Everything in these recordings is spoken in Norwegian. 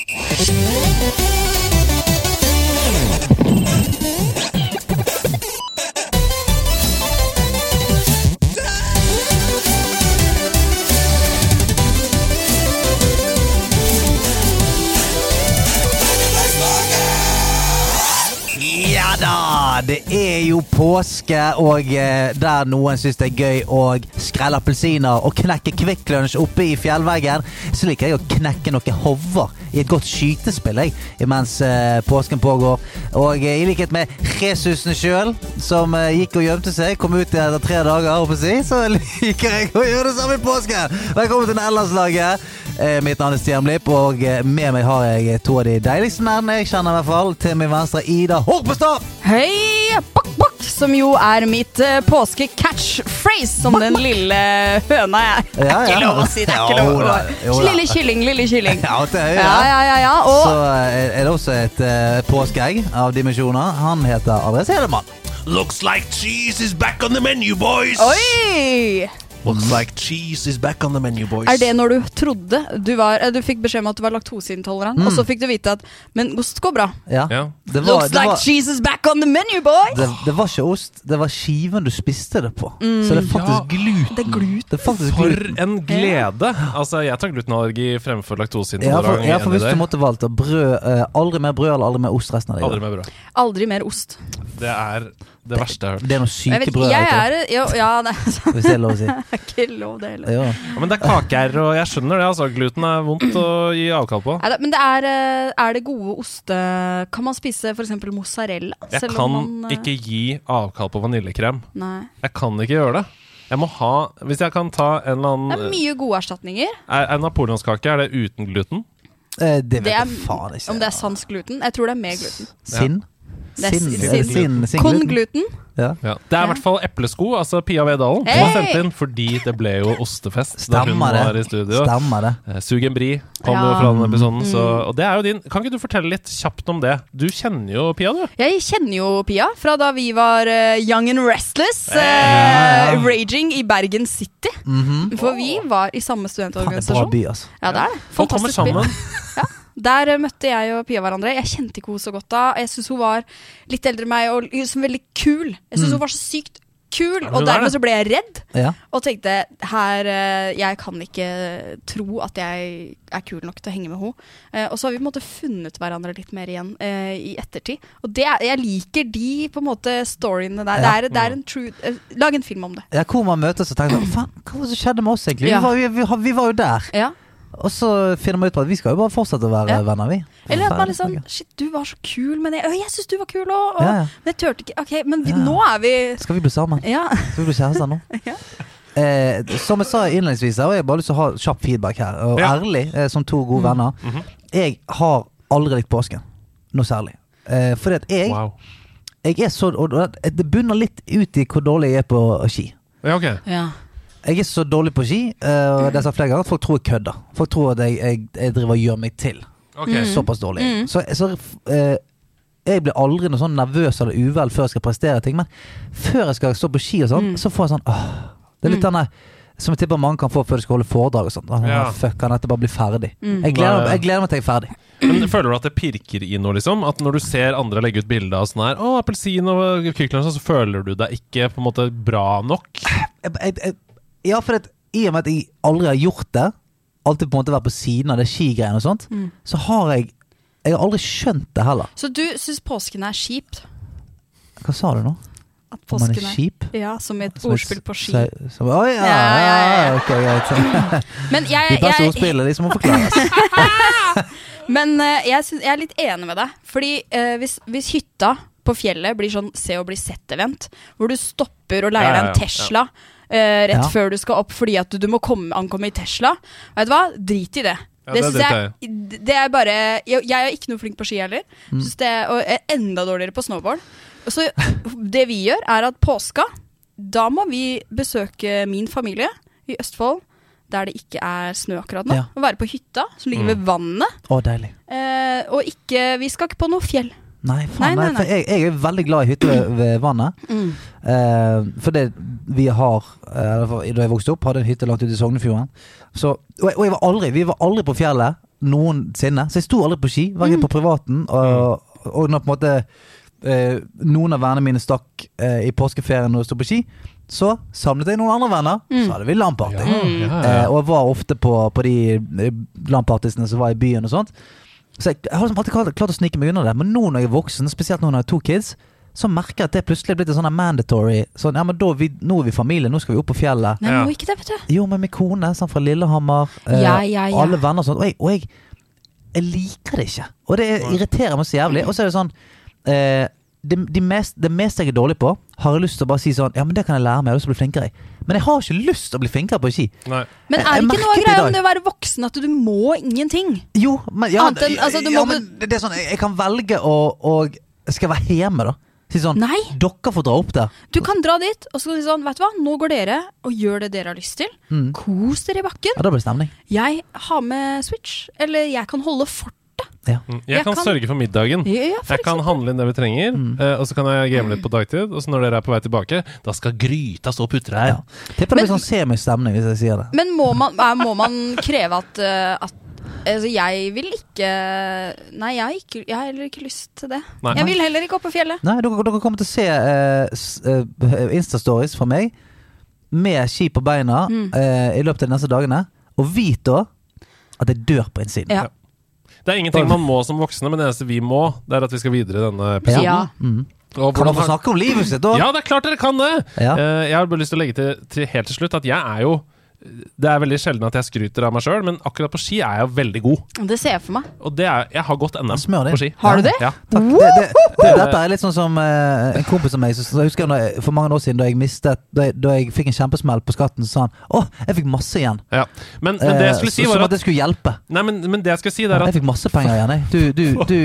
Ja da! Det er jo påske, og eh, der noen syns det er gøy å skrelle appelsiner og knekke Kvikk Lunsj oppe i fjellveggen, så liker jeg å knekke noen hover i et godt skytespill jeg, mens eh, påsken pågår. Og eh, i likhet med Jesusen sjøl, som eh, gikk og gjemte seg, kom ut etter tre dager, jeg, så liker jeg å gjøre det samme i påsken! Velkommen til Nederlandslaget. Mitt navn er Stian Blipp, og med meg har jeg to av de deiligste mennene jeg kjenner, i hvert fall. Til min venstre Ida Horpestad. Hei, bak, bak, som jo er mitt uh, påske-catchphrase, som den lille høna jeg er. Det Ja, er ikke lov å si, det er ikke lov. jo. Lille kylling, lille kylling. Ja, høyre. Ja, ja, ja, ja. Så Og eh, er det også et uh, påskeegg av dimensjoner. Han heter Andres Hedemann. Looks like cheese is back on the menu, boys! Oi! Looks like cheese is back on the menu, boys. Er det når du trodde du var eh, Du fikk beskjed om at du var laktoseintolerant, og så fikk du vite at Men ost går bra. Ja. Ja. Det, var, Looks det, like var, cheese is back on the menu, boys! det, det var ikke ost, det var skiven du spiste det på. Så det er faktisk Ja. gluten. Det er gluten. Det er faktisk For gluten. en glede! Altså, jeg tar glutenallergi fremfor laktoseintolerant. ja, for hvis du måtte valgt brød eh, Aldri mer brød eller aldri mer ost resten av deg. Aldri mer, brød. Aldri mer ost. Det er det verste jeg har hørt. Det er noe syke vet, brød. jeg er jo, Ja, det er sant. Hvis det er lov å si. ikke lov, det heller. Ja. Ja, men det er kaker, og jeg skjønner det. altså Gluten er vondt å gi avkall på. Neida, men det er, eh, er det gode oste Kan man spise f.eks. mozzarella? Jeg selv kan om man, eh, ikke gi avkall på vaniljekrem. Nei. Jeg kan ikke gjøre det. Jeg må ha Hvis jeg kan ta en eller annen Det er mye gode erstatninger. Er, er napoleonskake er det uten gluten? Eh, Det vet Det er, jeg faen ikke. om det er sans gluten? Jeg tror det er med gluten. Sinn? Det sin, sin- sinn, sinn gluten? Ja. Ja. Det er i hvert fall eplesko, altså Pia Vedalen, som har sendt inn fordi det ble jo ostefest da hun var det. i studio. Stemmer det. Eh, Sugen Bri kom Ja. jo fra den episoden, så, Mm. og det er jo din. Kan ikke du fortelle litt kjapt om det? Du kjenner jo Pia, du. Jeg kjenner jo Pia fra da vi var uh, young and restless. Uh. Raging i Bergen City. Mhm. For vi var i samme Faen, det er bra studentorganisasjon. by, altså. Ja, det er det. Fantastisk by. Der eh, møtte jeg og Pia hverandre. Jeg kjente ikke henne så godt da. Jeg syns hun var litt eldre enn meg og liksom veldig kul. Jeg syns Mm. hun var så sykt kul, og er dermed så ble jeg redd. Ja. Og tenkte her eh, Jeg kan ikke tro at jeg er kul nok til å henge med henne. Eh, og så har vi på en måte funnet hverandre litt mer igjen i ettertid. Og det, jeg liker de på en måte storyene der. Ja. Det, er, det er en true Lag en film om det. Ja, hvor man møtes og tenker Faen, hva skjedde med oss, egentlig? Vi, var, vi, vi var jo der. Ja. Og så finner vi ut på at vi skal jo bare fortsette å være Ja. venner, vi. Eller at man liksom sånn, Shit, du var så kul, men jeg, «Å, jeg syns du var kul òg. ja, ja. Men jeg turte ikke. Ok, men vi, Ja. nå er vi Skal vi bli sammen? Ja. Skal vi bli kjærester nå? Ja. Eh, som jeg sa innledningsvis, og jeg har bare lyst til å ha kjapp feedback her, og Ja. ærlig, eh, som to gode Mm. venner. -hmm. Jeg har aldri likt påsken. Noe særlig. Eh, fordi at jeg, Wow. jeg er så og Det det bunner litt ut i hvor dårlig jeg er på ski. Ja, ok. ja. Jeg er så dårlig på ski, eh, og det sagt flere ganger, at folk tror jeg kødder. Folk tror at jeg, jeg, jeg driver og gjør meg til. Ok. Mm. Såpass dårlig. Mm. Så, så eh, jeg blir aldri noe sånn nervøs eller uvel før jeg skal prestere ting, men før jeg skal stå på ski og sånn, Mm. så får jeg sånn åh, Det er litt Mm. denne som jeg tipper mange kan få før de skal holde foredrag og sånn. Ja. Fuck, han, dette bare blir ferdig? Mm. Jeg, gleder, jeg gleder meg til jeg er ferdig. Men Føler du at det pirker i noe, liksom? At når du ser andre legge ut bilde av sånn her Å, appelsin og kykler, så føler du deg ikke på en måte bra nok? Jeg, jeg, jeg, ja, for det, i og med at jeg aldri har gjort det, alltid på en måte vært på siden av det skigreiene og sånt, Mm. så har jeg Jeg har aldri skjønt det heller. Så du syns påsken er kjipt? Hva sa du nå? At påsken er kjip? Ja, som et Som ordspill på ski. som- Oi, ja, Ja, ja, ja, ja. ok, greit. Men De beste jeg, ordspillene, de som må forklares. men uh, jeg, synes, jeg er litt enig med deg. Fordi uh, hvis, hvis hytta på fjellet blir sånn se og bli sett-event, hvor du stopper og leier Ja, ja, deg en ja, Tesla eh, rett Ja. før du skal opp fordi at du, du må komme, ankomme i Tesla, vet du hva? Drit i det. Ja, det det synes driter jeg, det er bare Jeg, jeg er ikke noe flink på ski heller. Mm. Synes det, og er enda dårligere på snowboard. Så det vi gjør, er at påska, da må vi besøke min familie i Østfold, der det ikke er snø akkurat nå. Ja. Og være på hytta som ligger Mm. ved vannet. Å, deilig. Eh, og ikke Vi skal ikke på noe fjell. Nei, faen, Nei, nei, nei, for jeg, jeg er veldig glad i hytte ved, ved vannet. Eh, for det vi har eh, Da jeg vokste opp, hadde en hytte langt ute i Sognefjorden. Så, og, jeg- og jeg var aldri, vi var aldri på fjellet noensinne. Så jeg sto aldri på ski, verken på privaten og, og når på en måte eh, noen av vennene mine stakk eh, i påskeferien og sto på ski, så samlet jeg noen andre venner, så hadde vi LAN-party. Ja, ja, ja. Eh, og jeg var ofte på, på de eh, LAN-partisene som var i byen og sånt. Så jeg, jeg har liksom alltid klart, klart å snike meg unna det. Men nå når jeg er voksen, spesielt nå når jeg har to kids, så merker jeg at det plutselig er blitt en sånn mandatory sånn, ja, men da vi, Nå er vi familie, nå skal vi opp på fjellet. Nei, Ja. må ikke det, vet du. Jo, men min kone sånn fra Lillehammer, eh, Ja, ja, ja. alle venner og sånt. Og, jeg, og jeg, jeg liker det ikke. Og det irriterer meg så jævlig. Og så er det sånn eh, det, de mest, det meste jeg er dårlig på, har jeg lyst til å bare si sånn Ja, men det kan jeg lære meg, jeg har lyst til å bli flinkere i. Men jeg har ikke lyst til å bli flinkere på ski. Nei. Men er det ikke noe greia om det å være voksen at du må ingenting? Jo, men ja, Anten, altså, du ja, men det er sånn Jeg jeg kan velge å og Skal jeg være hjemme, da? Si sånn Nei. Dere får dra opp der. Du kan dra dit, og så kan du si sånn, vet du hva, nå går dere og gjør det dere har lyst til. Mm. Kos dere i bakken. Ja, da blir det stemning. Jeg har med Switch, eller jeg kan holde fortet. Ja. Mm. Jeg, Jeg kan, kan- sørge for middagen. Ja, ja, for Jeg kan handle inn det vi trenger, Mm. og så kan jeg game litt på dagtid. Og så når dere er på vei tilbake, da skal gryta stå og putre her. Ja. Tipper det blir sånn semistemning hvis jeg sier det. Men må man, må man kreve at, eh, at Altså, jeg vil ikke Nei, jeg har, ikke, jeg har heller ikke lyst til det. Nei. Jeg vil heller ikke opp på fjellet. Nei, dere, dere kommer til å se uh, eh, Insta-stories fra meg med ski på beina Mm. uh, i løpet av de neste dagene. Og vit da at jeg dør på innsiden. Ja. Det er ingenting man må som voksne, men det eneste vi må, det er at vi skal videre i denne episoden. Ja. Mm. Kan man få snakke om livet sitt òg? Ja, det er klart dere kan det! Ja. Eh, jeg har bare lyst til å legge til, til helt til slutt at jeg er jo Det er veldig sjelden at jeg skryter av meg sjøl, men akkurat på ski er jeg veldig god. Det ser jeg for meg. Og det er, jeg har gått NM på ski. Har du det? Ja. Takk. Det, det, det, dette er litt sånn som uh, en kompis av meg jeg husker jeg, For mange år siden da jeg mistet Da jeg, da jeg fikk en kjempesmell på skatten, så sa han Å, jeg fikk masse igjen. Ja. Men, men det jeg skulle Eh, si, var at, Som at at det skulle hjelpe. Nei, men, men det jeg skal si, det er Jeg fikk masse penger igjen, jeg. Du, du, du,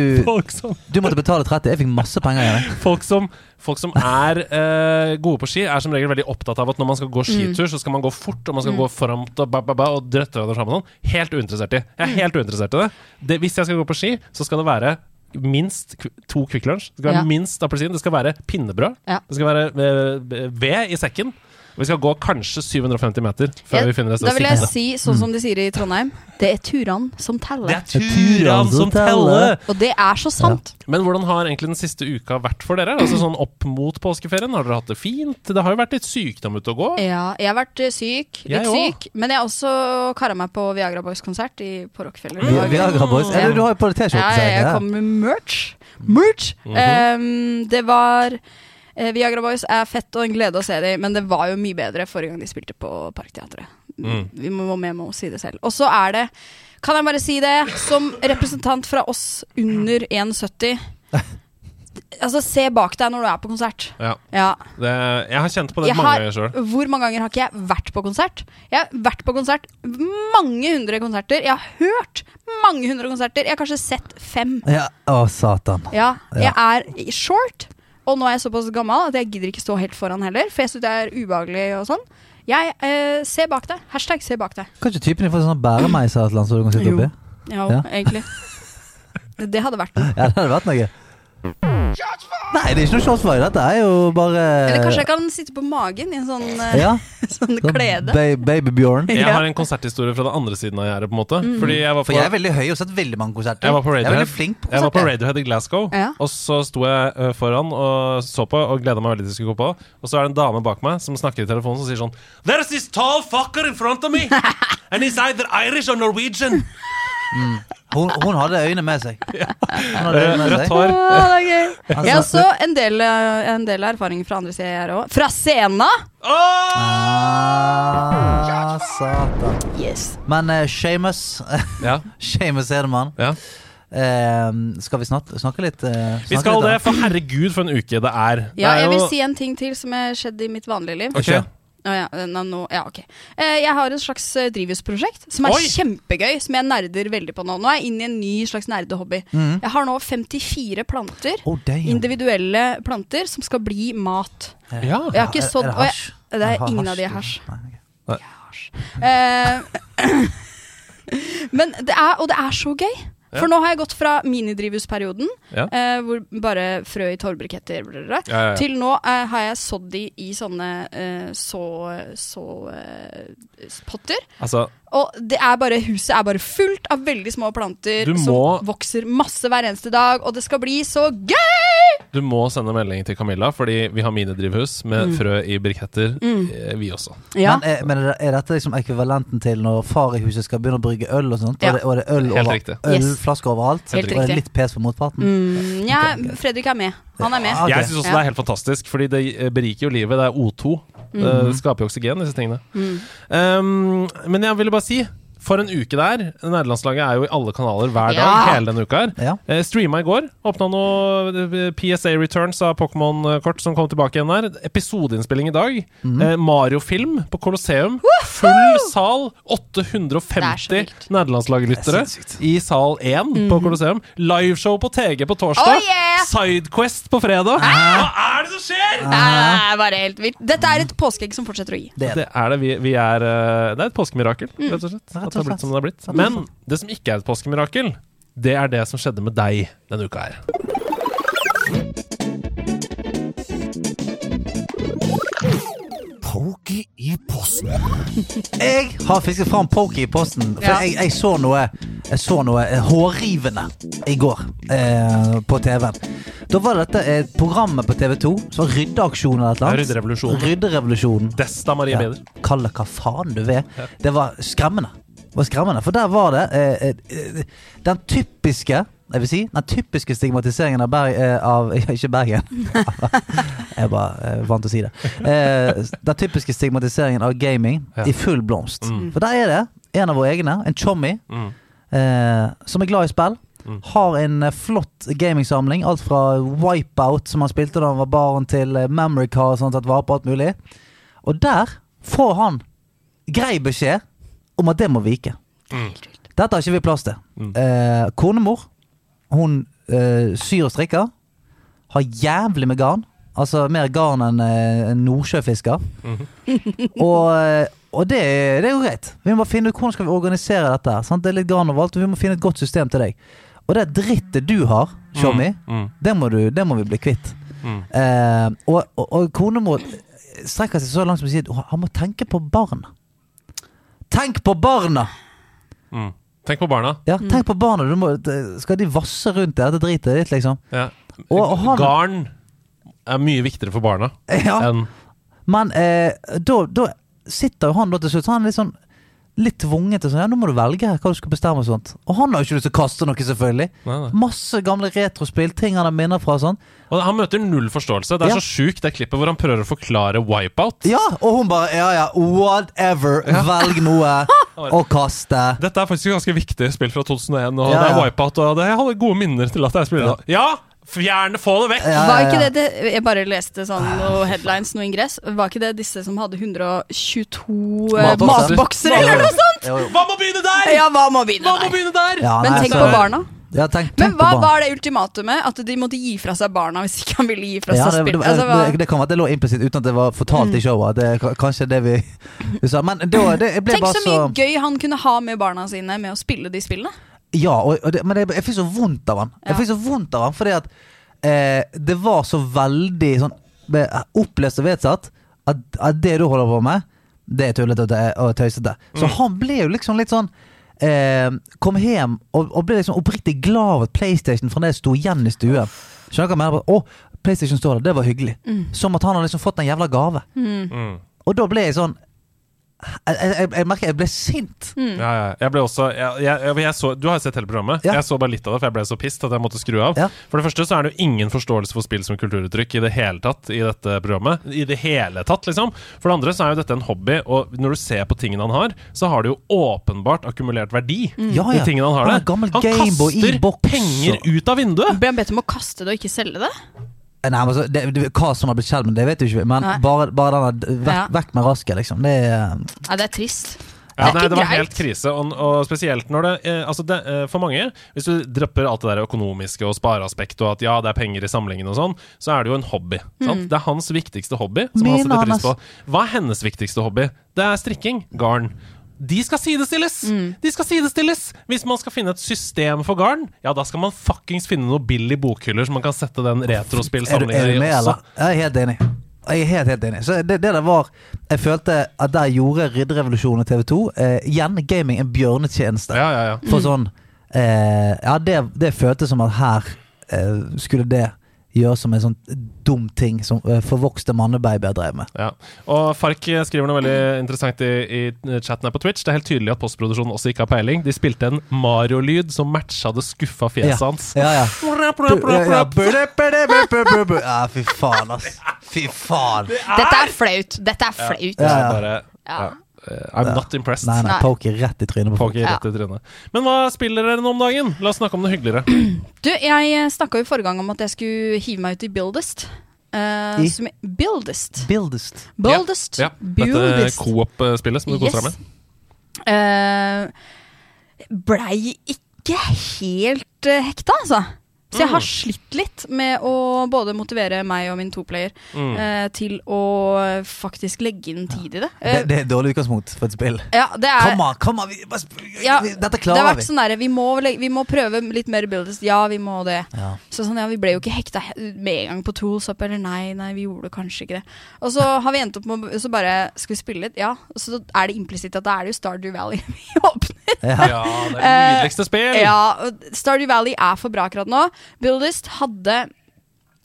du måtte betale 30. Jeg fikk masse penger igjen. Folk som, folk som er eh, gode på ski, er som regel veldig opptatt av at når man skal gå skitur, så skal man gå fort, og man skal gå foran og, ba, ba, ba, og drøtte hverandre sammen og sånn. Helt uinteressert i. Jeg er helt uinteressert i det. det. Hvis jeg skal gå på ski, så skal det være minst to Kvikk Lunsj. Det skal være Ja. minst appelsin. Det skal være pinnebrød. Ja. Det skal være eh, ved i sekken. Vi skal gå kanskje 750 meter før ja, vi finner et Da vil jeg si, sånn som de sier i Trondheim, det er turene som teller. Det er turene som teller! Og det er så sant. Men hvordan har egentlig den siste uka vært for dere? Altså sånn Opp mot påskeferien, har dere hatt det fint? Det har jo vært litt sykdom ute å gå. Ja, jeg har vært syk. syk, Jeg litt også. syk, men jeg har også kara meg på Viagra Boys-konsert på Rockefeller. Mm. Viagra Boys. Ja, du, du har jo på deg T-skjorte. Ja, jeg. jeg kom med merch. Merch! um, det var eh, Viagra Boys er fett og en glede å se dem, men det var jo mye bedre forrige gang de spilte på Parkteatret. Mm. Vi må med med å si det selv. Og så er det, kan jeg bare si det, som representant fra oss under 1,70 Altså, se bak deg når du er på konsert. Ja, Ja. det, jeg har kjent på det Jeg mange har, ganger sjøl. hvor mange ganger har ikke jeg vært på konsert? Jeg har vært på konsert mange hundre konserter. Jeg har hørt mange hundre konserter. Jeg har kanskje sett fem. Ja. Å, satan. Ja, Ja. jeg er short, og nå er jeg såpass gammel at jeg gidder ikke stå helt foran heller, for jeg syns det er ubehagelig og sånn. Jeg eh, ser bak deg. Hashtag se bak deg. Kanskje typen din får sånn bæremeis eller annet som du kan sitte Jo. oppi? Ja, Ja. egentlig. Det hadde vært noe. Ja, det hadde vært noe. Nei, det er ikke noe shotsfire. Dette er jo bare Eller kanskje jeg kan sitte på magen i en sånn, eh, ja, sånn sånn klede. ba Babybjørn. Jeg har en konserthistorie fra den andre siden av gjerdet. på en måte Fordi jeg var på, For jeg er veldig høy og har sett veldig mange konserter. Jeg var på Jeg Radiohead. flink på jeg var på. Radiohead i Glasgow, Ja. og så sto jeg foran og så på og gleda meg veldig til jeg skulle gå på. Og så er det en dame bak meg som snakker i telefonen og sier sånn There's this tall fucker in front of me! And he's either Irish or Norwegian! Hun, hun hadde øynene med seg. Hun hadde øyne med Rødt seg. hår. Er gøy. Altså- Jeg har også en del, eh, en del erfaring fra andre her òg. Fra scena! Oh! Ah, satan. Yes. Men uh, Shamus Ja, Shamus Edemann. ja. Uh, skal vi snakke, snakke litt? eh, Vi skal litt det, for herregud, for en uke det er. Ja, det er jeg vil si en ting til som har skjedd i mitt vanlige liv. Ok. Å ja, no, nå, ja, ok. Eh, jeg har et slags eh, drivhusprosjekt som er Oi! kjempegøy, som jeg nerder veldig på nå. Nå er jeg inne i en ny slags nerdehobby. Mm. Jeg har nå 54 planter, Oh, individuelle planter, som skal bli mat. Ja. Jeg har ikke sådd er det hasj? Er ingen av de er hasj. Eh, men det er, og det er så gøy. For nå har jeg gått fra minidrivhusperioden, eh, hvor bare frø i torvbriketter til nå eh, har jeg sådd de i sånne eh, så, så eh, potter. Altså, Og det er bare, huset er bare fullt av veldig små planter må- som vokser masse hver eneste dag, og det skal bli så gøy! Du må sende melding til Camilla, fordi vi har minidrivhus med frø i briketter, mm. vi også. Ja. Men, er, men er dette liksom ekvivalenten til når far i huset skal begynne å brygge øl og sånt? Ja. Og, det, og det er øl Helt over, ølflasker overalt? Helt og det er litt pes på motparten? Mm, ja, Fredrik er med. Han er med. Ja, okay. Jeg syns også det er helt fantastisk, fordi det eh, beriker jo livet. Det er O2. Det skaper jo oksygen, disse tingene. Um, men jeg ville bare si for en uke der. Nederlandslaget er jo i alle kanaler hver dag Ja. hele denne uka. her Ja. eh, Streama i går. Åpna noe PSA Returns av Pokémon-kort som kom tilbake igjen der. Episodeinnspilling i dag. Mm. eh, Mario-film på Colosseum. Full sal. Det er så 850 vilt. nederlandslaglyttere er i sal 1 på Colosseum. Liveshow på TG på torsdag. Oh, yeah! Sidequest på fredag. Hva er det som skjer?! Det er bare helt vilt. Dette er et påskeegg som fortsetter å gi. Det er det. Det er det. Vi, vi er, eh, det er et påskemirakel, rett og slett. At det har blitt som det har blitt. Men det som ikke er et påskemirakel, det er det som skjedde med deg denne uka her. Pokey i posten. Jeg har fisket fram Pokey i posten. For Ja. jeg, jeg så noe Jeg så noe eh, hårrivende i går eh, på TV-en. Da var dette et programmet på TV2 som var Ryddeaksjon eller et eller annet. Rydderevolusjonen. Rydderevolusjonen. Desta Marie Ja. Beder. Kall det hva faen du vil. Det var skremmende. Var skremmende, For der var det eh, eh, den typiske jeg vil si, Den typiske stigmatiseringen av, Berg, eh, av Ikke Bergen. jeg er bare eh, vant til å si det. Eh, den typiske stigmatiseringen av gaming Ja. i full blomst. Mm. For der er det en av våre egne, en chommy, Mm. eh, som er glad i spill. Mm. Har en eh, flott gamingsamling. Alt fra Wipeout, som han spilte da han var barn, til eh, Memory Car, som han har tatt vare på alt mulig. Og der får han grei beskjed om at det må vike. Mm. Dette har ikke vi plass til. Mm. Eh, konemor, hun eh, syr og strikker. Har jævlig med garn. Altså mer garn enn eh, nordsjøfisker. og -hmm. og det, er- det er jo greit. Vi må finne ut hvordan skal vi organisere dette. her, Sant? Det er litt garn overalt, og vi må finne et godt system til deg. Og det drittet du har, Tjommi, Mm. det, må det må vi bli kvitt. Mm. Eh, og, og, og konemor strekker seg så langt som å si at han må tenke på barna. Tenk på barna! Mm. Tenk på barna. Ja, tenk på barna. Du må, skal de vasse rundt der? Det dritet ditt, liksom? Ja. Og- og han- Garn er mye viktigere for barna Ja. enn Men eh, da, da sitter jo han da til slutt, så han er litt sånn Litt tvunget til sånn Ja, nå må du velge her hva du skal bestemme og sånt. Og han har jo ikke lyst til å kaste noe, selvfølgelig. Nei, nei. Masse gamle retrospill, ting han har minner fra sånn. Og han møter null forståelse. Det er Ja. så sjukt, det klippet hvor han prøver å forklare wipeout. Ja, og hun bare Ja ja, whatever. Velg noe og kaste. Dette er faktisk et ganske viktig spill fra 2001, og Ja, det er wipeout, og det, jeg hadde gode minner til at jeg spiller det. Ja! Fjern det! Få det vekk! Ja, ja, ja, ikke det, det Jeg bare leste sånn noe headlines, noe ingress. Var ikke det disse som hadde 122 eh, Matbokser. matbokser, eller noe sånt? Jo, jo. Hva må begynne der?! Ja, hva må begynne Hva der? begynne der?! Ja, Men tenk altså, på barna. Ja, tenk, Men hva var det ultimatumet? At de måtte gi fra seg barna hvis ikke han ville gi fra seg ja, spill? det, Altså, det, det, det kan være at det lå implisitt uten at det var fortalt i showet. Det kanskje det vi, vi sa. Men det, det, ble Tenk bare så mye gøy han kunne ha med barna sine med å spille de spillene. Ja, og, og det, men jeg, jeg fikk så vondt av han. Jeg fikk så vondt av han fordi at eh, det var så veldig sånn opplest og vedsatt at, at det du holder på med, det er tullete og tøysete. Så han ble jo liksom litt sånn eh, Kom hjem og, og ble liksom oppriktig glad av at PlayStation fremdeles sto igjen i stuen. Skjønner du hva jeg mener? Å, PlayStation står der, det var hyggelig. Som at han har liksom fått en jævla gave. Mm. Og da ble jeg sånn Jeg, jeg, jeg, merker jeg ble sint. Ja, ja. Jeg ble også jeg, jeg, jeg, jeg så, Du har jo sett hele programmet. Ja. Jeg så bare litt av det, for jeg ble så pissed at jeg måtte skru av. Ja. For det første så er det jo ingen forståelse for spill som kulturuttrykk i det hele tatt i dette programmet. I det hele tatt, liksom. For det andre så er jo dette en hobby, og når du ser på tingene han har, så har det jo åpenbart akkumulert verdi. Ja, De ja. tingene han har Han der. Han, Han kaster penger ut av vinduet! Ble han bedt om å kaste det og ikke selge det? Nei, men så, det, det, Hva som har blitt skjedd, men det vet du ikke. Men Nei. bare, bare denne vekk, Ja. vekk med rasket, liksom. Det er Ja, det er trist. Ja, Det er nei, ikke det var greit. helt krise, og, og spesielt når det, eh, altså det eh, For mange, hvis du dropper alt det der økonomiske og spareaspekt, og at ja, det er penger i samlingen og sånn, så er det jo en hobby. Sant? Det er hans viktigste hobby. Som han setter pris Anders. på. Hva er hennes viktigste hobby? Det er strikking. Garn. De skal sidestilles! De skal sidestilles! Hvis man skal finne et system for garn, ja, da skal man fuckings finne noen billig bokhyller, som man kan sette den retrospillsamlingen i også. eller? Jeg er helt enig. Jeg er helt, helt enig. Så det, det der var Jeg følte at der gjorde Ridderevolusjonen og TV2 eh, igjen gaming en bjørnetjeneste. Ja, ja, ja. For sånn eh, Ja, det, det føltes som at her eh, skulle det gjøres som en sånn dum ting som eh, forvokste mannebabyer drev med. Ja. Og Fark skriver noe veldig interessant i, i chatten her på Twitch. Det er helt tydelig at postproduksjonen også ikke har peiling. De spilte en Mario-lyd som matcha det skuffa fjeset Ja. hans. Ja, ja. Ja, ja. ja, fy faen, ass. Fy faen. Dette er flaut. Dette er flaut. Ja, Ja, ja. Bare Ja. ja. Uh, I'm not impressed. Nei, nei, Nei. poker rett i trynet Poker ja. Rett i trynet. Men hva spiller dere nå om dagen? La oss snakke om det hyggeligere. Du, jeg snakka jo forrige gang om at jeg skulle hive meg ut i Buildest. Uh, I? som, Buildest. Buildest. Buildest. Ja, dette Buildest. Coop-spillet som du koser deg med. Eh, blei ikke helt hekta, altså. Så jeg har Mm. slitt litt med å både motivere meg og min toplayer Mm. eh, til å faktisk legge inn tid i det. Ja. Det, det er dårlig utgangspunkt for et spill. ja, det er Kom an, kom an! Vi, Ja, vi- dette Det har vært vi. sånn der, vi, må vi må prøve litt mer buildest. Ja, vi må det. Ja. Så sånn, ja, Vi ble jo ikke hekta med en gang på Tools Up, eller nei, nei, vi gjorde kanskje ikke det. Og så har vi endt opp med å- Så bare Skal vi spille litt? Ja. Så er det implisitt at da er det jo Stardew Valley vi åpner. Ja. Ja, det er det nydeligste spill! Ja, Stardew Valley er for bra akkurat nå. Buildest hadde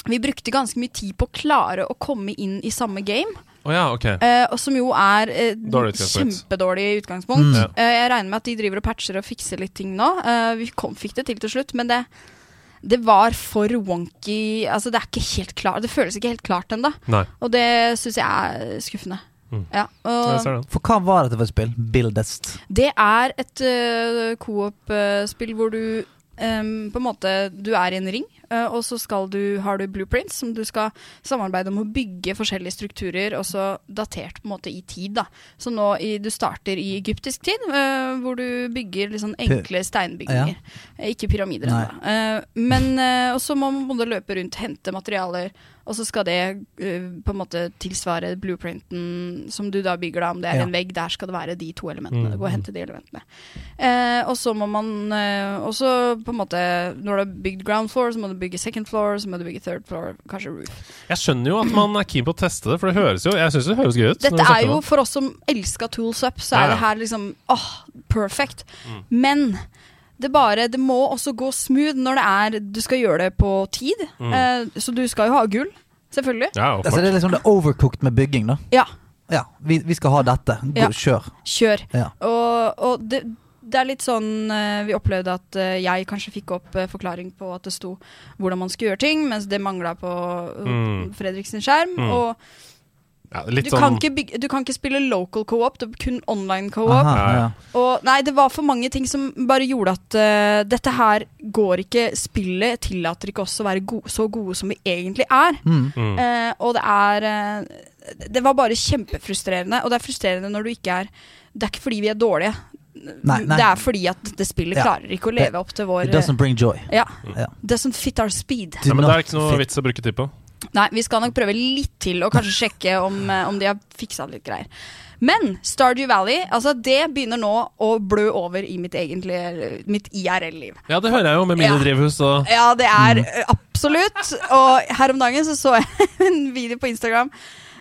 Vi brukte ganske mye tid på å klare å komme inn i samme game. Oh, ja, okay. uh, som jo er uh, kjempedårlig utgangspunkt. Mm. Ja. uh, jeg regner med at de driver og patcher og fikser litt ting nå. Eh, vi kom, fikk det til til slutt, men det, det var for wonky. Altså, det er ikke helt klart Det føles ikke helt klart ennå. Og det syns jeg er skuffende. Mm. Ja, og. For hva var dette for et spill? Buildest. det er et uh, coop-spill hvor du em, på en måte Du er i en ring, og så skal du, har du blueprints som du skal samarbeide om å bygge forskjellige strukturer, også datert på en måte i tid. da. Så nå i, du starter i egyptisk tid, uh, hvor du bygger sånn enkle steinbygninger. Ja. Ikke pyramider ennå. Eh, men uh, Og så må man både løpe rundt, hente materialer, og så skal det uh, på en måte tilsvare blueprinten som du da bygger, da. Om det er Ja. en vegg, der skal det være de to elementene. Mm. Gå og hente de elementene. Uh, og så må man uh, også på en måte Når du har bygd ground floor, så må du bygge second floor, så må du bygge third floor, kanskje roof. Jeg skjønner jo at man er keen på å teste det, for det høres jo Jeg synes det høres gøy ut. Dette er jo for oss som elsker tools up, så er ja. det her liksom åh, perfect. Mm. Men det bare Det må også gå smooth når det er Du skal gjøre det på tid. Mm. Eh, så du skal jo ha gull, selvfølgelig. Ja, Altså, det er liksom det overcooked med bygging, da. Ja, Ja, vi, vi skal ha dette. Gå, Ja. Kjør. kjør. Ja. Og, og det, det er litt sånn uh, Vi opplevde at uh, jeg kanskje fikk opp uh, forklaring på at det sto hvordan man skulle gjøre ting, mens det mangla på uh, Mm. Fredriks skjerm. Mm. Og Ja, litt du, kan sånn ikke bygge, du kan ikke spille local co-op, det er kun online co-op. Ja. Og nei, det var for mange ting som bare gjorde at uh, dette her går ikke Spillet tillater ikke oss å være go så gode som vi egentlig er. Mm. Eh, og det er uh, Det var bare kjempefrustrerende. Og det er frustrerende når du ikke er Det er ikke fordi vi er dårlige. Nei, nei. Det er fordi at dette spillet Ja. klarer ikke å leve opp til vår It doesn't bring joy. eh, Ja. Mm. Doesn't fit our speed. ja, men det er ikke noe fit. vits å bruke tid på. Nei, vi skal nok prøve litt til, og kanskje sjekke om, eh, om de har fiksa litt greier. Men Stardew Valley, altså det begynner nå å blø over i mitt egentlige Mitt IRL-liv. Ja, det hører jeg jo med mine Ja. drivhus og Ja, det er mm. absolutt. Og her om dagen så så jeg en video på Instagram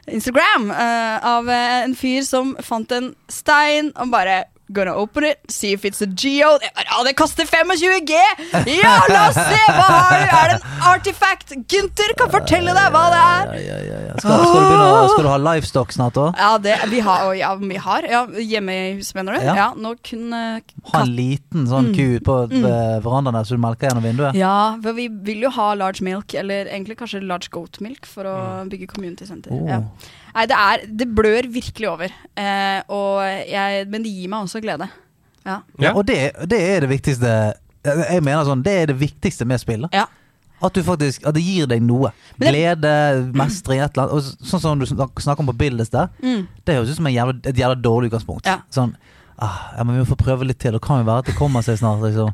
Instagram uh, av eh, en fyr som fant en stein og bare Gonna open it, see if it's a geo. Ja, det koster 25 G! Ja, la oss se! Hva har du? Er det en artifact? Gunther kan fortelle deg hva det er. Ja, ja, ja. Skal, skal, du begynne, skal du ha livestock snart òg? Ja, det, vi har, ja, vi har. Hjemme i huset, mener du? Ja. Nå kun eh, Ha en liten sånn Mm. ku på Mm. eh, verandaen der så du melker gjennom vinduet? Ja, for vi vil jo ha large milk, eller egentlig kanskje large goat milk, for å bygge community center. Oh. Nei, det er Det blør virkelig over. Eh, og jeg, men det gir meg også glede. Ja. Ja, og det, det er det viktigste Jeg mener sånn, det er det viktigste med spillet. Ja. At du faktisk At det gir deg noe. Det, Glede, mestring, et eller annet. Og sånn som du snakker om på Bildes der, Mm. det høres ut som en jævla, et jævla dårlig utgangspunkt. Ja. Sånn ah, ja, men Vi må få prøve litt til. Det kan jo være at det kommer seg snart. Liksom.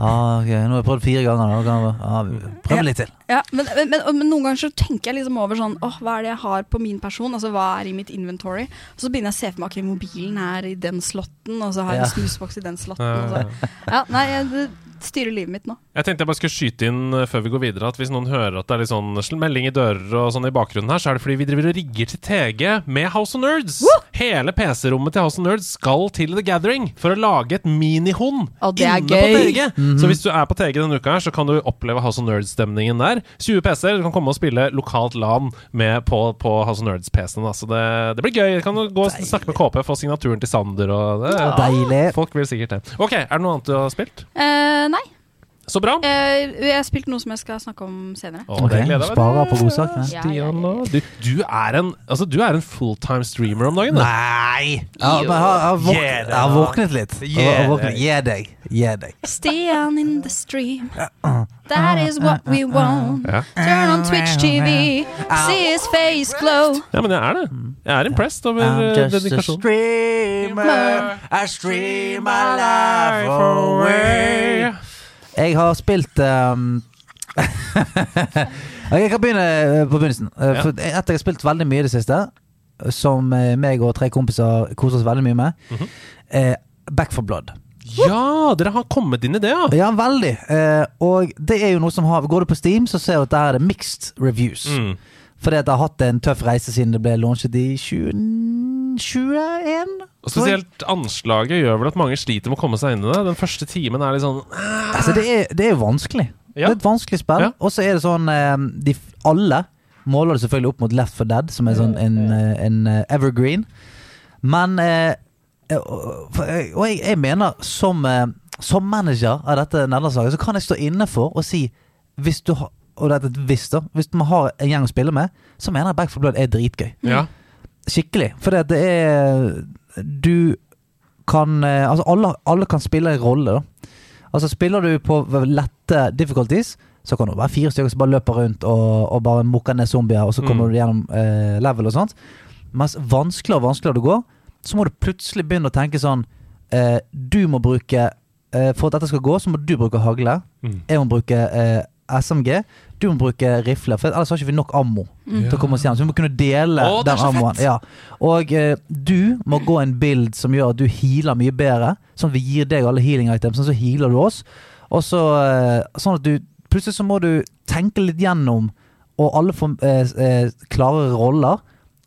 Ah, okay. Nå har jeg prøvd fire ganger. Da kan ah, vi Prøve litt til. Ja, men, men, men, men noen ganger så tenker jeg liksom over sånn Åh, hva er det jeg har på min person? Altså hva er i mitt inventory? Og så begynner jeg å se for meg ok, mobilen er i den slotten, og så har jeg Ja. en snusboks i den slotten. Ja, ja. Ja, nei, jeg, styrer livet mitt nå. Jeg tenkte jeg bare skulle skyte inn eh, før vi går videre at hvis noen hører at det er litt sånn melding i dører og sånn i bakgrunnen her, så er det fordi vi driver og rigger til TG med House of Nerds. Hele PC-rommet til House of Nerds skal til The Gathering for å lage et minihund inne gøy. på inne på -hmm. TG. Så hvis du er på TG denne uka, her, så kan du oppleve House of Nerds-stemningen der. 20 PC-er. Du kan komme og spille lokalt LAN med på, på House of Nerds-PC-en. Så det, det blir gøy. Du kan gå og snakke med KP, få signaturen til Sander og det. Deilig. Folk vil sikkert det. Ok, er det noe annet du har spilt? Uh, nei, Så bra. eh, jeg har spilt noe som jeg skal snakke om senere. Å, det gleder jeg meg sparer på godsakene. Ja, ja, Stian, da. Du, du er en, altså, du er en fulltime streamer om dagen. da. Nei! Ja, men jeg har, jeg har, våk Gi deg, jeg har våknet litt. Gi Jeg har våknet. deg. Gi deg. Gi deg. Stian in the stream. That is what we want. Ja. Turn on Twitch TV. See his face glow. ja, men jeg er det. Jeg er impressed over I'm uh, just a dedikasjonen. streamer. I stream my life away. Jeg har spilt um, Jeg kan begynne eh, på begynnelsen. Eh. For etter jeg har spilt veldig mye i det siste, som eh, meg og tre kompiser koser oss veldig mye med, Mhm. eh, Back for blood. Ja, dere har kommet inn i det, ja. Ja, veldig. Eh, og det er jo noe som har Går du på Steam, så ser du at der er det mixed reviews. Mm. Fordi at det har hatt en tøff reise siden det ble launchet i 2021. Og Spesielt anslaget gjør vel at mange sliter med å komme seg inn i det. Den første timen er litt sånn Altså, det er, det er jo vanskelig. Ja. Det er et vanskelig spill. Ja. Og så er det sånn eh, de, Alle måler det selvfølgelig opp mot Left for Dead, som er sånn en, eh, en eh, evergreen. Men og jeg, jeg mener, som, som manager av dette nederlandslaget, så kan jeg stå inne for og si Hvis du har og dette er et hvis da Hvis man har en gjeng å spille med, så mener jeg Back for Blood er dritgøy. Ja. Skikkelig. For det er Du kan eh, Altså, alle, alle kan spille en rolle, da. Altså, spiller du på lette difficulties, så kan det være fire stykker som bare løper rundt og, og bare mukker ned zombier, og så kommer Mm. du gjennom eh, level og sånt. Mens vanskeligere og vanskeligere du går, så må du plutselig begynne å tenke sånn eh, Du må bruke eh, For at dette skal gå, så må du bruke hagle. Mm. Jeg må bruke eh, SMG. Du må bruke rifler, for ellers har ikke vi nok ammo til å komme oss hjem, Så vi må kunne dele Å, er den ammoen. Ja. Og eh, du må gå en bild som gjør at du healer mye bedre. Sånn at vi gir deg alle healing items, så healer du oss. Og så eh, sånn at du Plutselig så må du tenke litt gjennom, og alle får eh, eh, klare roller.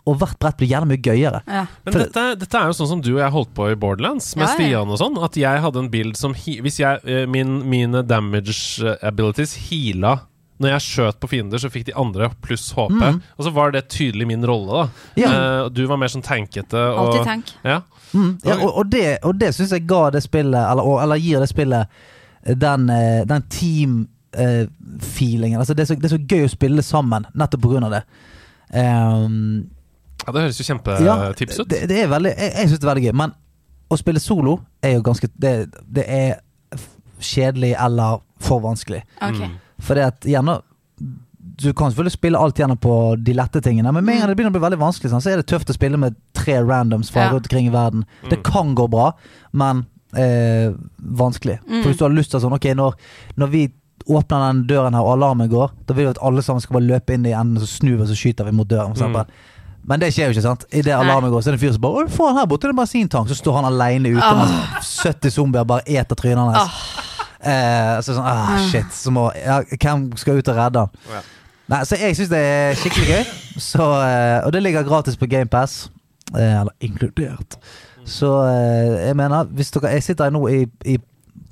Og hvert brett blir gjerne mye gøyere. Ja. Men dette, dette er jo sånn som du og jeg holdt på i Borderlands, med Ja. Stian og sånn. At jeg hadde en bild som Hvis jeg, eh, min, mine damage eh, abilities heala når jeg skjøt på fiender, så fikk de andre pluss HP. Mm. Og så var det tydelig min rolle, da. Ja. Uh, du var mer sånn tankete. Og, Alltid tank. Ja. Mm, ja, og, og det, og det syns jeg ga det spillet, eller, eller gir det spillet, den, den team-feelingen. altså det, så- det er så gøy å spille sammen, nettopp på grunn av det. Um, ja, det høres jo ja, kjempetips ut. det, det er veldig, jeg, jeg syns det er veldig gøy. Men å spille solo er jo ganske Det, det er kjedelig eller for vanskelig. Ok. Mm. For det at gjerne Du kan selvfølgelig spille alt gjennom på de lette tingene, men med en gang det begynner å bli veldig vanskelig, sånn, så er det tøft å spille med tre randoms fra Ja. rundt omkring i verden. Det Mm. kan gå bra, men eh, vanskelig. Mm. For hvis du har lyst til sånn Ok, når, når vi åpner den døren her og alarmen går, da vil vi at alle sammen skal bare løpe inn i enden, og så snur vi og så skyter vi mot døren. For eksempel. Men det skjer jo ikke, sant? Idet det alarmen går, så er det en fyr som bare Få han her borte er bare en bensintank. Så står han aleine ute, oh. mens 70 zombier bare eter trynet hans. Eh, så sånn, ah, shit så må, ja, Hvem skal ut og redde han? Ja. Nei, Så jeg syns det er skikkelig gøy. Så, eh, og det ligger gratis på GamePass. Eh, eller inkludert. Så eh, jeg mener, hvis dere Jeg sitter her nå i, i,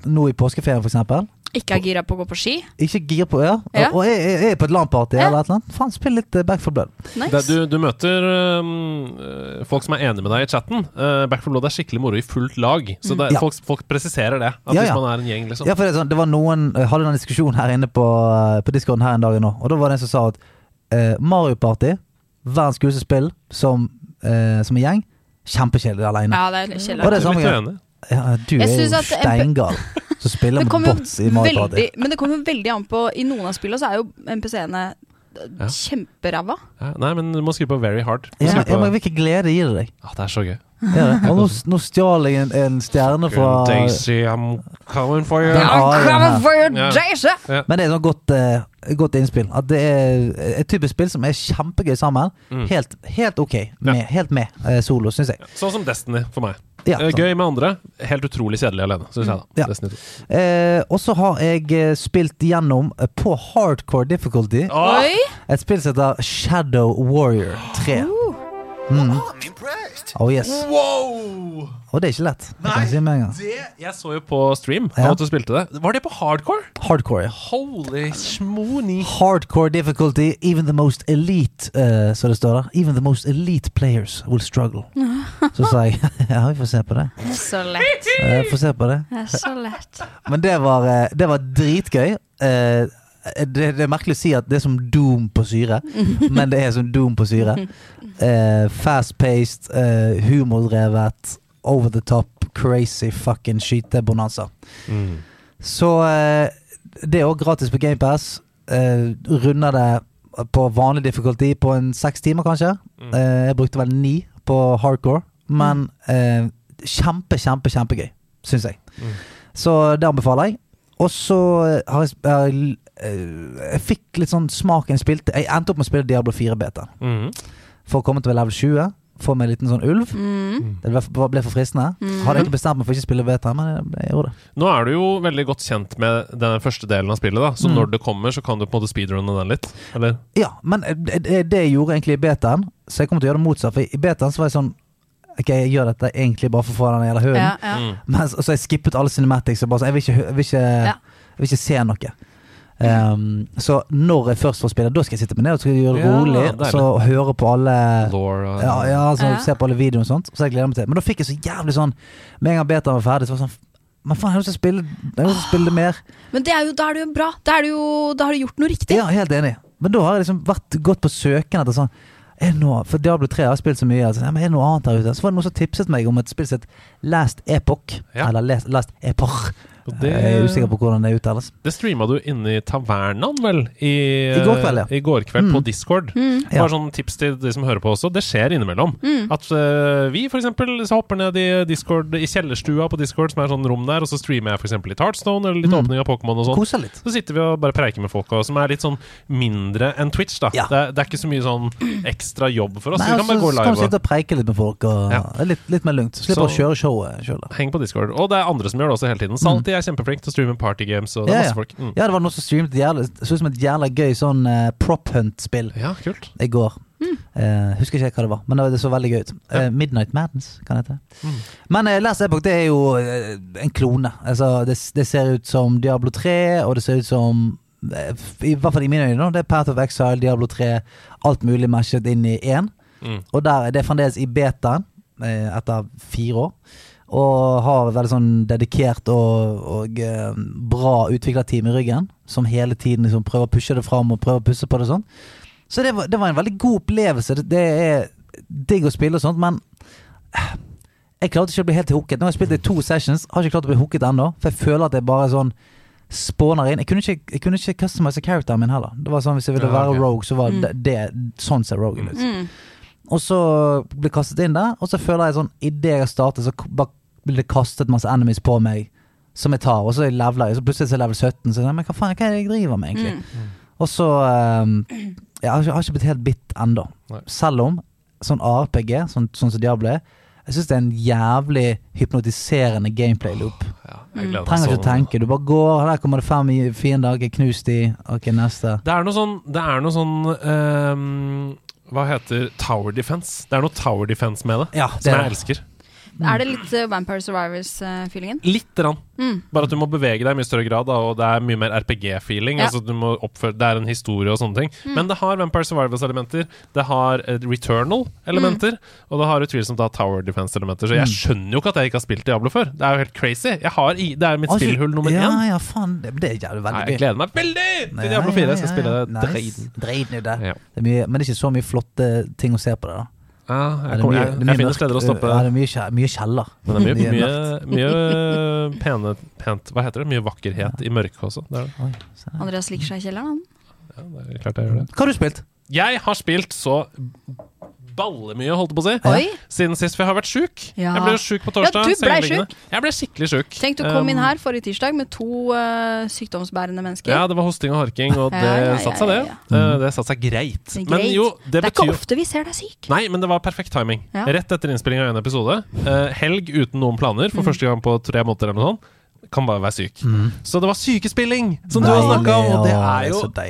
nå i påskeferien, eksempel. Ikke er gira på å gå på ski. Ikke gir på, ja. Ja. Og jeg, jeg er på et LAN-party Ja. eller et eller annet. Faen, spill litt eh, Back for Blood. Nice. Det, du, du møter um, eh, folk som er enige med deg i chatten. Uh, Back for Blood er skikkelig moro i fullt lag. Så det, Ja. folk, folk presiserer det. At Ja, hvis man er en gjeng, liksom. Ja, for det, sånn, det var noen Jeg hadde en diskusjon her inne på, på Discorden her en dag nå, og da var det en som sa at uh, Mario Party, verdens kuleste spill, som, uh, som en gjeng, kjempekjedelig alene. Ja, det er litt Og kjedelig. det er samme uenig? Ja, du Jeg er jo steingal som spiller med bots i Mario Party. men det kommer veldig an på I noen av spillene så er jo MPC-ene Ja. kjemperæva. Ja, nei, men du må skrive på very hard. Du Ja, men, ja, på- hvilken glede gir det deg? Ah, det er så gøy. Ja. Og nå, nå stjal jeg en, en stjerne fra Daisy, I'm coming for you. I'm A-en for you, Daisy! Men det er et godt, uh, godt innspill. At det er et typisk spill som er kjempegøy sammen. Mm. Helt, helt ok. Med, Helt med uh, solo, syns jeg. Sånn som Destiny for meg. Ja, Eh, sånn. Gøy med andre, helt utrolig kjedelig alene, syns jeg. da Ja. Eh, og så har jeg eh, spilt gjennom eh, på hardcore difficulty Oi! et spill som heter Shadow Warrior 3. Mm. Oh yes. Wow! Og det er ikke lett. Nei, jeg si. Det, jeg så jo på stream Ja. at du spilte det. Var det på hardcore? Hardcore, ja. Holy schmoony. Hardcore difficulty, even the most elite, uh, så det står der. Even the most elite players will struggle. Så sa jeg ja, vi får se på det. Så lett. Uh, får se på det. Det er så lett. Men det var, eh, det var dritgøy. Eh, det, det er merkelig å si at det er som Doom på syre, men det er som Doom på syre. Uh, Fast-paced, uh, humordrevet, over the top, crazy fucking skytebonanza. Mm. Så uh, det er òg gratis på GamePass. Uh, runder det på vanlig difficulty på en seks timer, kanskje. Mm. Eh, jeg brukte vel ni på hardcore, men eh, kjempe, kjempe, kjempegøy, syns jeg. Mm. Så det anbefaler jeg. Og så har jeg, jeg, jeg fikk litt sånn smaken spilt Jeg endte opp med å spille Diablo 4-beta Mm. for å komme til level 20. Få meg en liten sånn ulv. Mm. Det ble for fristende. Mm. Hadde ikke bestemt meg for ikke å spille beta, men jeg, jeg gjorde det. Nå er du jo veldig godt kjent med den første delen av spillet, da. Så Mm. når det kommer, så kan du på en måte speedrunne den litt? Eller? Ja, men det, det det jeg gjorde egentlig i betaen, så jeg kommer til å gjøre det motsatt. For i betaen så var jeg sånn Ok, jeg gjør dette egentlig bare for å få den jævla hunden. Ja, ja. Mm. Men så så jeg skippet alle cinematics. Og bare sånn, jeg, vil ikke, jeg, vil ikke, Ja. jeg vil ikke se noe. Um, så når jeg først får spille, da skal jeg sitte meg ned og skal gjøre det Ja, rolig. deilig. Så høre på alle Laura ja, ja, så Ja. Se på alle videoene og sånt. Så jeg gleder meg til Men da fikk jeg så jævlig sånn Med en gang Beta var ferdig, så var det sånn Men faen, jeg har lyst til å spille Jeg det mer. Men det er jo, da er det jo bra. Da, er det jo, da har du gjort noe riktig. Ja, helt enig. Men da har jeg liksom vært gått på søken etter sånn er det noe, For Diablo 3 har spilt så mye. Altså, ja, men er det noe annet der ute? Så var det noen som tipset meg om et spill som het Last Epoch. Ja. Eller Last, Last Epoch. Det, Jeg er usikker på hvordan det uttales. det streama du inne i tavernaen, vel? I, I går kveld, ja. I går kveld på Mm. Discord. Mm. Ja. Bare sånn tips til de som hører på også. Det skjer innimellom. Mm. At uh, vi eksempel hopper ned i Discord I kjellerstua på Discord, som er sånn rom der, og så streamer jeg eksempel litt Heartstone eller litt Mm. åpning av Pokémon og sånn. Så sitter vi og bare preiker med folk, og, som er litt sånn mindre enn Twitch. da Ja. det, er, det er ikke så mye sånn ekstra jobb for oss. Nei, vi kan altså, bare gå live. så kan vi sitte og preike litt med folk. Og, Ja. litt, litt mer lugnt. Slipper Så- å kjøre showet sjøl. Heng på Discord. Og det er andre som gjør det også hele tiden. Salty er kjempeflink til å streame partygames, og det er Ja, masse folk. Mm. Ja, det var noen som streamet et så ut som et jævla gøy sånn uh, prop hunt-spill Ja, kult. i går. Eh, husker ikke hva det var, men det så veldig gøy ut. Ja. Eh, Midnight Madness, kan det hete. Mm. Men uh, Last Epoch det er jo en klone. Altså, det, det ser ut som Diablo 3, og det ser ut som I hvert fall i mine øyne, det er Path of Exile, Diablo 3, alt mulig matchet inn i én. Mm. Og der, det er fremdeles i betaen eh, etter fire år. Og har veldig sånn dedikert og, og eh, bra utviklerteam i ryggen. Som hele tiden liksom prøver å pushe det fram og prøver å pusse på det sånn. Så det var, det var en veldig god opplevelse. Det, det er digg å spille og sånt, men eh, jeg klarte ikke å bli helt hooket. Nå har jeg spilt i to sessions, har ikke klart å bli hooket ennå. For jeg føler at jeg bare sånn spåner inn. Jeg kunne ikke, jeg kunne ikke customize characteren min heller. Det var sånn Hvis jeg ville Ja, være rogue, så var Mm. det, det sånn ser rogue ut. Mm. Og så blir kastet inn der, og så føler jeg sånn Idet jeg har startet, så bare blir det kastet masse enemies på meg som jeg tar, og så leveler jeg, så plutselig er jeg level 17, så jeg, men hva faen, hva er det jeg driver med, egentlig? Mm. Og så um, Jeg har ikke, har ikke blitt helt bitt ennå. Selv om sånn RPG, sånn, sånn som Diablo er, jeg syns det er en jævlig hypnotiserende gameplay loop. Ja, Mm. Trenger sånn. ikke tenke, du bare går, der kommer det fem fiender, ok, knus de, ok, neste. Det er noe sånn, det er noe sånn ehm, Hva heter Tower Defense? Det er noe Tower Defense med det, Ja, det som jeg elsker. Er det litt eh, Vampire Survivors-feelingen? Litt rann. Mm. Bare at du må bevege deg i mye større grad, da, og det er mye mer RPG-feeling. Ja. Altså, du må oppføre, det er en historie og sånne ting. Men det har Vampire Survivors-elementer. Det har eh, Returnal-elementer. Og det har utvilsomt da Tower Defense-elementer. Så jeg skjønner jo ikke at jeg ikke har spilt Diablo før. Det er jo helt crazy. Jeg har i, det er mitt Altså, spillhull nummer ja, én. Ja, faen, det, det jævlig Nei, veldig jeg gleder meg veldig til Diablo 4. Jeg skal spille Nice. dreiden. Dreiden er det. Ja. Det er mye, men det er ikke så mye flotte ting å se på det. da Ja, jeg, det er kommer, mye- jeg, jeg finner steder å stoppe. Ja, det er mye, mye kjeller. Men det er mye, mye, mye, mye pene, pent Hva heter det? Mye vakkerhet i mørket også. Det er, det. Oi. Andreas liker seg i kjelleren, han. Ja, det er klart jeg gjør det. Hva har du spilt? Jeg har spilt så ballemye, holdt jeg på å si. Oi. Siden sist, for jeg har vært sjuk. Ja. Jeg ble jo sjuk på torsdag. Ja, du ble syk. Jeg ble skikkelig sjuk. Tenk, du kom inn Um, her forrige tirsdag med to uh, sykdomsbærende mennesker. Ja, det var hosting og harking, og det ja, ja, satte seg, det. ja, ja. Eh, Det satte seg greit. Det er Men jo, det det er betyr ikke ofte vi ser deg syk. Nei, men det var perfekt timing. Ja. Rett etter innspilling av en episode. Uh, helg uten noen planer Mm. for første gang på tre måneder eller noe sånt. Kan bare være syk. Så det var sykespilling, som du Deilig, har snakka om, og det er jo det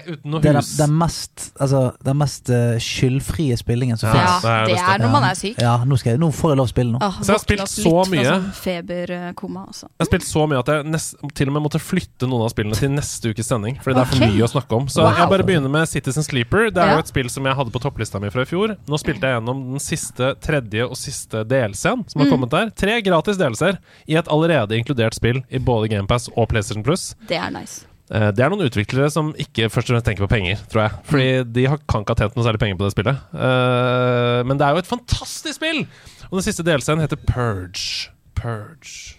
er Uten noe Det er den, mest, altså, den mest uh, skyldfrie spillingen som Ja, fins. Ja, det er det det er når man er syk. Ja, nå, skal jeg, nå får jeg lov å spille nå. Ah, Så jeg har spilt så mye. Sånn feberkoma, også. Jeg har spilt så mye at jeg nest, til og med måtte flytte noen av spillene til neste ukes sending. Fordi det er for okay. mye å snakke om. Så Wow. jeg bare begynner med Citizen Sleeper. Det er Ja. jo et spill som jeg hadde på topplista mi fra i fjor. Nå spilte jeg gjennom den siste, tredje og siste DLC-en som har Mm. kommet der. Tre gratis DLC-er i et allerede inkludert spill i både GamePass og PlayStation Plus. Det er nice. Eh, Det er noen utviklere som ikke først og fremst tenker på penger, tror jeg. Fordi de har, kan ikke ha tjent noe særlig penger på det spillet. Eh, Men det er jo et fantastisk spill! Og den siste DLC-en heter Purge. Purge.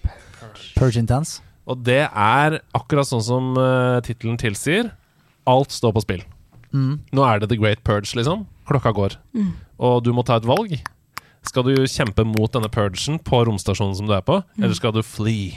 Purge Intense. Og det er akkurat sånn som uh, tittelen tilsier. Alt står på spill. Mm. Nå er det The Great Purge, liksom. Klokka går. Og du må ta et valg. Skal du kjempe mot denne purgen på romstasjonen som du er på, eller skal du fly?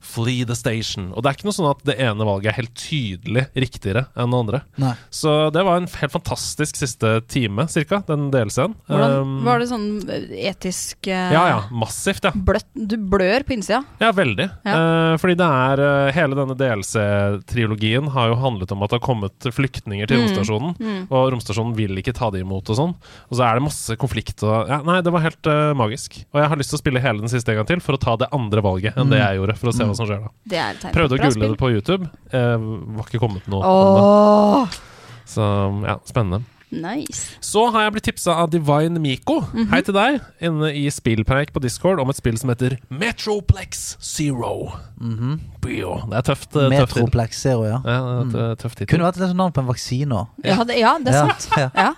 Flee the station. Og det er ikke noe sånn at det ene valget er helt tydelig riktigere enn det andre. Nei. Så det var en helt fantastisk siste time, cirka, den. Hvordan, Um, var det sånn eh, etisk uh, Ja, ja. Massivt, ja. Bløtt, du blør på innsida. Ja, veldig. Ja. Uh, fordi det er uh, Hele denne DLC-trilogien har jo handlet om at det har kommet flyktninger til Mm. romstasjonen. Mm. Og romstasjonen vil ikke ta det imot og sånn. Og så er det masse konflikt og ja, Nei, det var helt magisk. Og jeg har lyst til å spille hele den siste en gang til for å ta det andre valget enn det Mm. jeg gjorde. For å se hva som skjer da. Det er et tegn Prøvde å bra google spill. det på YouTube. Eh, var ikke kommet noe om det. Åh, Så ja, spennende. nice. Så har jeg blitt tipsa av Divine Miko. Mhm. Hei til deg. Inne i spillpreik på Discord om et spill som heter Metroplex Zero. Mhm. Bio. Det er tøft. eh, tøft tittel. Metroplex Zero, ja. Ja, det er et tøft tittel. Kunne vært et navn på en vaksine òg. Ja, det, ja, det er sant. Ja, ja.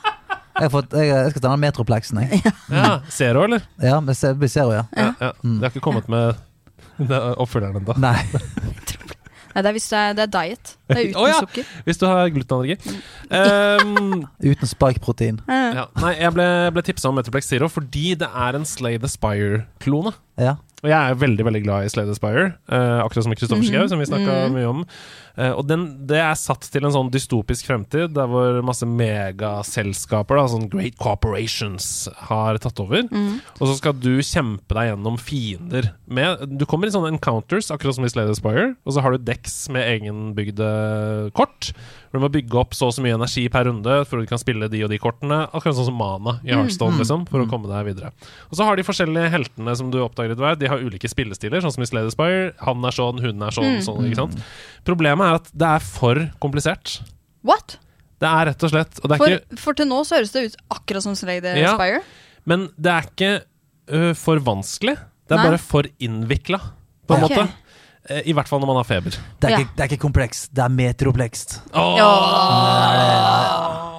Jeg, har fått, jeg, jeg skal ta den Metroplexen, jeg. Ja, Zero, eller? Ja, det blir Zero, ja. Ja. ja. Mm. Det har ikke kommet med det er oppfølgeren ennå. Nei. Nei, det er hvis det er, det er diet. Det er uten oh, ja. sukker. Hvis du har glutenallergi. Um, Uten spike-protein. Ja. Nei, jeg ble, ble tipsa om Metroplex Zero fordi det er en Slay the Spire-klone. Ja. Og jeg er veldig veldig glad i Slade Aspire, Spire, eh, akkurat som Kristoffer Kristoffer mm -hmm. som vi snakka Mhm. mye om. Uh, og den, det er satt til en sånn dystopisk fremtid, der hvor masse megaselskaper, da, sånn great corporations, har tatt over. mm. Og så skal du kjempe deg gjennom fiender med Du kommer i sånne encounters, akkurat som i Slade Aspire, og så har du decks med egenbygde kort. Hvor du må bygge opp så og så mye energi per runde for at du kan spille de og de kortene. Akkurat sånn som Mana i Heartstone, Mm. liksom, for å Mm. komme deg videre. Og så har de forskjellige heltene som du oppdager etter hvert. De har ulike spillestiler, sånn som i Slade Aspire. Spire. Han er sånn, hun er sånn, Mm. sånn, ikke sant. Problemet er at det er for komplisert. What? Det er rett og slett Og det For, ikke for til nå så høres det ut akkurat som Slade Ja. Men det er ikke ø, for vanskelig. Det er Nei. bare for innvikla, på en Ok. måte. Eh, I hvert fall når man har feber. Det er, Ja. ikke, det er ikke komplekst, det er metroplekst. Ja.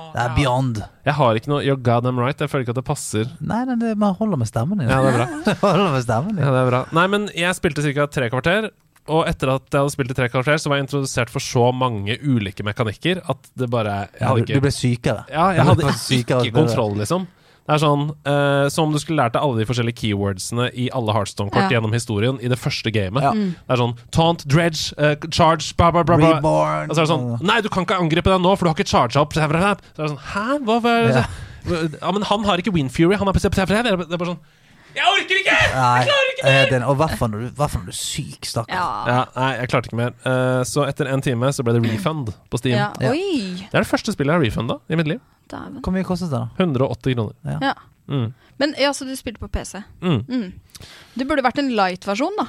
Det er beyond. Jeg har ikke noe You're goddamn right. Jeg føler ikke at det passer. Nei, nei det, man holder med stemmen. Ja, det er bra. Holder med stemmen. Ja, det er bra. Nei, men jeg spilte ca. tre kvarter. Og etter at jeg hadde spilt i tre kvarter, så var jeg introdusert for så mange ulike mekanikker at det bare Jeg hadde du, du ikke ble sykere. Ja, jeg hadde ble av ikke kontroll, liksom. Det er sånn uh, som om du skulle lært deg alle de forskjellige keywordsene i alle Heartstone-kort Ja. gjennom historien i det første gamet. Ja. Mm. Det er sånn taunt, dredge, uh, charge, bla, bla, bla, bla. Reborn. Og så er det sånn Nei, du kan ikke angripe deg nå, for du har ikke charga opp. Så er det sånn Hæ? Hva, hva er det? Ja. Ja, men han har ikke Wind Fury. Han har Det er bare sånn Jeg orker ikke! Nei, klarer ikke mer! er helt enig. Og i hvert fall når du, er syk, stakkar. Ja. Ja, nei, jeg klarte ikke mer. Uh, så etter en time så ble det refund på Steam. ja. Ja. Oi! Det er det første spillet jeg har refunda i mitt liv. Dæven. Hvor mye kostet det, da? 180 kroner. Ja. Mm. Men ja, så du spilte på PC. Mm. Mm. Det burde vært en light-versjon, da.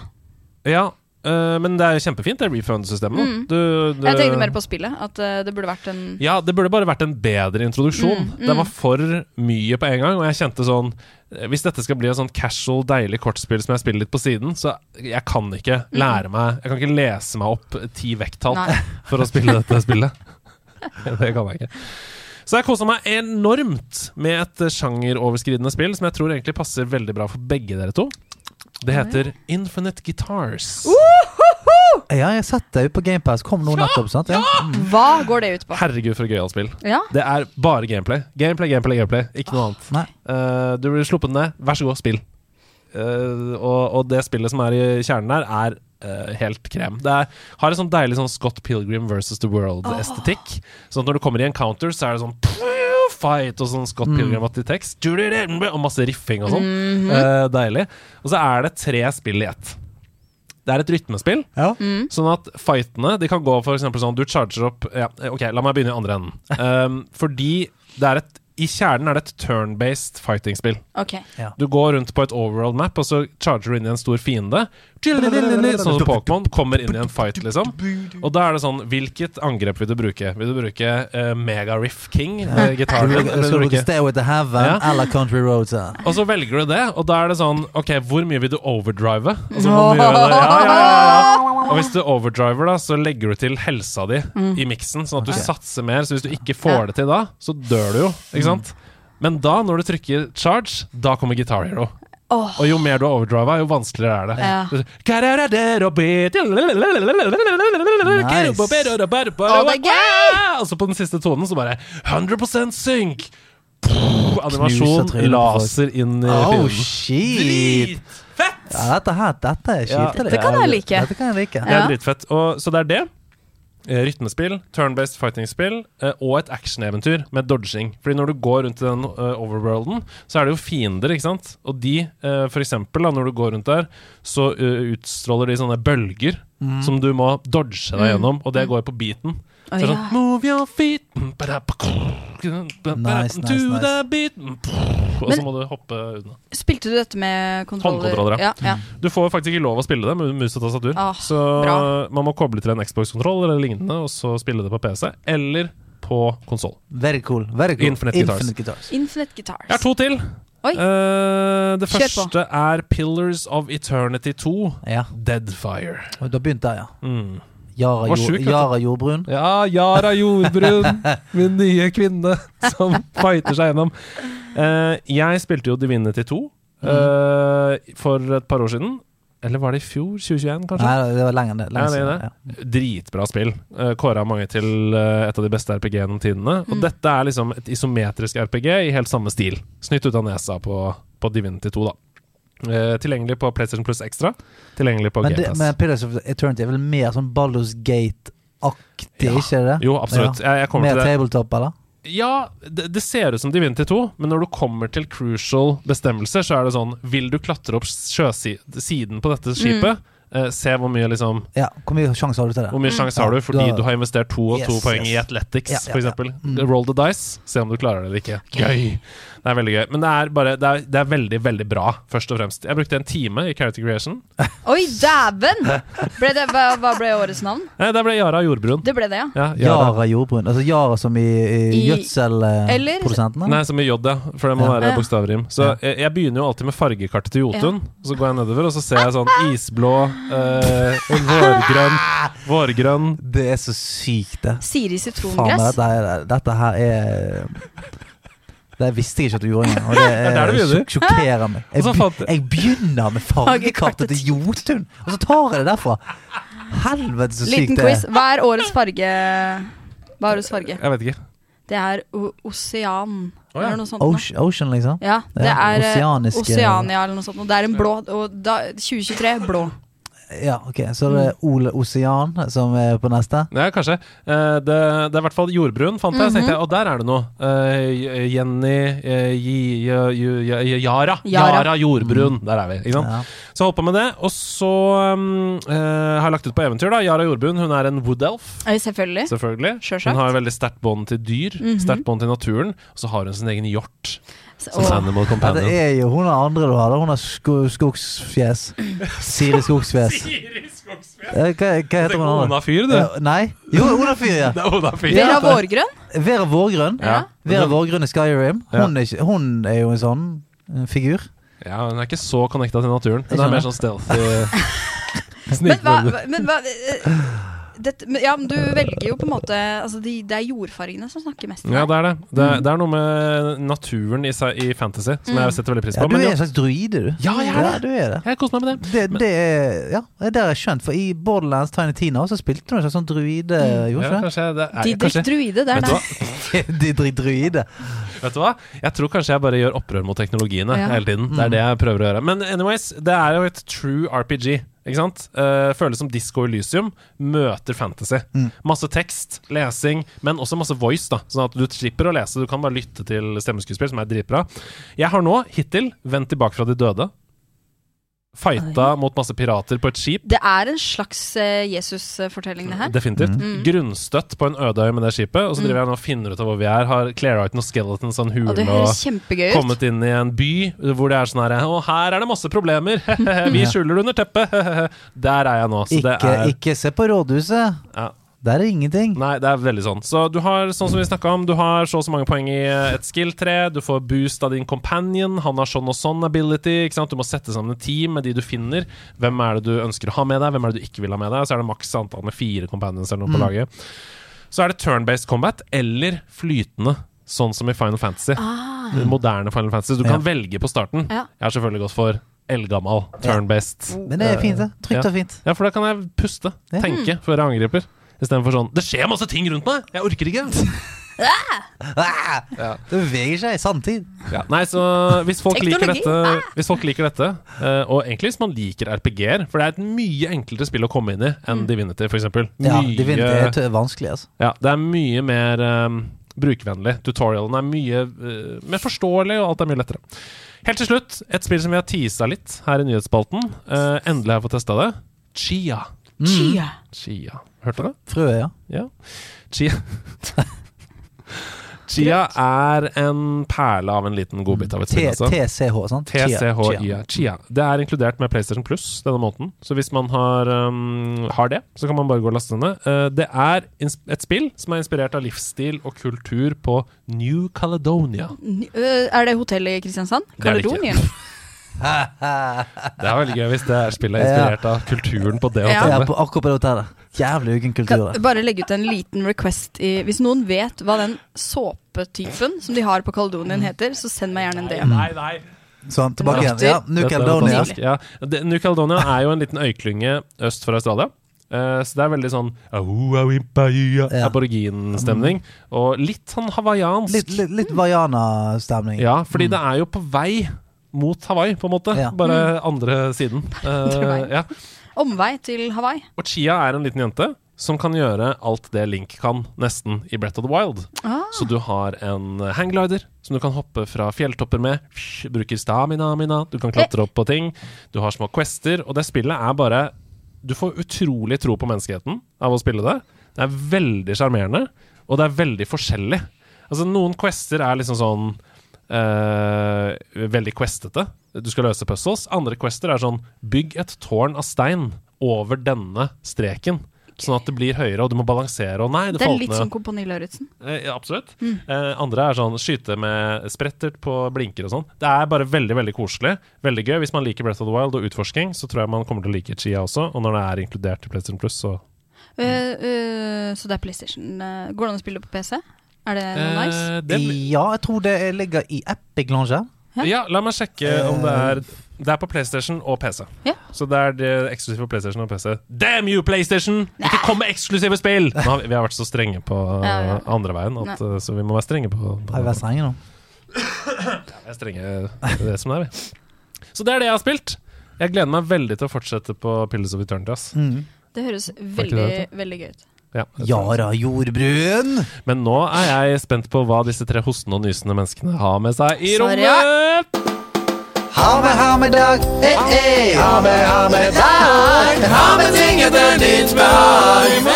Ja, eh, men det er kjempefint, det refund-systemet. Mm. Jeg tenkte mer på spillet. At uh, det burde vært en Ja, det burde bare vært en bedre introduksjon. Mm, mm. Det var for mye på en gang, og jeg kjente sånn eh, Hvis dette skal bli et sånn casual, deilig kortspill som jeg spiller litt på siden, så jeg kan ikke lære meg Jeg kan ikke lese meg opp ti vekttall for å spille dette spillet. det kan jeg ikke. Så jeg kosa meg enormt med et sjangeroverskridende spill som jeg tror egentlig passer veldig bra for begge dere to. Det heter Infinite Guitars. Ja, jeg har sett det ute på GamePass. Kom nå nettopp, sant? Ja. Mm. Hva går det ut på? Herregud, for et gøyalt spill. Ja. Det er bare gameplay. Gameplay, gameplay, gameplay. Ikke noe annet. Nei. Eh, du blir sluppet ned. Vær så god, spill. Eh, og, og det spillet som er i kjernen der, er eh, helt krem. Det er, har en sånn deilig sånn Scott Pilgrim versus The World-estetikk. Sånn at når du kommer i encounters, så er det sånn fight og sånn Scott Pilgrim-aktig tekst. Og masse riffing og sånn. Eh, deilig. Og så er det tre spill i ett. Det er et rytmespill. Ja. Sånn at fightene De kan gå for eksempel sånn Du charger opp ja, Ok, la meg begynne i andre enden. Um, fordi det er et i kjernen er det et turn-based fighting-spill. Ok. Du går rundt på et overworld map, og så charger du inn i en stor fiende. Sånn som Pokémon kommer inn i en fight, liksom. Og da er det sånn Hvilket angrep vil du bruke? Vil du bruke uh, Mega Riff King? Uh, gitaren? vil- Skal du du bruke bruke Stairway to Heaven Ja. eller Country Roads? Og så velger du det, og da er det sånn OK, hvor mye vil du overdrive? Altså, hvor mye, ja, ja, ja, ja. Og hvis du overdriver, da, så legger du til helsa di i miksen, sånn at du satser mer. Så hvis du ikke får det til da, så dør du jo, ikke sant? Men da, når du trykker charge, da kommer Guitar Hero. Åh. Og jo mer du har overdriva, jo vanskeligere er det. Og så på den siste tonen så bare 100% synk! Animasjon, laser inn i Oh, filmen. shit! Fett! Ja, dette her, dette er Ja, dette, det kan jeg like. Dette kan jeg like. Det er dritfett. Og, så det er det. Eh, Rytmespill, turn-based fighting-spill eh, og et actioneventyr med dodging. Fordi når du går rundt i den eh, overworlden, så er det jo fiender, ikke sant? Og de, for eksempel, da, når du går rundt der, så utstråler de sånne bølger Mm. som du må dodge deg gjennom, og det går på beaten. Så er ja. sånn Move your feet Nice, To nice, the beat Og så må du hoppe unna. Spilte du dette med kontroller? Håndkontroller, ja. ja. Du får faktisk ikke lov å spille det med mus og tastatur. Ah, så bra. man må koble til en Xbox-kontroll eller lignende, og så spille det på PC. Eller på konsoll. Very cool. Very cool. Infinite Guitars. Infinite Guitars. Infinite Guitars. Jeg har to til. Oi. Eh, det Kjør på. første er Pillars of Eternity 2. Ja, Deadfire. Da begynte jeg, ja. Mm. Var jord, sjuk, vet. Yara Jordbrun. Ja, Yara Jordbrun, min nye kvinne som fighter seg gjennom. Uh, jeg spilte jo Divinity 2 eh, for et par år siden. Eller var det i fjor? 2021, kanskje? Nei, det var Lenge er siden. Ja. Dritbra spill. Uh, Kåra mange til eh, et av de beste RPG gjennom tidene. Og Mm. dette er liksom et isometrisk RPG i helt samme stil. Snytt ut av nesa på, på Divinity 2, da. Eh, tilgjengelig på PlayStation Plus Extra. Tilgjengelig på Men, det, GamePass. men Pillars of Eternity er vel mer sånn Baldur's Gate-aktig, Ja. ikke det? Jo, absolutt. Jeg, jeg kommer Mer til det. tabletop, eller? Ja, det, det ser ut som Divinity 2, men når du kommer til crucial bestemmelser, så er det sånn Vil du klatre opp sjøsiden på dette skipet? Eh, se hvor mye liksom Ja, Hvor mye sjanse har du til det? Hvor mye sjanse har du fordi da- du har investert to og to poeng yes. i Athletics, Ja, ja, for ja. Mm. Roll the dice, se om du klarer det eller ikke. Gøy! Det er veldig gøy. Men det er bare Det er, det er veldig, veldig bra, først og fremst. Jeg brukte en time i Character Creation. Oi, dæven! Hva, hva ble årets navn? Eh, der ble Yara jordbrun. Det ble det, ja. Ja, Yara. Yara Jordbrun. Altså Yara som i, i I- gjødselprodusenten? Nei, som i J, ja. For det må være Ja. bokstavrim. Så jeg, jeg begynner jo alltid med fargekartet til Jotun. Så går jeg nedover, og så ser jeg sånn isblå, eh, vårgrønn, vårgrønn Det er så sykt, det. Siri Faen sitrongress. dette, er, dette her er Det visste jeg ikke at du gjorde engang. Og det, Det er det sjok- sjokkerer meg. Jeg, be- jeg- begynner med fargekartet til Jotun, og så tar jeg det derfra! Helvete, så sykt Liten det quiz. er. Hva er årets farge? Hva er årets farge? Jeg vet ikke. Det er o osean, Oh, ja. sånt. Ocean, ocean, liksom? Ja, det er eh, oseaniske- Oceania eller noe sånt. Og det er en blå Og da, 2023 blå. Ja, ok. Så det er Mm. Ole Osean som er på neste? Ja, kanskje. Eh, det, det er i hvert fall jordbrun, fant jeg. Mm -hmm. tenkte jeg, Og der er det noe. Eh, Jenny eh, Yara. Yara. Yara jordbrun. Der er vi. ikke sant? Ja. Så holdt på med det. Og så um, eh, har jeg lagt ut på eventyr. da Yara jordbrun hun er en wood elf. Eh, Selvfølgelig. Selvfølgelig. Hun har veldig sterkt bånd til dyr, Mhm. sterkt bånd til naturen. Og så har hun sin egen hjort som Og- animal Ja, det er jo hun er andre du har. Hun har sko skogsfjes. Siri Skogsfjes. Eh, Hva, hva heter hun andre? Ona fyr, du. Nei? Jo, Ona Fyr, ja. Det er Ona fyr. Vera Vårgrønn. Vera Vårgrønn. Ja. Vera Vårgrønn i Skyrim. Hun er, ikke, hun er jo en sånn eh, figur. Ja, hun er ikke så connecta til naturen. Hun er mer sånn stealthy. Men hva, men hva men, ja, men du velger jo på en måte altså de, Det er jordfargene som snakker mest. Ja, det er det. Det er, det er noe med naturen i, i fantasy som jeg setter veldig pris Ja, på. du Men er en slags druide, du. Ja, jeg er det. Ja, du er det. jeg koser meg med det. Det, det er Ja, det har jeg skjønt. For i Borderlands Tiny Tina så spilte du en slags sånn druide, mm. gjorde ja, kanskje det er, Didrik kanskje, Druide, det er vet det. Didrik? Druide. Vet du hva? Jeg tror kanskje jeg bare gjør opprør mot teknologiene Ja. hele tiden. Det er det jeg prøver å gjøre. Men anyways, det er jo et true RPG. Ikke sant? Uh, føles som Disco Elysium møter fantasy. Masse tekst, lesing, men også masse voice. da Sånn at du slipper å lese, du kan bare lytte til stemmeskuespill, som er dritbra. Jeg har nå hittil vendt tilbake fra de døde. Fighta mot masse pirater på et skip. Det er en slags uh, Jesus-fortelling, det her. Definitivt. Mm. Grunnstøtt på en øde øy med det skipet. Og så driver jeg nå og finner ut av hvor vi er. Har Clairite noen skeletons og en sånn hule og kjempegøy ut. kommet inn i en by hvor det er sånn her Og her er det masse problemer! vi skjuler det under teppet! Der er jeg nå. Så det Ikke, er ikke se på rådhuset. ja. Der er ingenting. Nei, det er veldig sånn. Så du har sånn som vi snakka om, du har så og så mange poeng i et skill-tre. Du får boost av din companion. Han har sånn og sånn ability. Ikke sant? Du må sette sammen et team med de du finner. Hvem er det du ønsker å ha med deg? Hvem er det du ikke vil ha med deg? Så er det maks antall med fire companions eller noe på laget. Så er det turn-based combat eller flytende, sånn som i Final Fantasy. Ah. moderne Final Fantasy. Du kan velge på starten. Ja. Jeg har selvfølgelig gått for eldgammal turn-based. Men det er fint, det. Trygt Ja. og fint. Ja, for da kan jeg puste, Ja. tenke, før jeg angriper. Istedenfor sånn Det skjer masse ting rundt meg! Jeg orker ikke! Ah! Det beveger seg i sanntid. Ja. Nei, så hvis folk liker dette, Hvis folk liker dette eh, og egentlig hvis man liker RPG-er, for det er et mye enklere spill å komme inn i enn Divinity, f.eks. Ja, Divinity er vanskelig, altså. Ja, det er mye mer um, brukervennlig. Tutorialen er mye uh, mer forståelig, og alt er mye lettere. Helt til slutt, et spill som vi har teasa litt her i nyhetsspalten. Uh, endelig har jeg fått testa det. Chia. Chia. Chia. Hørte du det? Frø, ja. Ja. Chia Chia er en perle av en liten godbit av et spill. T- Altså. TCH, sant? Chia. TCHIA. Chia. Det er inkludert med PlayStation Plus denne måneden. Så hvis man har, um, har det, så kan man bare gå og laste denne ned. Eh, det er et spill som er inspirert av livsstil og kultur på New Caledonia. N- Er det hotellet i Kristiansand? Det er det ikke. Det er veldig gøy hvis det er spillet er inspirert av kulturen på det hotellet. Ja, på, akkurat på det hotellet. Jævlig uggen kultur. Kan bare legge ut en liten request i Hvis noen vet hva den såpetypen som de har på Caledonien heter, så send meg gjerne en DM. Nei, nei. Sånn, tilbake igjen. Ja, New Caledonia. Ja. New Caledonia er jo en liten øyklynge øst for Australia. Eh, så det er veldig sånn Ja. aboriginstemning. Og litt sånn hawaiiansk. Litt, litt, litt Vaiana-stemning. Ja, fordi det er jo på vei mot Hawaii, på en måte. Ja. Bare andre siden. Andre Eh, vei. ja. Omvei til Hawaii. Og Chia er en liten jente som kan gjøre alt det Link kan, nesten, i Breath of the Wild. Ah. Så du har en hangglider som du kan hoppe fra fjelltopper med. Bruker stamina, mina. Du kan klatre opp på ting. Du har små quester. Og det spillet er bare Du får utrolig tro på menneskeheten av å spille det. Det er veldig sjarmerende, og det er veldig forskjellig. Altså Noen quester er liksom sånn eh, veldig questete. Du skal løse puzzles. Andre quester er sånn Bygg et tårn av stein over denne streken. Sånn at det blir høyere, og du må balansere. Og nei, det, Det er litt ned. som Kompani Lauritzen. Eh, ja, absolutt. Eh, andre er sånn skyte med sprettert på blinker og sånn. Det er bare veldig veldig koselig. Veldig gøy. Hvis man liker Breath of the Wild og utforsking, så tror jeg man kommer til å like Chia også. Og når det er inkludert i PlayStation Plus, så mm. uh, uh, så det er PlayStation. Går det an å spille på PC? Er det noe nice? Eh, det, Ja, jeg tror det ligger i Epic Lounge. Ja. Ja, la meg sjekke om det er Det er på PlayStation og PC. Ja. Så det er det eksklusivt på PlayStation og PC. Damn you, PlayStation! Ikke kom med eksklusive spill! Nå vi, har vært så strenge på Ja, ja. andre veien, at, uh, så vi må være strenge på, på Har vi vært strenge nå? Vi er strenge det det som det er, vi. Så det er det jeg har spilt. Jeg gleder meg veldig til å fortsette på Pillars of Eternity. Ass. Mm. Det høres veldig, det, veldig gøy ut. Ja, da, jordbrun! Men nå er jeg spent på hva disse tre hostende og nysende menneskene har med seg i Sorry, rommet! Ha med, ha med dag, eh, eh. Ha med, ha med dag. Ha med ting etter ditt behag.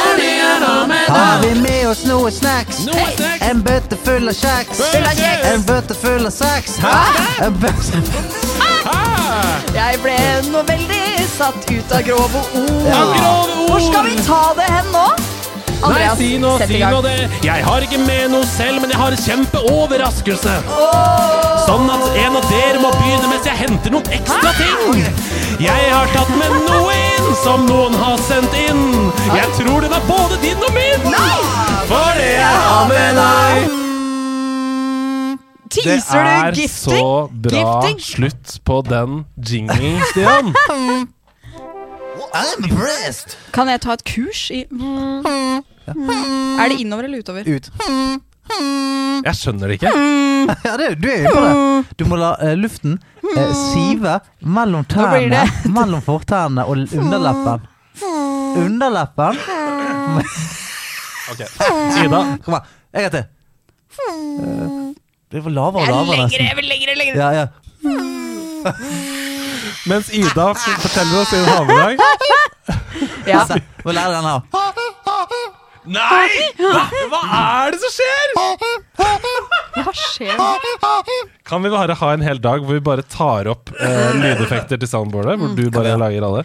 Har vi med oss noe snacks? Noe snacks. En bøtte full av kjeks. Full av kjeks. En bøtte full av sex. En bøtte Jeg ble nå veldig satt ut av grove ord. Ja. Grove ord. Hvor skal vi ta det hen nå? Andreas, Nei, si nå, si nå det. Jeg har ikke med noe selv, men jeg har kjempeoverraskelse. Sånn at en av dere må begynne mens jeg henter noen ekstra ting. Jeg har tatt med noe inn som noen har sendt inn. Jeg tror den er både din og min. Nei! For det jeg har med deg. Det Teaser er du gifting? så bra Gifting? slutt på den jinglen, Stian. I'm impressed! Kan jeg ta et kurs i Er det innover eller utover? Ut. Jeg skjønner det ikke. Ja, det, du er jo på det. Du må la eh, luften eh, sive mellom blir tærne, det- mellom fortærne og underleppen. Underleppen. Ok, Ida, Kom her. en gang til. Eh, Det var lavere og lavere. nesten. jeg vil legge det. Ja, ja. mens Ida f- forteller oss sin havedag Ja. Se, Må lære den her. Nei! Hva, hva er det som skjer? Hva skjer nå? Kan vi bare ha en hel dag hvor vi bare tar opp eh, lydeffekter til soundboardet? Hvor du bare lager alle?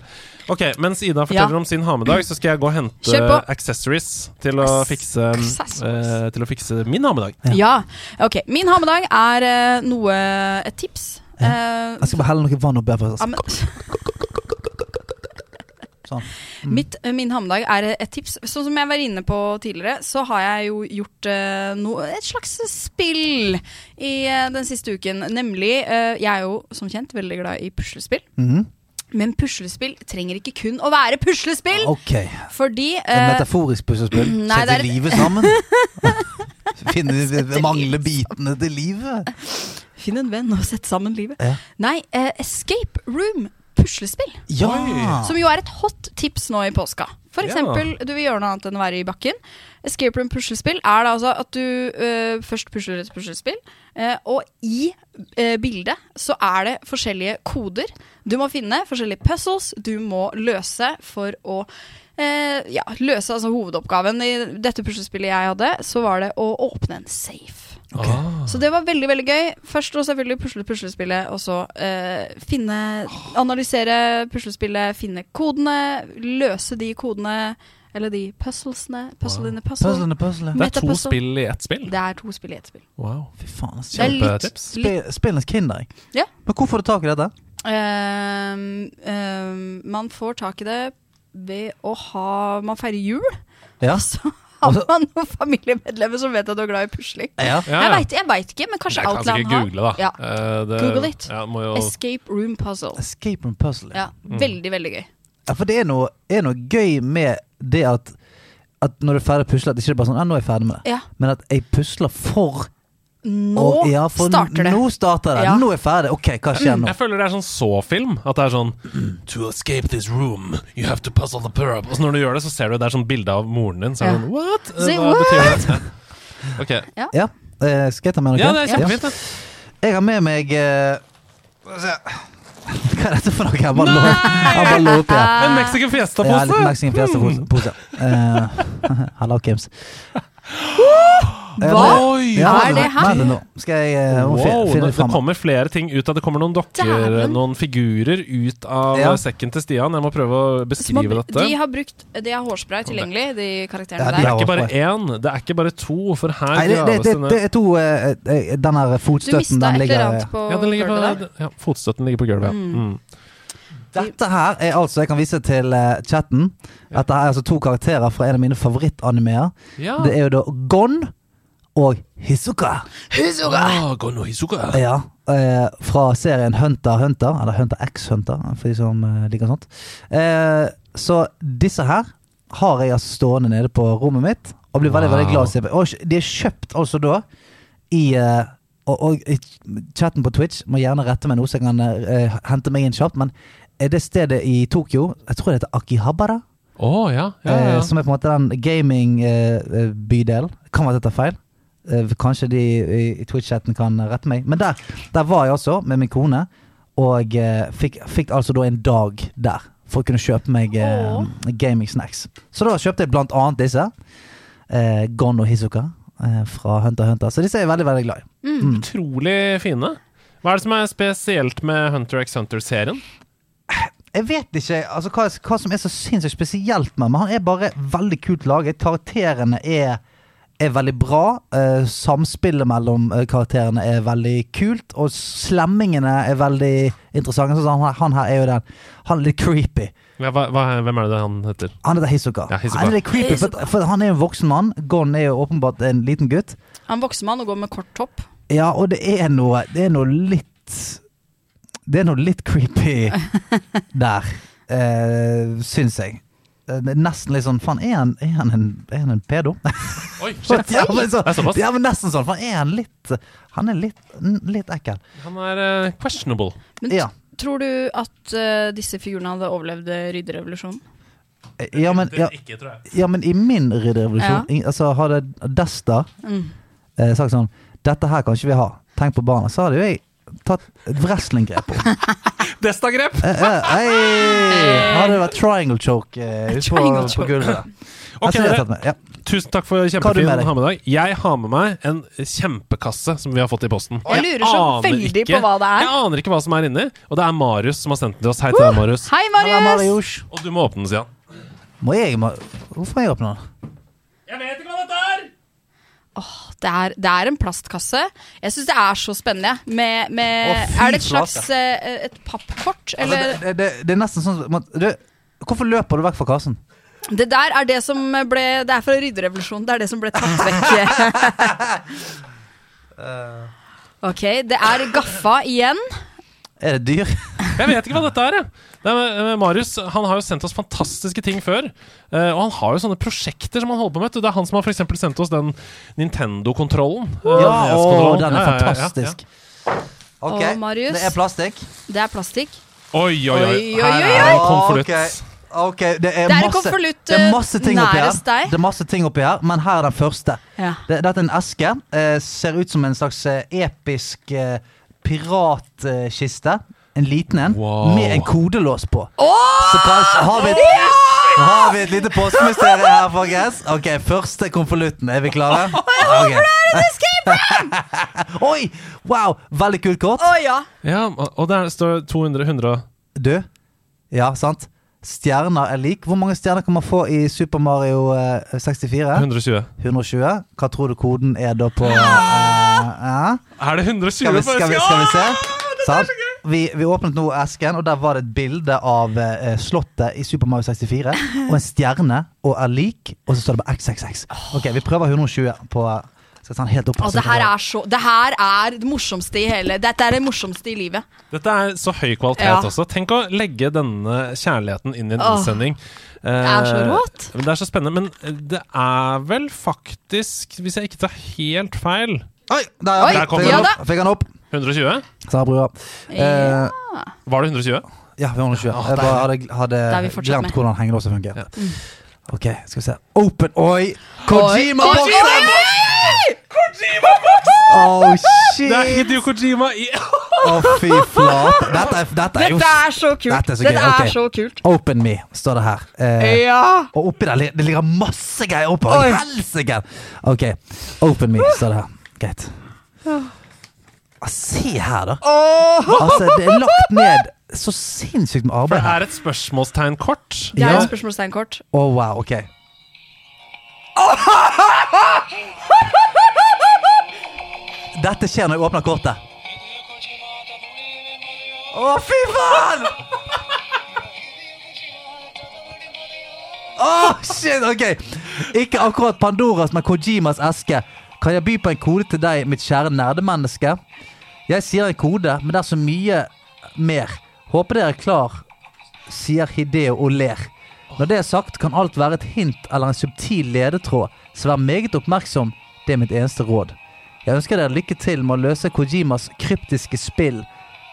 Ok, Mens Ida forteller Ja. om sin hamedag, så skal jeg gå og hente accessories til å fikse, eh, til å fikse min hamedag. Ja. Ok. Min hamedag er eh, noe Et tips. Eh, Jeg skal bare helle noe vann oppi her. ja, men, Sånn. mitt, eh, min hammedag er et tips. Sånn som jeg var inne på tidligere, så har jeg jo gjort uh, noe, et slags spill i uh, den siste uken. Nemlig uh, Jeg er jo som kjent veldig glad i puslespill. Mm. Men puslespill trenger ikke kun å være puslespill. Ok. Fordi Et eh, metaforisk puslespill. Nei, Sette er livet sammen. Finne mangle bitene til livet. Finn en venn og sett sammen livet. Ja. Nei, uh, Escape Room puslespill. Ja! Som jo er et hot tips nå i påska. For Ja. eksempel, du vil gjøre noe annet enn å være i bakken. Escape room puslespill er da altså at du uh, først pusler et puslespill, uh, og i uh, bildet så er det forskjellige koder. Du må finne forskjellige puzzles du må løse for å eh, ja, løse altså hovedoppgaven. I dette puslespillet jeg hadde, så var det å åpne en safe. Ah. Så det var veldig veldig gøy. Først og selvfølgelig pusle puslespillet, og så eh, finne Analysere puslespillet, finne kodene, løse de kodene. Eller de puzzlesene. Puzzle in a puzzle. Puzzlene, puzzle. Det er to spill i ett spill. Det er to spill i ett spill. Wow. Fy faen. Er Kjempetips. litt spillenes kinder. Ja. Men hvor får du tak i dette? Um, um, Man får tak i det ved å ha Man feirer jul, Ja. så har Altså- man noen familiemedlemmer som vet at du er glad i pusling. ja. Ja, ja. jeg vet ikke, men kanskje Jeg kan Outland har. google, da. Ja. Eh, det- Google it. Ja, må jo Escape room puzzle. Escape room puzzle. Ja, Veldig, veldig gøy. Ja, for det er noe, er noe gøy med det at, at når du er ferdig å pusle, at det er bare sånn ja, 'Nå er jeg ferdig med det'. Ja. Men at jeg pusler for Nå og, ja, starter det. Nå starter det. Ja. Nå er ferdig. Ok, hva skjer nå? Jeg føler det er sånn så-film. At det er sånn To escape this room, you have to puzzle the purp. Og så når du gjør det, så ser du det er sånn bilde av moren din. Så er Ja. sånn What? Say Hva what? betyr det? Ok. Ja, eh, skal jeg ta med noe? Ja, det er kjempefint. Ja. Jeg har med meg se Hva er dette for noe? Jeg bare lå jeg bare lå opp her. En Mexican Ja, Fiesta-pose! Mexican Fiesta-pose. Uh, Hello, Kims. Hva Ja, er det her? Nå. Skal jeg uh, Wow, finne det, det kommer flere ting ut av Det kommer noen dokker, noen figurer ut av Ja. sekken til Stian. Jeg må prøve å beskrive beskrive dette. de har brukt De har hårspray tilgjengelig, de karakterene Ja, de Det er ikke bare én, det er ikke bare to, for her Nei, det, det, det, det er to her fotstøtten, Den her Du mista den et eller annet på Ja, ligger på, der. ja, fotstøtten ligger på gulvet. ja. Mm. Dette her er altså Jeg kan vise til uh, chatten. Dette her er altså to karakterer fra en av mine favorittanimeer. Ja. Det er jo da Gon og Hizuka. Ah, Gono Hizuka. Ja, eh, fra serien Hunter Hunter, eller Hunter x Hunter, for de som eh, liker sånt. Eh, så disse her har jeg altså stående nede på rommet mitt, og blir veldig Wow. veldig glad å se på. Og de er kjøpt altså da i eh, og, og i chatten på Twitch må gjerne rette meg noe så jeg kan eh, hente meg inn kjapt, men det stedet i Tokyo, jeg tror det heter Akihabara, oh, ja. ja, ja. eh, som er på en måte den gaming-bydelen. kan være at jeg tar feil. Eh, kanskje de i, Twitch-chatten kan rette meg. Men der, der var jeg også, med min kone, og eh, fikk, fikk altså da en dag der. For å kunne kjøpe meg eh, Åh. gaming-snacks. Så da kjøpte jeg blant annet disse. Eh, Gon og Hizuka eh, fra Hunter x Hunter. Så disse er jeg veldig, veldig glad i. Mm. Utrolig fine. Hva er det som er spesielt med Hunter x Hunter-serien? Jeg vet ikke altså, hva, hva som er så sinnssykt spesielt med ham, men han er bare veldig kult laget. Karakterene er, er veldig bra. Uh, samspillet mellom eh, karakterene er veldig kult. Og slemmingene er veldig interessante. Sånn, han, han her er jo den Han er litt creepy. Ja, hva, hva, hvem er det han heter? Han heter Hisoka. Ja, Hisoka. Han er creepy, for, for han er jo en voksen mann. Gon er jo åpenbart en liten gutt. Han er en voksen mann og går med kort topp. Ja, og det er noe Det er noe litt Det er noe litt creepy der, uh, syns jeg. Eh, Det er nesten litt sånn Faen, er han, er han, en, er han en pedo? Oi, shit! ja, men så, Det er såpass? ja, men nesten sånn. Faen, er han litt Han er litt, litt ekkel. Han er eh, questionable. Men Ja. tror du at eh, disse figurene hadde overlevd eh, rydderevolusjonen? Ja, men, ja, Ikke, tror jeg. ja, men i min Ja. ing- Altså, hadde Desta Mm. eh, sagt sånn Dette her kan ikke vi ha. Tenk på barna. Så hadde jo jeg tatt et wrestlinggrep på Desta-grep! Eh, eh, Hei! Hadde vært triangle choke eh, ute på, Triangle på choke. gulvet der. Jeg det dere, tatt med. Ja. tusen takk for Hva har du kjempefin med deg? ha dag. Jeg har med meg en kjempekasse som vi har fått i posten. Jeg lurer så aner veldig ikke- på hva det er. Jeg aner ikke hva som er inni, og det er Marius som har sendt den til oss. Hei til deg, Marius. Hei, Halla, Marius! Marius. Og du må åpne den, Sian. Må jeg må, Hvorfor må jeg åpne den? Jeg vet ikke hva dette er! Det er, det er en plastkasse. Jeg syns det er så spennende. Med, med, Å, er det et slags eh, et pappkort? Altså, det, det, det er nesten sånn man- Hvorfor løper du vekk fra kassen? Det der er det som ble Det er fra rydderevolusjonen. Det er det som ble tatt vekk. ok, det er gaffa igjen. Er det dyr? Jeg vet ikke hva dette er, jeg. Det er, Marius han har jo sendt oss fantastiske ting før. eh, og han har jo sånne prosjekter som han holder på med. Det er han som har for sendt oss den Nintendo-kontrollen. eh, Ja, å, den er Ja, ja, ja, ja. fantastisk. Ok, Og Marius? Det er plastikk. Det er plastikk. Oi, oi, oi. Oi, oi, Her oi, er oi. konvolutt. Ok. Ok, det er, Det er masse, det er masse ting oppi her. Det er masse ting oppi her, men her er den første. Ja. Det, dette er en eske. Eh, ser ut som en slags eh, episk eh, piratkiste. En liten en Wow. med en kodelås på. Oh! Så kanskje har vi et, har vi et lite påskemysterium her, folkens. Ok, første konvolutten. Er vi klare? Jeg håper det er en escape room Oi! Wow! Veldig kult kort. Oh, ja. Ja, og der står 200 100 Du, ja, sant? Stjerner er lik. Hvor mange stjerner kan man få i Super Mario eh, 64? 120. 120. Hva tror du koden er da på uh, uh? Er det 120 skal, vi, skal, vi, skal vi se? Åh, Sant? Vi, vi åpnet nå esken, og der var det et bilde av eh, slottet i Super Mario 64. Og en stjerne, og er lik, og så står det bare XXX. Ok, vi prøver 120 på Skal jeg ta den helt opp? Altså, det her er så Det her er det morsomste i hele Dette er det morsomste i livet. Dette er så høy kvalitet Ja. også. Tenk å legge denne kjærligheten inn i en innsending. Det er så Eh, rått. men Det er så spennende. Men det er vel faktisk, hvis jeg ikke tar helt feil Oi, der, Oi. Der kom den opp. Fikk han opp. 120? Sa. Ja. Eh, Var det 120? Ja, vi var 120. Åh, Jeg bare hadde, hadde glemt med. hvordan hengelåset fungerer. Ja. Ok, skal vi se. Open Oi! Kojima-boksen! box! Kojima-boksen! Oh, shit! Det er Hideo Kojima i Å, fy flate. Dette, er- dette er jo Dette er så kult. Dette er så Dette er okay. så kult. Open me, står det her. Eh, Ja. og oppi der det ligger masse greier oppe. Helsike! Ok, open me, står det her. Greit. Ah, se her, da. Altså, det er lagt ned så sinnssykt med arbeid det her. er et spørsmålstegnkort. Det er Ja. et spørsmålstegnkort. Å, wow, ok. Dette skjer når jeg åpner kortet. Å, fy faen! Å, shit, ok. Ikke akkurat Pandoras, men Kojimas eske. Kan jeg by på en kode til deg, mitt kjære nerdemenneske? Jeg sier en kode, men det er så mye mer. Håper dere er klar, sier Hideo og ler. Når det er sagt, kan alt være et hint eller en subtil ledetråd, så vær meget oppmerksom. Det er mitt eneste råd. Jeg ønsker dere lykke til med å løse Kojimas kryptiske spill.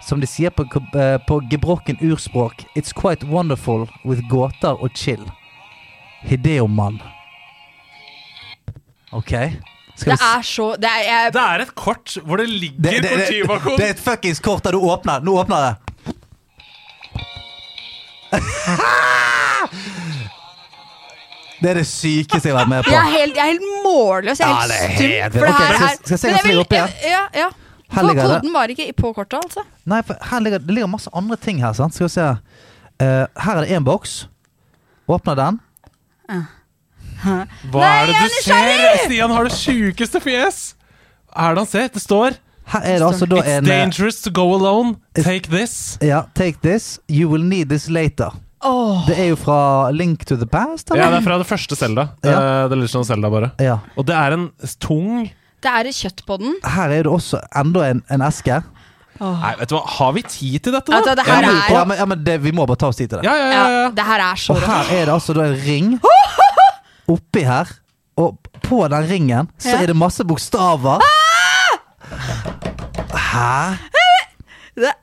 Som de sier på, eh, på gebrokken urspråk, it's quite wonderful with gåter og chill. Hideo-mann. Ok. Skal Det vi er så Det er jeg, Det er et kort hvor det ligger det, det, det, Kojima-kode. det er et fuckings kort der du åpner. Nå åpner det. Det er det sykeste jeg har vært med på. jeg er helt, jeg er helt målløs. Jeg er helt stum. Ja, for det her skal- er- skal jeg se oppi her? Ja, ja. For koden var ikke på kortet, altså. Nei, for her ligger, det ligger masse andre ting her. sant? Skal vi se. Uh, her er det én boks. Åpner den. Hva er det du ser? Stian har det sjukeste fjes! Hva er det han ser? Det står Her er det altså da It's en eh, dangerous to go alone. Take this. Ja, take this. You will need this later. Oh. Det er jo fra Link to the Past, Ja, det er fra det første Selda. Ja. Uh, The Legend of Zelda, bare. Ja. Og det er en tung Det er kjøtt på den. Her er det også enda en, en eske. Nei, vet du hva, har vi tid til dette, Altså, da? det her ja, er ja, men, ja, men det, vi må bare ta oss tid til det. Ja, ja, ja. ja, ja. Det her er så Og her er det altså da en ring oppi her. Og på den ringen så Ja. er det masse bokstaver. Hæ? Det-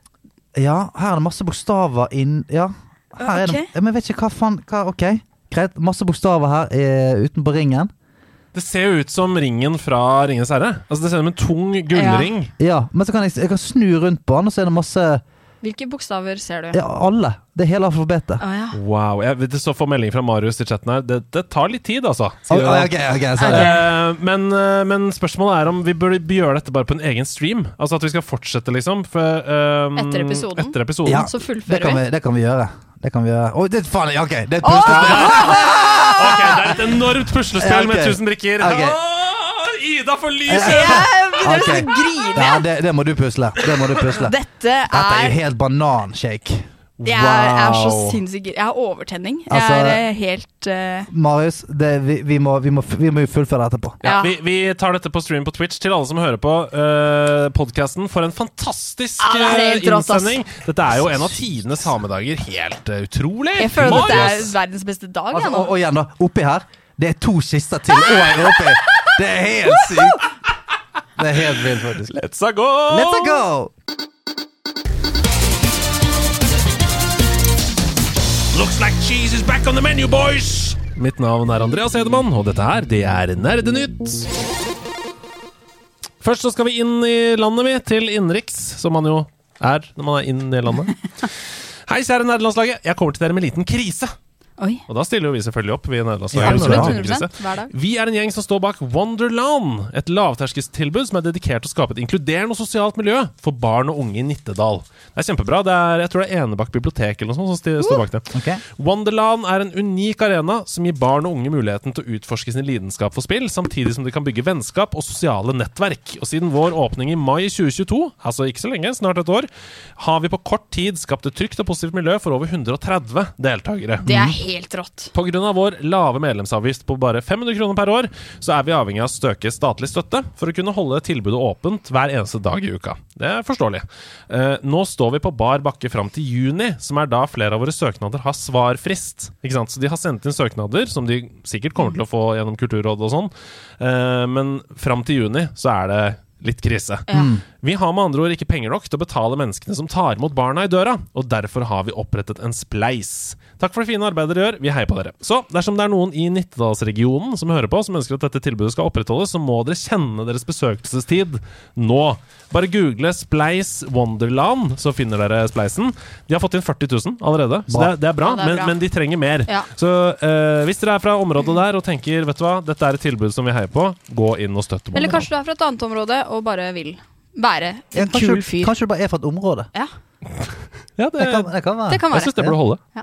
Ja, her er det masse bokstaver inn Ja. Her er det Ok. ja, Men jeg vet ikke hva faen hva, Ok, greit. Masse bokstaver her eh, utenpå ringen. Det ser jo ut som ringen fra Ringenes herre. Altså, det ser ut som en tung gullring. Ja, Men så kan jeg, jeg kan snu rundt på den, og så er det masse Hvilke bokstaver ser du? Ja, alle. Det er hele alfabetet. Å ja. Wow. Jeg vet, så for melding fra Marius i chatten her. Det, det tar litt tid, altså. Ok, okay, ok, ok, Eh, men, eh, men spørsmålet er om vi burde gjøre dette bare på en egen stream. Altså at vi skal fortsette, liksom. For, eh, Etter episoden? Etter episoden. Ja. Så Det fullfører kan vi. vi, det kan vi gjøre. Det kan vi gjøre. Oi, det, faen, ok, det er et puslespill. Ok, Det er et enormt puslespill okay. med tusen brikker. Okay. Ida får lys! Jeg Ok. nesten grine. Ja, det, det må du pusle. Det må du pusle. Dette Dette er jo er helt bananshake. Jeg er så Wow. sinnssykt. Jeg har overtenning. Jeg Altså- er eh, helt uh... Marius, det, vi, vi, må, vi, må, vi må fullføre dette på. Ja, Ja. vi, vi tar dette på stream på Twitch til alle som hører på uh, podkasten. For en fantastisk Ja, det er eh, rått, innsending. Dette er jo en av tidenes samedager. Helt uh, utrolig. Jeg føler at dette er verdens beste dag. Altså, og, og igjen, da. Oppi her. Det er to kister til og en oppi. Det er helt sykt. Det er helt vilt, faktisk. Let's a go! Let's go! Looks like cheese is back on the menu, boys! Mitt navn er Andreas Hedemann, og dette her, det er Nerdenytt. Først så skal vi inn i landet, vi, til innenriks, som man jo er når man er inn i landet. Hei, kjære nerdelandslaget. Jeg kommer til dere med en liten krise. Oi. Og da stiller jo vi selvfølgelig opp. Vi. Ja, en krise. 100 hver dag. Vi er en gjeng som står bak Wonderland, et lavterskeltilbud som er dedikert til å skape et inkluderende og sosialt miljø for barn og unge i Nittedal. Det er kjempebra. Det er, jeg tror det er Enebakk bibliotek eller noe sånt som står bak det. Okay. Wonderland er en unik arena som gir barn og unge muligheten til å utforske sin lidenskap for spill, samtidig som de kan bygge vennskap og sosiale nettverk. Og siden vår åpning i mai 2022, altså ikke så lenge, snart et år, har vi på kort tid skapt et trygt og positivt miljø for over 130 deltakere. Det er helt rått. Av vår lave medlemsavgift på bare 500 kroner per år, så er vi avhengig av støke statlig støtte for å kunne holde tilbudet åpent hver eneste dag i uka. Det er forståelig. Eh, nå står vi på bar bakke fram til juni, som er da flere av våre søknader har svarfrist. Ikke sant? Så de har sendt inn søknader, som de sikkert kommer til å få gjennom Kulturrådet og sånn, eh, men fram til juni så er det litt krise. Ja. Vi har med andre ord ikke penger nok til å betale menneskene som tar imot barna i døra, og derfor har vi opprettet en spleis. Takk for det fine arbeidet dere gjør, vi heier på dere. Så dersom det er noen i Nittedalsregionen som hører på, som ønsker at dette tilbudet skal opprettholdes, så må dere kjenne deres besøkelsestid nå. Bare google Spleis Wonderland, så finner dere spleisen. De har fått inn 40 000 allerede, så det, er- det er bra, Ja, det er men, bra. men de trenger mer. Ja. Så eh, hvis dere er fra området der og tenker vet du hva, dette er et tilbud som vi heier på, gå inn og støtt Eller kanskje du er fra et annet område og bare vil være Ja, en kanskje, kul fyr. kanskje du bare er fra et område. Ja, Ja, det, Det kan, det kan være. det kan Jeg være. syns det burde holde. Ja.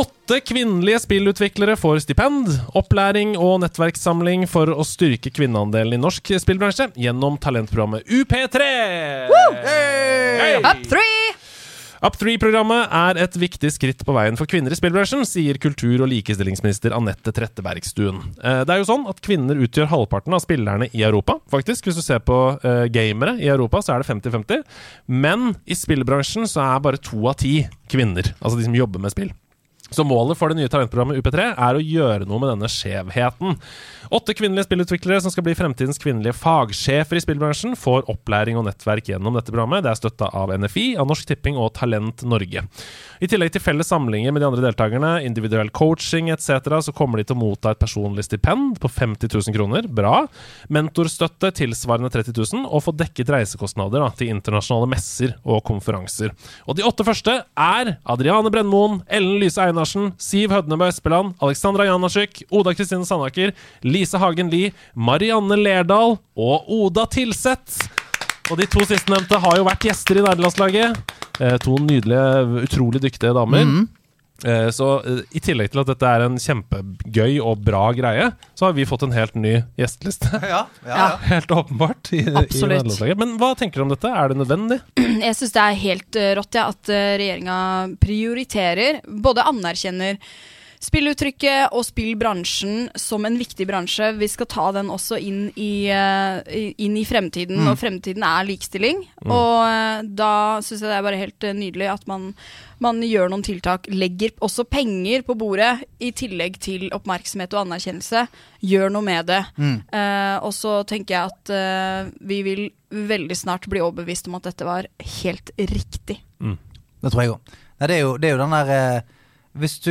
Åtte kvinnelige spillutviklere får stipend, opplæring og nettverkssamling for å styrke kvinneandelen i norsk spillbransje gjennom talentprogrammet UP3. Hey! Up three! Up3-programmet er et viktig skritt på veien for kvinner i spillbransjen, sier kultur- og likestillingsminister Anette Trettebergstuen. Eh, Det er jo sånn at kvinner utgjør halvparten av spillerne i Europa, faktisk. Hvis du ser på eh, gamere i Europa, så er det 50-50. Men i spillbransjen så er bare to av ti kvinner, altså de som jobber med spill. Så målet for det nye talentprogrammet UP3 er å gjøre noe med denne skjevheten. Åtte kvinnelige spillutviklere som skal bli fremtidens kvinnelige fagsjefer i spillbransjen, får opplæring og nettverk gjennom dette programmet. Det er støtta av NFI, av Norsk Tipping og Talent Norge. I tillegg til felles samlinger med de andre deltakerne, individuell coaching etc., så kommer de til å motta et personlig stipend på 50 000 kroner. Bra. Mentorstøtte tilsvarende 30 000, og få dekket reisekostnader da, til internasjonale messer og konferanser. Og de åtte første er Adriane Brennmoen, Ellen Lyse Einarsen, Siv Hødnebø Espeland, Alexandra Janasjuk, Oda Kristine Sandaker, Lise Hagen Lie, Marianne Lerdal og Oda Tilseth. Og de to sistnevnte har jo vært gjester i nerdelandslaget. Eh, to nydelige, utrolig dyktige damer. Mm. Eh, Så eh, i tillegg til at dette er en kjempegøy og bra greie, så har vi fått en helt ny gjesteliste. Ja, ja, Ja. Helt åpenbart. I, Absolutt. I. Men hva tenker du om dette? Er det nødvendig? Jeg syns det er helt eh, rått ja, at uh, regjeringa prioriterer, både anerkjenner spilluttrykket og spillbransjen som en viktig bransje. Vi skal ta den også inn i, eh, inn i fremtiden, Mm. og fremtiden er likestilling. Og eh, da syns jeg det er bare helt eh, nydelig at man, man gjør noen tiltak, legger også penger på bordet i tillegg til oppmerksomhet og anerkjennelse. Gjør noe med det. Mm. Uh, og så tenker jeg at uh, vi vil veldig snart bli overbevist om at dette var helt riktig. Det tror jeg òg. Det, er jo- det er jo den der eh, Hvis du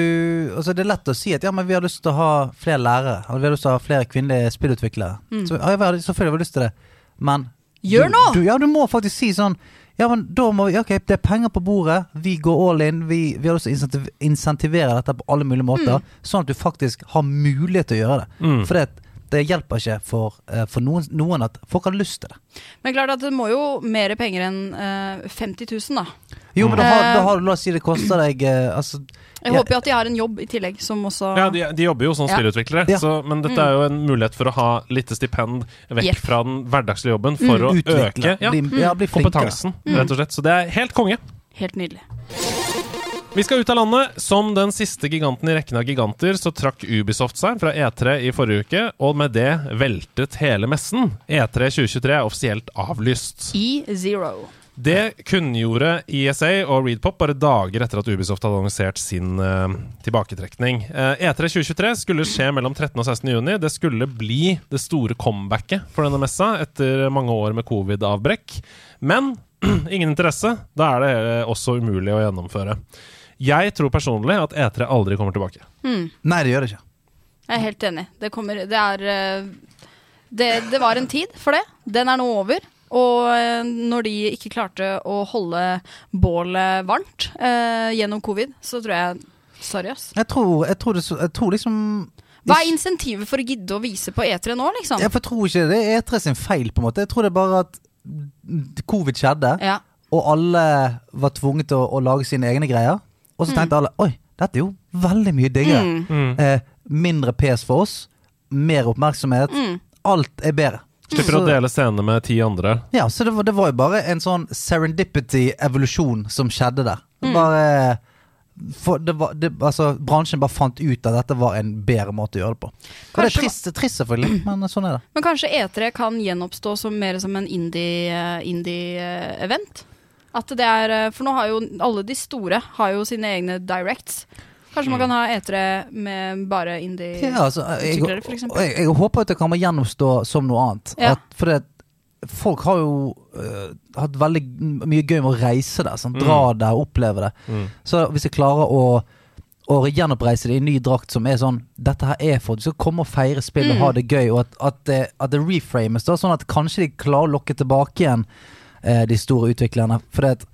Altså Det er lett å si at ja, men vi har lyst til å ha flere lærere. Eller vi har lyst til å ha flere kvinnelige spillutviklere. Så ja, vi har selvfølgelig har vi lyst til det, men Gjør du! Du, ja, du må faktisk si sånn ja, men da må vi, ok, Det er penger på bordet, vi går all in. Vi, vi har lyst til å insentivere dette på alle mulige måter. Sånn at du faktisk har mulighet til å gjøre det. Mm. For det, det hjelper ikke for, eh, for noen, noen at folk har lyst til det. Men klart at det må jo mer penger enn eh, 50 000, da. Jo, men da har, Eh. da har du, la oss si det koster deg eh, altså, Jeg håper jo at de har en jobb i tillegg, som også Ja, de, de jobber jo som Ja. spillutviklere, Ja. så, men dette er jo en mulighet for å ha lite stipend vekk yep. fra den hverdagslige jobben for å utvikle. øke ja, Bli, ja, bli kompetansen, rett og slett. Så det er helt konge. Helt nydelig. Vi skal ut av landet. Som den siste giganten i rekken av giganter, så trakk Ubisoft seg fra E3 i forrige uke, og med det veltet hele messen. E3 2023 er offisielt avlyst. E0. Det kunngjorde ESA og Readpop bare dager etter at Ubisoft hadde annonsert sin uh, tilbaketrekning. Uh, E3 2023 skulle skje mellom 13. og 16. juni. Det skulle bli det store comebacket for denne messa etter mange år med covid-avbrekk. Men ingen interesse. Da er det også umulig å gjennomføre. Jeg tror personlig at E3 aldri kommer tilbake. Nei, det gjør det ikke. Jeg er helt enig. Det kommer Det er eh, det, det var en tid for det. Den er nå over. Og eh, når de ikke klarte å holde bålet varmt eh, gjennom covid, så tror jeg Sorry, ass. Jeg tror, jeg tror, det, jeg tror liksom Hva er insentivet for å gidde å vise på E3 nå, liksom? Jeg tror ikke det er E3 sin feil, på en måte. Jeg tror det er bare at covid skjedde, Ja. og alle var tvunget til å, å lage sine egne greier. Og så tenkte alle oi, dette er jo veldig mye diggere. Mm. Eh, mindre pes for oss, mer oppmerksomhet. Mm. Alt er bedre. Slipper å dele scenene med ti andre. Ja, så det var, det var jo bare en sånn serendipity-evolusjon som skjedde der. Mm. Bare for det var, det, altså, Bransjen bare fant ut at dette var en bedre måte å gjøre det på. Kanskje, det er trist, trist selvfølgelig, men sånn er det. Men kanskje E3 kan gjenoppstå som mer som en indie-event? Indie event? At det er eh, For nå har jo alle de store har jo sine egne directs. Kanskje man kan ha E3 med bare indie Ja, altså, jeg, og jeg, jeg håper at det kan gjennomstå som noe annet. Ja. At, for det, folk har jo uh, hatt veldig mye gøy med å reise der. Sånn, dra der, oppleve det. Mm. Så hvis jeg klarer å å gjenoppreise det i ny drakt som er sånn Dette her er for at du skal komme og feire spill og Mm. ha det gøy, og at, at, det, at det reframes, da, sånn at kanskje de klarer å lokke tilbake igjen de store utviklerne. For det,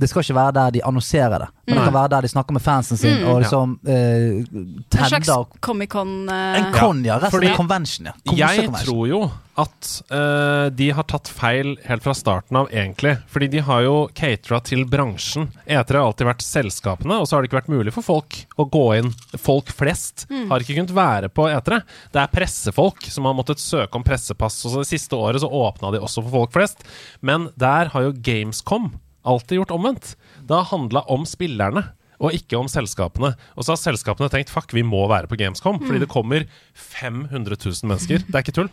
det skal ikke være der de annonserer det, men det kan være der de snakker med fansen sin Mm. og liksom tender En slags Comic-Con Uh... En con, ja. Rett og slett convention, ja. Jeg tror jo at uh, de har tatt feil helt fra starten av, egentlig. Fordi de har jo catera til bransjen. E3 har alltid vært selskapene, og så har det ikke vært mulig for folk å gå inn. Folk flest har ikke kunnet være på E3. Det er pressefolk som har måttet søke om pressepass. Og så det siste året så åpna de også for folk flest. Men der har jo Gamescom alltid gjort omvendt. Det har handla om spillerne. Og ikke om selskapene. Og så har selskapene tenkt fuck, vi må være på Gamescom. Fordi det kommer 500 000 mennesker. Det er ikke tull.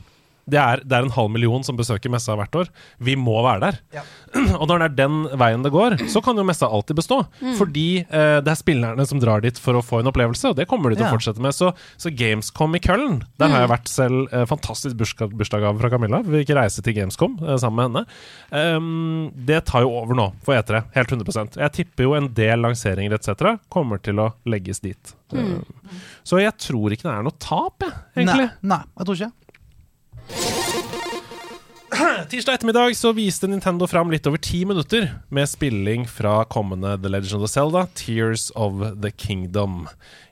Det er, det er en halv million som besøker messa hvert år. Vi må være der. Og når det er den veien det går, så kan jo messa alltid bestå. Fordi eh, det er spillerne som drar dit for å få en opplevelse, og det kommer de til Ja. å fortsette med. Så, så Gamescom i Køllen, der har jeg vært selv. Eh, fantastisk bursdag, bursdagsgave fra Camilla. Vi fikk reise til Gamescom eh, sammen med henne. Um, det tar jo over nå for E3, helt 100% Jeg tipper jo en del lanseringer etc. kommer til å legges dit. Eh, så jeg tror ikke det er noe tap, jeg, egentlig. Nei, nei, jeg tror ikke. Tirsdag ettermiddag så viste Nintendo fram litt over ti minutter med spilling fra kommende The Legend of the Zelda, Tears of the Kingdom.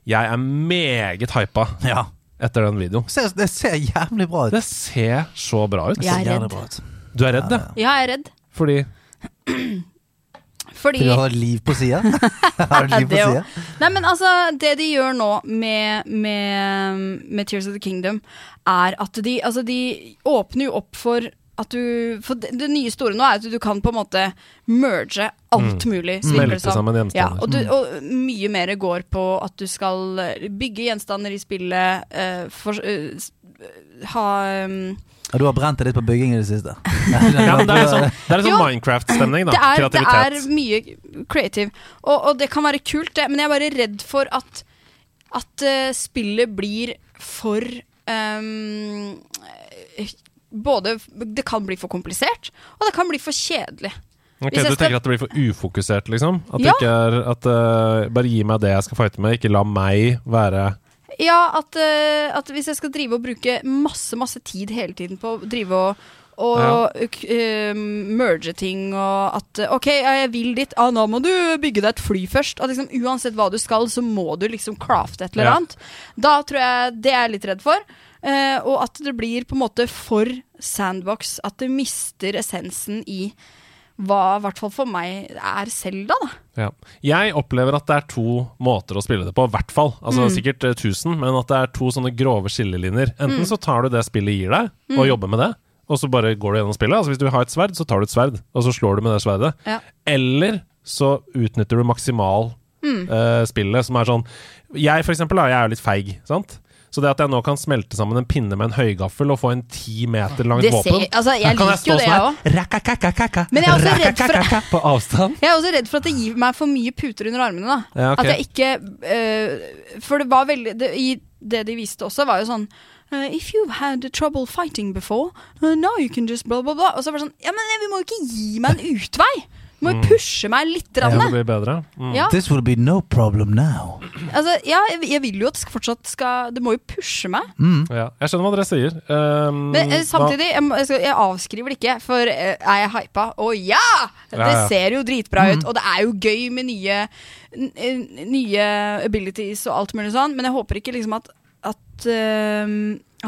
Jeg er meget hypa Ja. etter den videoen. Det ser, det ser jævlig bra ut. Det ser så bra ut. Jeg er redd. Du er redd, ja? Ja, jeg er redd. Fordi Fordi du har liv på sida? har du liv på sida? Nei, men altså, det de gjør nå med, med, med Tears of the Kingdom, er at de, altså, de åpner jo opp for at du For det, det nye store nå er at du kan på en måte merge alt mulig. det Smelte som. sammen Ja, gjenstander. og, du, og mye mer går på at du skal eh, bygge gjenstander i spillet, uh, for, uh, ha um, Ja, du har brent deg litt på bygging i det siste. Ja, men det er litt sånn, er Jo, sånn Minecraft-stemning, da. det er, det er mye creative. Og, og det kan være kult, det, men jeg er bare redd for at, at uh, spillet blir for ehm, eh, Både Det kan bli for komplisert, og det kan bli for kjedelig. Ok, Hvis jeg Du tenker at det blir for ufokusert, liksom? At Ja. ikke er at uh, Bare gi meg det jeg skal fighte med, ikke la meg være Ja, at, uh, at hvis jeg skal drive og bruke masse, masse tid hele tiden på å drive og og ja. uh, merge ting og at OK, jeg vil dit. Ah, nå må du bygge deg et fly først. At liksom, uansett hva du skal, så må du liksom crafte et eller Ja. annet. Da tror jeg det er jeg litt redd for. Uh, og at det blir på en måte for sandbox. At det mister essensen i hva, i hvert fall for meg, er Selda, da. Ja. Jeg opplever at det er to måter å spille det på, i hvert fall. Altså Mm. Sikkert eh, tusen, men at det er to sånne grove skillelinjer. Enten Mm. så tar du det spillet gir deg, og jobber med det, og så bare går du gjennom spillet. Altså Hvis du har et sverd, så tar du et sverd, og så slår du med det sverdet. Ja. Eller så utnytter du maksimal Mm. eh, spillet, som er sånn Jeg for eksempel, da, jeg er jo litt feig, sant? Så det at jeg nå kan smelte sammen en pinne med en høygaffel og få en ti meter langt våpen altså, jeg liker jo det, sånn jeg òg. Men jeg er også redd for- På avstand. Jeg er også redd for at det gir meg for mye puter under armene. da Ja, okay. At jeg ikke uh, For det var veldig det, I det de viste også, var jo sånn Uh, If you've had trouble fighting before, uh, now you can just blah, blah, blah. Og så var det sånn Ja, men vi må jo ikke gi meg en utvei! Du må jo pushe meg litt. Ja, det blir bedre. Mm. ja, This will be no problem now. altså, ja, jeg, jeg vil jo at det fortsatt skal Det må jo pushe meg. Mm. Ja, jeg skjønner hva dere sier. Um, Men eh, samtidig, jeg, må- jeg, skal, jeg avskriver det ikke, for eh, er jeg hypa? Å ja! Det Ja, ja. ser jo dritbra ut, og det er jo gøy med nye, nye abilities og alt mulig sånn, men jeg håper ikke liksom at, at, uh,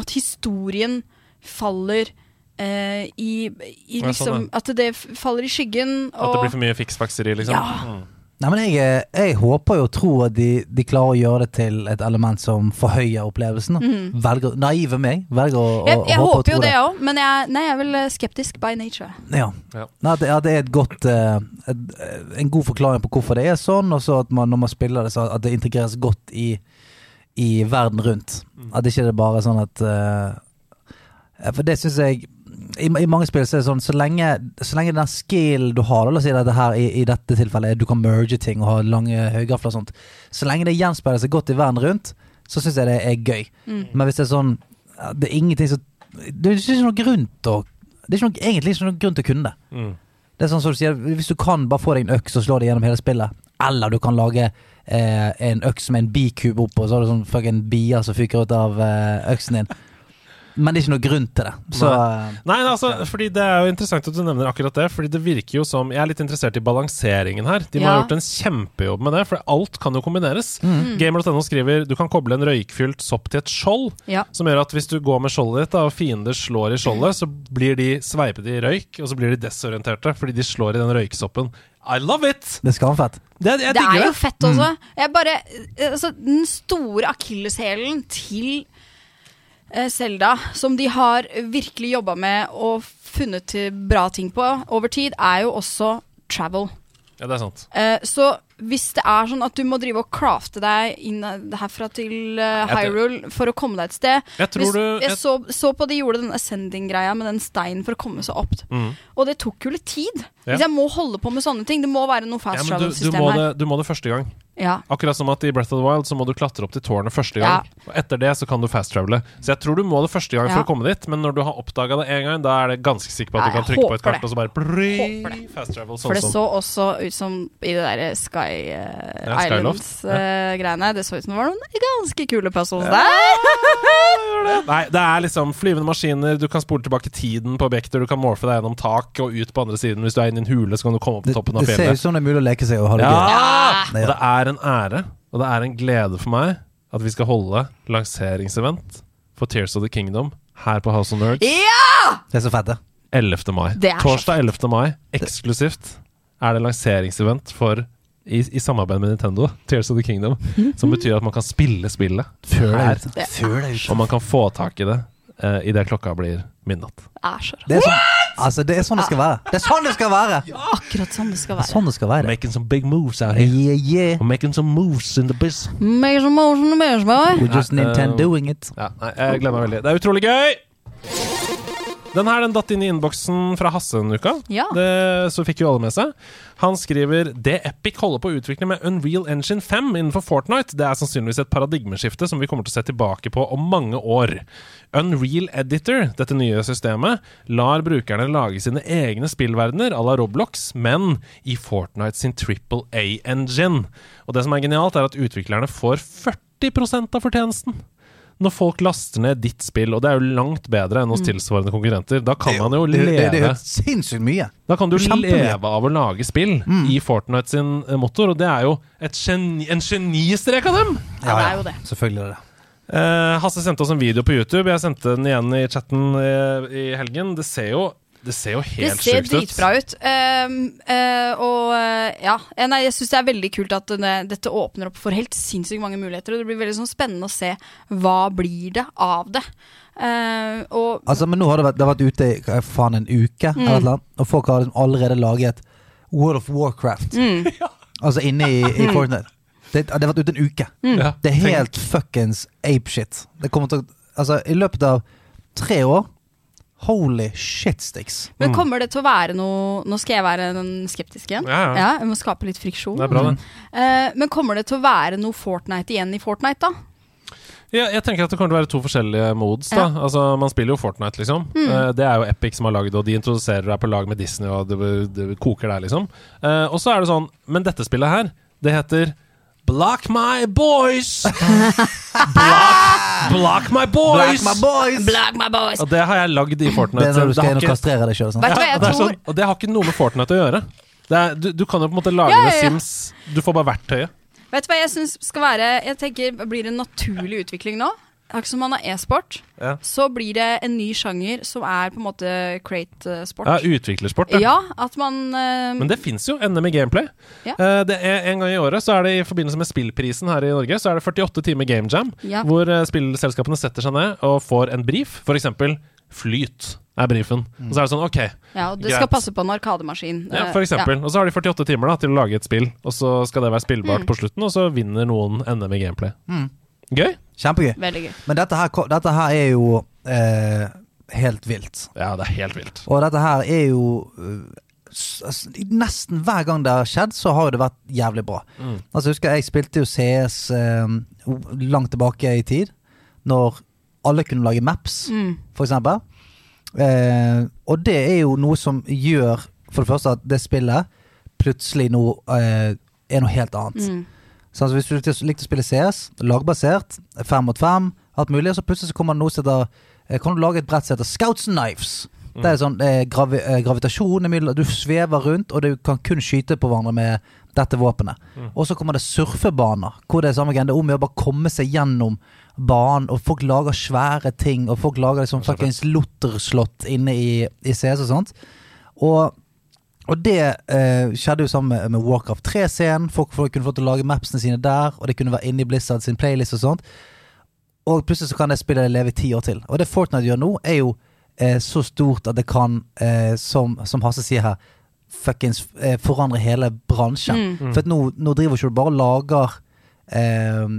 at historien faller eh, i, i Ja, sånn, liksom At det faller i skyggen. At det blir for mye fiksfakseri, liksom? Ja. Mm. Nei, men jeg, eh, jeg håper jo og tror at de, de klarer å gjøre det til et element som forhøyer opplevelsen. Mm. Velger, naive meg velger å, jeg, jeg håpe håper jo det òg, men jeg, nei, jeg er vel eh, skeptisk by nature. Ja. Ja. Nei, det, ja, det er et godt eh, et, En god forklaring på hvorfor det er sånn, og så at man når man spiller det, så at det integreres godt i, i verden rundt. Mm. At ikke det er bare sånn at uh, For det syns jeg i, I mange spill så er det sånn Så lenge, så lenge den skillen du har, la oss si dette her i, i dette tilfellet, du kan merge ting og ha lange høygafler og sånt. Så lenge det gjenspeiler seg godt i verden rundt, så syns jeg det er gøy. Mm. Men hvis det er sånn Det er ingenting som Det er ikke noe grunn til å Det er ikke noe, egentlig ikke noen grunn til å kunne det. Mm. Det er sånn som du sier, Hvis du kan bare få deg en øks og slå deg gjennom hele spillet, eller du kan lage eh, en øks med en bikube oppå, så har du sånn fucking bier som fyker ut av eh, øksen din. Men det er ikke noe grunn til det. Så Nei. Nei, altså, fordi Det er jo interessant at du nevner akkurat det. Fordi det virker jo som Jeg er litt interessert i balanseringen her. De må ha gjort en kjempejobb med det, for alt kan jo kombineres. mm. Gamer.no skriver du kan koble en røykfylt sopp til et skjold, Ja. som gjør at hvis du går med skjoldet ditt, da, og fiender slår i skjoldet, så blir de sveipet i røyk, og så blir de desorienterte fordi de slår i den røyksoppen. I love it! det skal være fett. Det, jeg Det er jo fett også. Jeg bare, altså, den store akilleshælen til eh, Zelda, som de har virkelig jobba med og funnet bra ting på over tid, er jo også travel. Ja, det er sant. Eh, så hvis det er sånn at du må drive og crafte deg inn herfra til uh, Hyrule for å komme deg et sted Jeg tror hvis, du Jeg jeg, så, så på de gjorde den ascending-greia med den steinen for å komme seg opp. mm. Og det tok jo litt tid. Ja. Hvis jeg må holde på med sånne ting, det må være noe fast du, travel-system her. det, du må det første gang. Ja. Akkurat som at i Breath of the Wild så må du klatre opp til tårnet første gang. Og etter det så kan du fast-travele. Så jeg tror du må det første gang for å komme dit, men når du har oppdaga det én gang, da er det ganske sikker på at Ja, du kan trykke på et kart, det. og så bare fast-travel. For Sånn det som så også ut som i det derre Sky uh, Ja, Skyloft. Islands-greiene. det så ut som det var noen ganske kule puzzles der. Nei, det er liksom flyvende maskiner, du kan spole tilbake tiden på objekter, du kan morfe deg gjennom tak og ut på andre siden. Hvis du er inne i en hule, så kan du komme opp på toppen av fjellet. det ser ut som det er mulig å leke seg og ha det Ja! gøy. Ja! Og det er en ære, og det er en glede for meg at vi skal holde lanseringsevent for Tears of the Kingdom her på House of Nerds Ja! Det er så fett, det. 11. mai. Det Torsdag 11. mai, eksklusivt. er det lanseringsevent for i, i samarbeid med Nintendo, Tears of the Kingdom, som betyr at man kan spille spillet før det er ute. Og man kan få tak i det uh, idet klokka blir midnatt. Det er sånn, altså, det er sånn det skal være. Det er sånn det skal være! Akkurat sånn det skal Det være. sånn det skal være. Making some big moves out here. Yeah, yeah. Making some moves in the biz. Making some moves in the biz, boy. We're just Ja, Nintendo eh, doing it. Ja, nei, jeg gleder meg veldig. Det er utrolig gøy! Den her den datt inn i innboksen fra Hasse denne uka. Ja. Det, så fikk jo alle med seg. Han skriver Det Epic holder på å utvikle med Unreal Engine 5 innenfor Fortnite, det er sannsynligvis et paradigmeskifte som vi kommer til å se tilbake på om mange år. Unreal Editor, dette nye systemet, lar brukerne lage sine egne spillverdener à la Roblox, men i Fortnite sin Triple A-engine. Og det som er genialt, er at utviklerne får 40% av fortjenesten når folk laster ned ditt spill, og det er jo langt bedre enn hos tilsvarende konkurrenter. Da kan man jo Det, det, det er jo sinnssykt mye. Da kan du leve av å lage spill i Fortnite sin eh, motor, og det er jo et geni, en genistrek av dem! Ja, det er jo det. Selvfølgelig er det det. Eh, Hasse sendte oss en video på YouTube. Jeg sendte den igjen i chatten i, i helgen. Det ser jo, det ser jo Det helt ser sjukt ut. dritbra ut. Um, uh, og eh, ja, eh, nei, jeg syns det er veldig kult at denne, dette åpner opp for helt sinnssykt mange muligheter. Og det blir veldig sånn spennende å se hva blir det av det. Uh, og Altså, men nå har det vært, det har vært ute i hva faen en uke, Mm. eller og folk har liksom allerede laget World of Warcraft. Mm. Altså inne i, i Fortnite. Det, det har vært ute en uke. Ja, Det er helt fuckings apeshit. Det kommer til å Altså, i løpet av tre år Holy shitsticks. Men kommer det til å være noe Nå skal jeg være den skeptiske igjen. Ja, ja. Jeg må skape litt friksjon. Det er bra, det. Eh, men kommer det til å være noe Fortnite igjen i Fortnite, da? Ja, jeg tenker at det kommer til å være to forskjellige modes. da Altså Man spiller jo Fortnite, liksom. Eh, det er jo Epic som har lagd det, og de introduserer deg på lag med Disney, og det, det koker der, liksom. Uh, og så er det sånn Men dette spillet her, det heter Block my boys! block, block my boys! Block my boys! Block my boys! Og det har jeg lagd i Fortnite. Det er når du skal inn og kastrere deg sjøl. Sånn. Ja, jeg det sånn, og det har ikke noe med Fortnite å gjøre. Det er, du, du kan jo på en måte lage Ja, ja, ja. Sims. Du får bare verktøyet. Vet du hva jeg syns skal være Jeg tenker blir det en naturlig utvikling nå. Akkurat som man har e-sport, Ja. så blir det en ny sjanger som er på en måte crate-sport. Ja, utviklersport. Ja. Ja, at man uh, Men det fins jo NM i gameplay. Ja. Uh, det er En gang i året så er det i forbindelse med spillprisen her i Norge Så er det 48 timer game jam, Ja. hvor uh, spillselskapene setter seg ned og får en brief. For eksempel Flyt er brifen. Og så er det sånn, ok, Ja, og det Greit. skal passe på en arkademaskin. ja, for eksempel. Og så har de 48 timer da til å lage et spill, og så skal det være spillbart på slutten, og så vinner noen NM i gameplay. Mm. Gøy? Kjempegøy. Veldig gøy. Men dette her, dette her er jo eh, helt vilt. Ja, det er helt vilt. Og dette her er jo s- altså, Nesten hver gang det har skjedd, så har det vært jævlig bra. Mm. Altså jeg husker Jeg spilte jo CS eh, langt tilbake i tid, når alle kunne lage maps, Mm. for eksempel. Eh, og det er jo noe som gjør, for det første, at det spillet plutselig nå eh, er noe helt annet. Mm. Så altså, hvis du likte å spille CS, lagbasert, fem mot fem, alt mulig, og så plutselig så kommer det noe som heter eh, Kan du lage et brett som heter Scouts and Knives? Det er sånn eh, gravi, eh, gravitasjon imellom Du svever rundt, og du kan kun skyte på hverandre med dette våpenet. Og så kommer det surfebaner, hvor det er samme greie. Det er om å bare komme seg gjennom banen, og folk lager svære ting, og folk lager liksom fuckings lotterslott inne i, i CS og sånt. Og og det eh, skjedde jo sammen med, med Warcraft 3-scenen. Folk, folk kunne få til å lage mapsene sine der, og det kunne være inni Blizzard sin playlist og sånt. Og plutselig så kan det spillet leve i ti år til. Og det Fortnite gjør nå, er jo eh, så stort at det kan, eh, som, som Hasse sier her, fuckings eh, forandre hele bransjen. Mm. For at nå, nå driver ikke du bare og lager eh,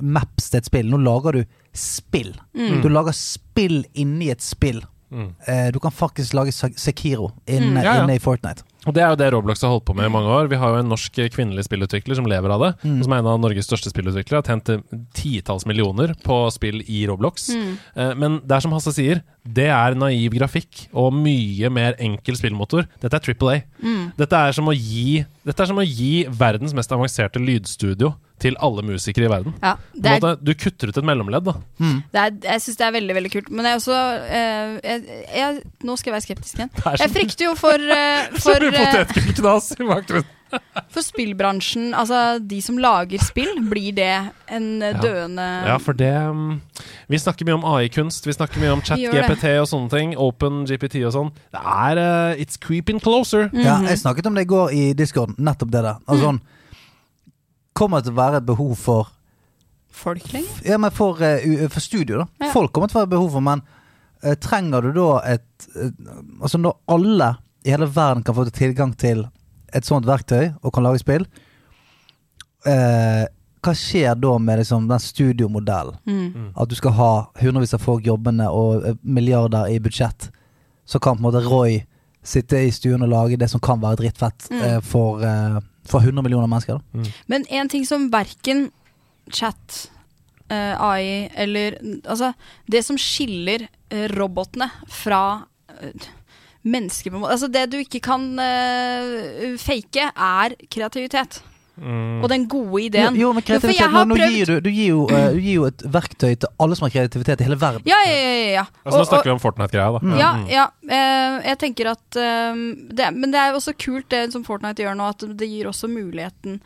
maps til et spill. Nå lager du spill. Mm. Du lager spill inni et spill. Mm. Eh, du kan faktisk lage Sekiro inne, Mm. Ja, ja. inne i Fortnite. Og Det er jo det Roblox har holdt på med i mange år. Vi har jo en norsk kvinnelig spillutvikler som lever av det. Mm. og Som er en av Norges største spillutviklere. Har tjent eh, titalls millioner på spill i Roblox. Mm. Eh, Men det er som Hasse sier, det er naiv grafikk og mye mer enkel spillmotor. Dette er Triple A. Mm. Dette er som å gi Dette er som å gi verdens mest avanserte lydstudio til alle musikere i verden. Ja, På en er, måte, du kutter ut et mellomledd, da. det er, jeg syns det er veldig veldig kult. Men jeg er også eh, jeg, jeg, Nå skal jeg være skeptisk igjen. Jeg frykter jo for, uh, for, mye potetgullknas i bakgrunnen. for spillbransjen. Altså de som lager spill. Blir det en eh, Ja. døende Ja, for det mm, Vi snakker mye om AI-kunst, vi snakker mye om chat-GPT og sånne ting. Open GPT og sånn. Det er uh, It's creeping closer. Mhm. Ja, jeg snakket om det i går i Discord, nettopp det der. Altså sånn Kommer til å være et behov for folk lenger. Ja, men for, uh, for studio, da. Ja. Folk kommer til å være et behov for, men uh, trenger du da et uh, Altså når alle i hele verden kan få tilgang til et sånt verktøy og kan lage spill, eh, hva skjer da med liksom, den studiomodellen? Mm. At du skal ha hundrevis av folk jobbende og milliarder i budsjett. Så kan på en måte Roy sitte i stuen og lage det som kan være drittfett Mm. for, for 100 millioner mennesker. Da. Men en ting som verken chat, uh, AI eller Altså, det som skiller uh, robotene fra uh, mennesker på en måte Altså, det du ikke kan eh, fake, er kreativitet. Mm. Og den gode ideen. Jo, jo, men Jo, for jeg kreativitet, har nå, nå prøvd- gir du, du, gir jo, uh, du gir jo et verktøy til alle som har kreativitet i hele verden. Ja, ja, ja. ja, ja. Altså, nå snakker vi om Fortnite-greia, da. Mm. ja. eh, jeg tenker at uh, det, Men det er også kult det som Fortnite gjør nå, at det gir også muligheten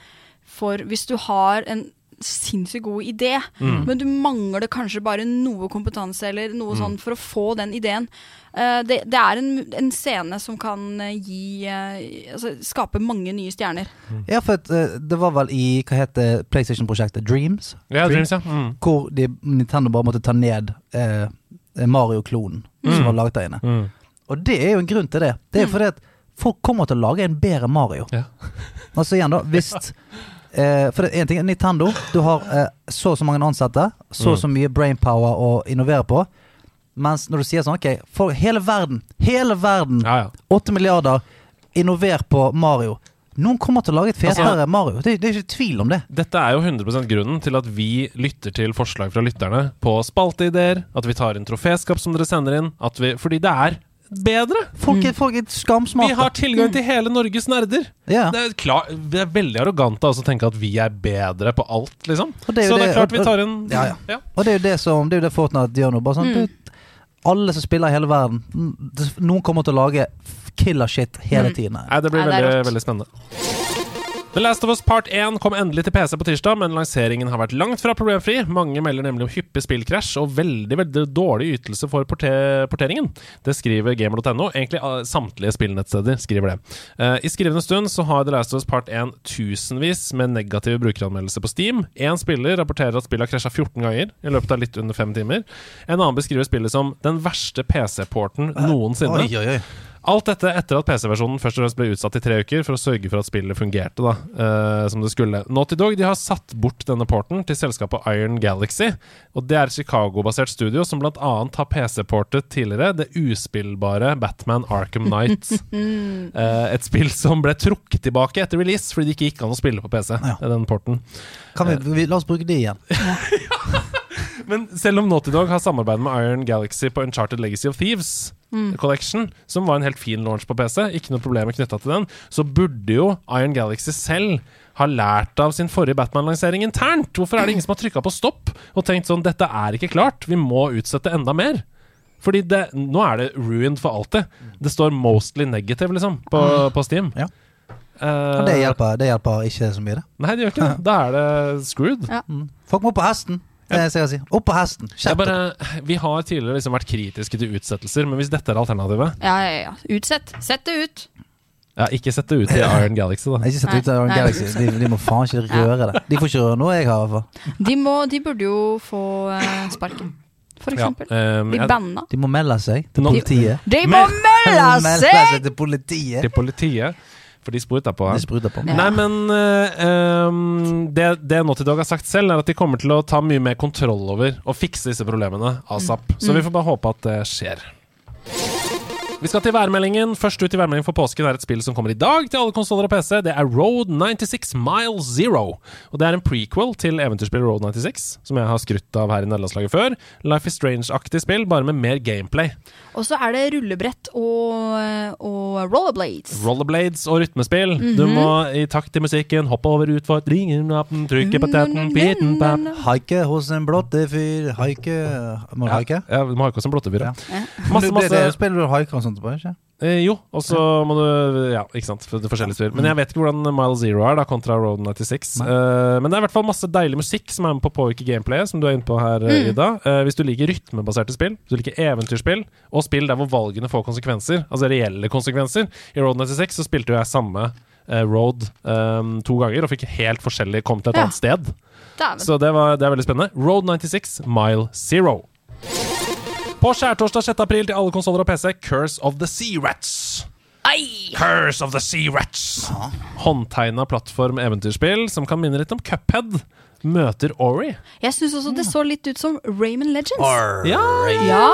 for Hvis du har en sinnssykt god idé, Mm. men du mangler kanskje bare noe kompetanse eller noe Mm. sånn for å få den ideen. Uh, det, det er en, en scene som kan eh, gi uh, Altså skape mange nye stjerner. Ja, for at, eh, det var vel i hva heter PlayStation-prosjektet Dreams? Ja, Dreams, ja. Mm. Hvor de, Nintendo bare måtte ta ned eh, Mario-klonen Mm. som var laget der inne. Mm. Og det er jo en grunn til det. Det er Mm. fordi at folk kommer til å lage en bedre Mario. Ja. Altså igjen, da, hvis eh, For det er en ting Nintendo, du har eh, så og så mange ansatte, så og så mye brainpower å innovere på. Mens når du sier sånn Ok, for hele verden, hele verden, ja, ja. 8 milliarder, innover på Mario. Noen kommer til å lage et fetere Altså- Mario. Det, det er ikke tvil om det. Dette er jo 100% grunnen til at vi lytter til forslag fra lytterne på spalteideer, at vi tar inn troféskap som dere sender inn, at vi, fordi det er bedre. Folk er, folk er skamsmarte. Vi har tilgang til hele Norges nerder. ja. Det er, klar, det er veldig arrogant å altså, å tenke at vi er bedre på alt, liksom. Det er Så det er det- klart vi tar en Ja, ja. Og det er jo det som Det er jo det Fortnite gjør nå. Bare sånn, Mm. du, alle som spiller i hele verden mm, Noen kommer til å lage killer shit hele Mm. tiden. Nei, det blir Nei, er veldig, veldig spennende. The Last of Us Part 1 kom endelig til PC på tirsdag, men lanseringen har vært langt fra problemfri. Mange melder nemlig om hyppig spillkrasj og veldig veldig dårlig ytelse for porter porteringen. Det skriver gamer.no. Egentlig uh, samtlige spillnettsteder skriver det. Uh, I skrivende stund så har The Last of Us Part 1 tusenvis med negative brukeranmeldelser på Steam. Én spiller rapporterer at spillet har krasja 14 ganger i løpet av litt under fem timer. En annen beskriver spillet som den verste PC-porten noensinne. Oi, oi, oi. Alt dette etter at PC-versjonen først og fremst ble utsatt i tre uker for å sørge for at spillet fungerte da, uh, som det skulle. Naughty Dog de har satt bort denne porten til selskapet Iron Galaxy. Og Det er et Chicago-basert studio som bl.a. har PC-portet tidligere det uspillbare Batman Arkham Knight. uh, et spill som ble trukket tilbake etter release fordi det ikke gikk an å spille på PC. Ja. Den porten Kan vi, vi, la oss bruke det igjen. Men selv om Naughty Dog har samarbeidet med Iron Galaxy på Uncharted Legacy of Thieves Collection, som var en helt fin launch på PC, ikke noe problemer knytta til den, så burde jo Iron Galaxy selv ha lært av sin forrige Batman-lansering internt. Hvorfor er det ingen som har trykka på stopp og tenkt sånn Dette er ikke klart, vi må utsette enda mer. Fordi det, nå er det ruined for alltid. Det står 'mostly negative', liksom, på, på Steam. Ja. Uh, det hjelper, det hjelper ikke så mye, det. Nei, det gjør ikke det. Da er det screwed. Mm. Folk må på hesten. Jeg sier. Opp på hesten. Bare, vi har tidligere liksom vært kritiske til utsettelser, men hvis dette er alternativet Ja, ja, ja. Utsett. Sett det ut. Ja, Ikke sett det ut i Iron Galaxy, da. Ikke sett det ut i Iron nei, Galaxy. De, de må faen ikke røre det. De får ikke røre noe jeg har, i hvert fall. De, må, de burde jo få eh, sparken, for Ja, eksempel. ehm, Bli jeg- banna. De må melde seg til politiet. De må melde Melde seg! seg til politiet. til politiet, for de spruta på. De spruta på. Ja. Nei, men uh, ehm, det, det Naughty Dog har sagt selv, er at de kommer til å ta mye mer kontroll over og fikse disse problemene asap. Så Mm. vi får bare håpe at det skjer. Vi skal til værmeldingen. Først ut i værmeldingen for påsken er et spill som kommer i dag til alle konsoller og PC. Det er Road 96 Mile Zero. Og det er en prequel til eventyrspillet Road 96, som jeg har skrutt av her i nederlandslaget før. Life is Strange-aktig spill, bare med mer gameplay. Og så er det rullebrett og, og rollerblades. Rollerblades og rytmespill. Du må i takt til musikken hoppe over utfordringen, trykke på tetten, piten, bam. Haike hos en blotte fyr. Haike Må du haike? Ja, du må haike hos en blottefyr, ja. Ja. Masse, Det, det, det masse spiller du haiker og sånt på, eh, Jo, og så må du Ja, ikke sant. For det forskjellige spill. Men jeg vet ikke hvordan Mile Zero er, da, kontra Road 96. Eh, men det er i hvert fall masse deilig musikk som er med på å påvirke gameplayet, som du er inne på her, mm. Ida. Eh, hvis du liker rytmebaserte spill, hvis du liker eventyrspill, og spill der hvor valgene får konsekvenser, altså reelle konsekvenser I Road 96 så spilte jo jeg samme eh, Road um, to ganger, og fikk helt forskjellig Kom til et Ja. annet sted. Dæven. Så det, var, det er veldig spennende. Road 96, Mile Zero. På skjærtorsdag 6. april til alle konsoller og PC, Curse of the Sea Rats. Ei! Curse of the Sea Rats. Håndtegna plattform-eventyrspill som kan minne litt om Cuphead. Møter Ori. Jeg syns også det så litt ut som Raymond Legends. Ja, Ja.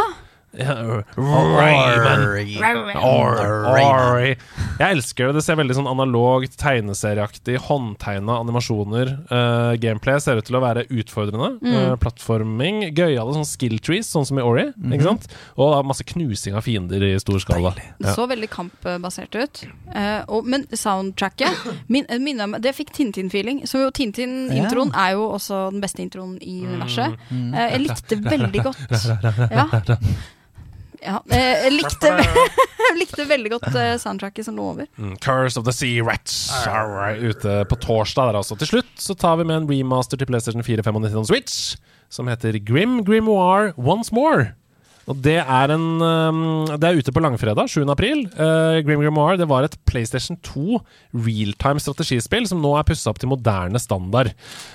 Jeg elsker det. Det ser veldig sånn analogt, tegneserieaktig, håndtegna animasjoner. Uh, gameplay ser ut til å være utfordrende. Uh, plattforming. Gøyale sånn skill trees, sånn som i Ori. Ikke sant? Og da masse knusing av fiender i stor skala. Det så veldig kampbasert ut. Uh, og, men soundtracket min, min, Det fikk Tintin-feeling. Så jo Tintin-introen er jo også den beste introen i universet. Eh, jeg likte veldig godt Ja. Ja eh, jeg likte, jeg likte veldig godt eh, soundtracket som lå over. Mm, Curse of the Sea Rats right, ute på torsdag der altså. Til slutt så tar vi med en remaster til PlayStation 4 95 Switch som heter Grim Grimoire Once More. Og det er en um, Det er ute på langfredag, 7. april. Uh, Grim Grimoire det var et PlayStation 2 realtime strategispill som nå er pussa opp til moderne standard.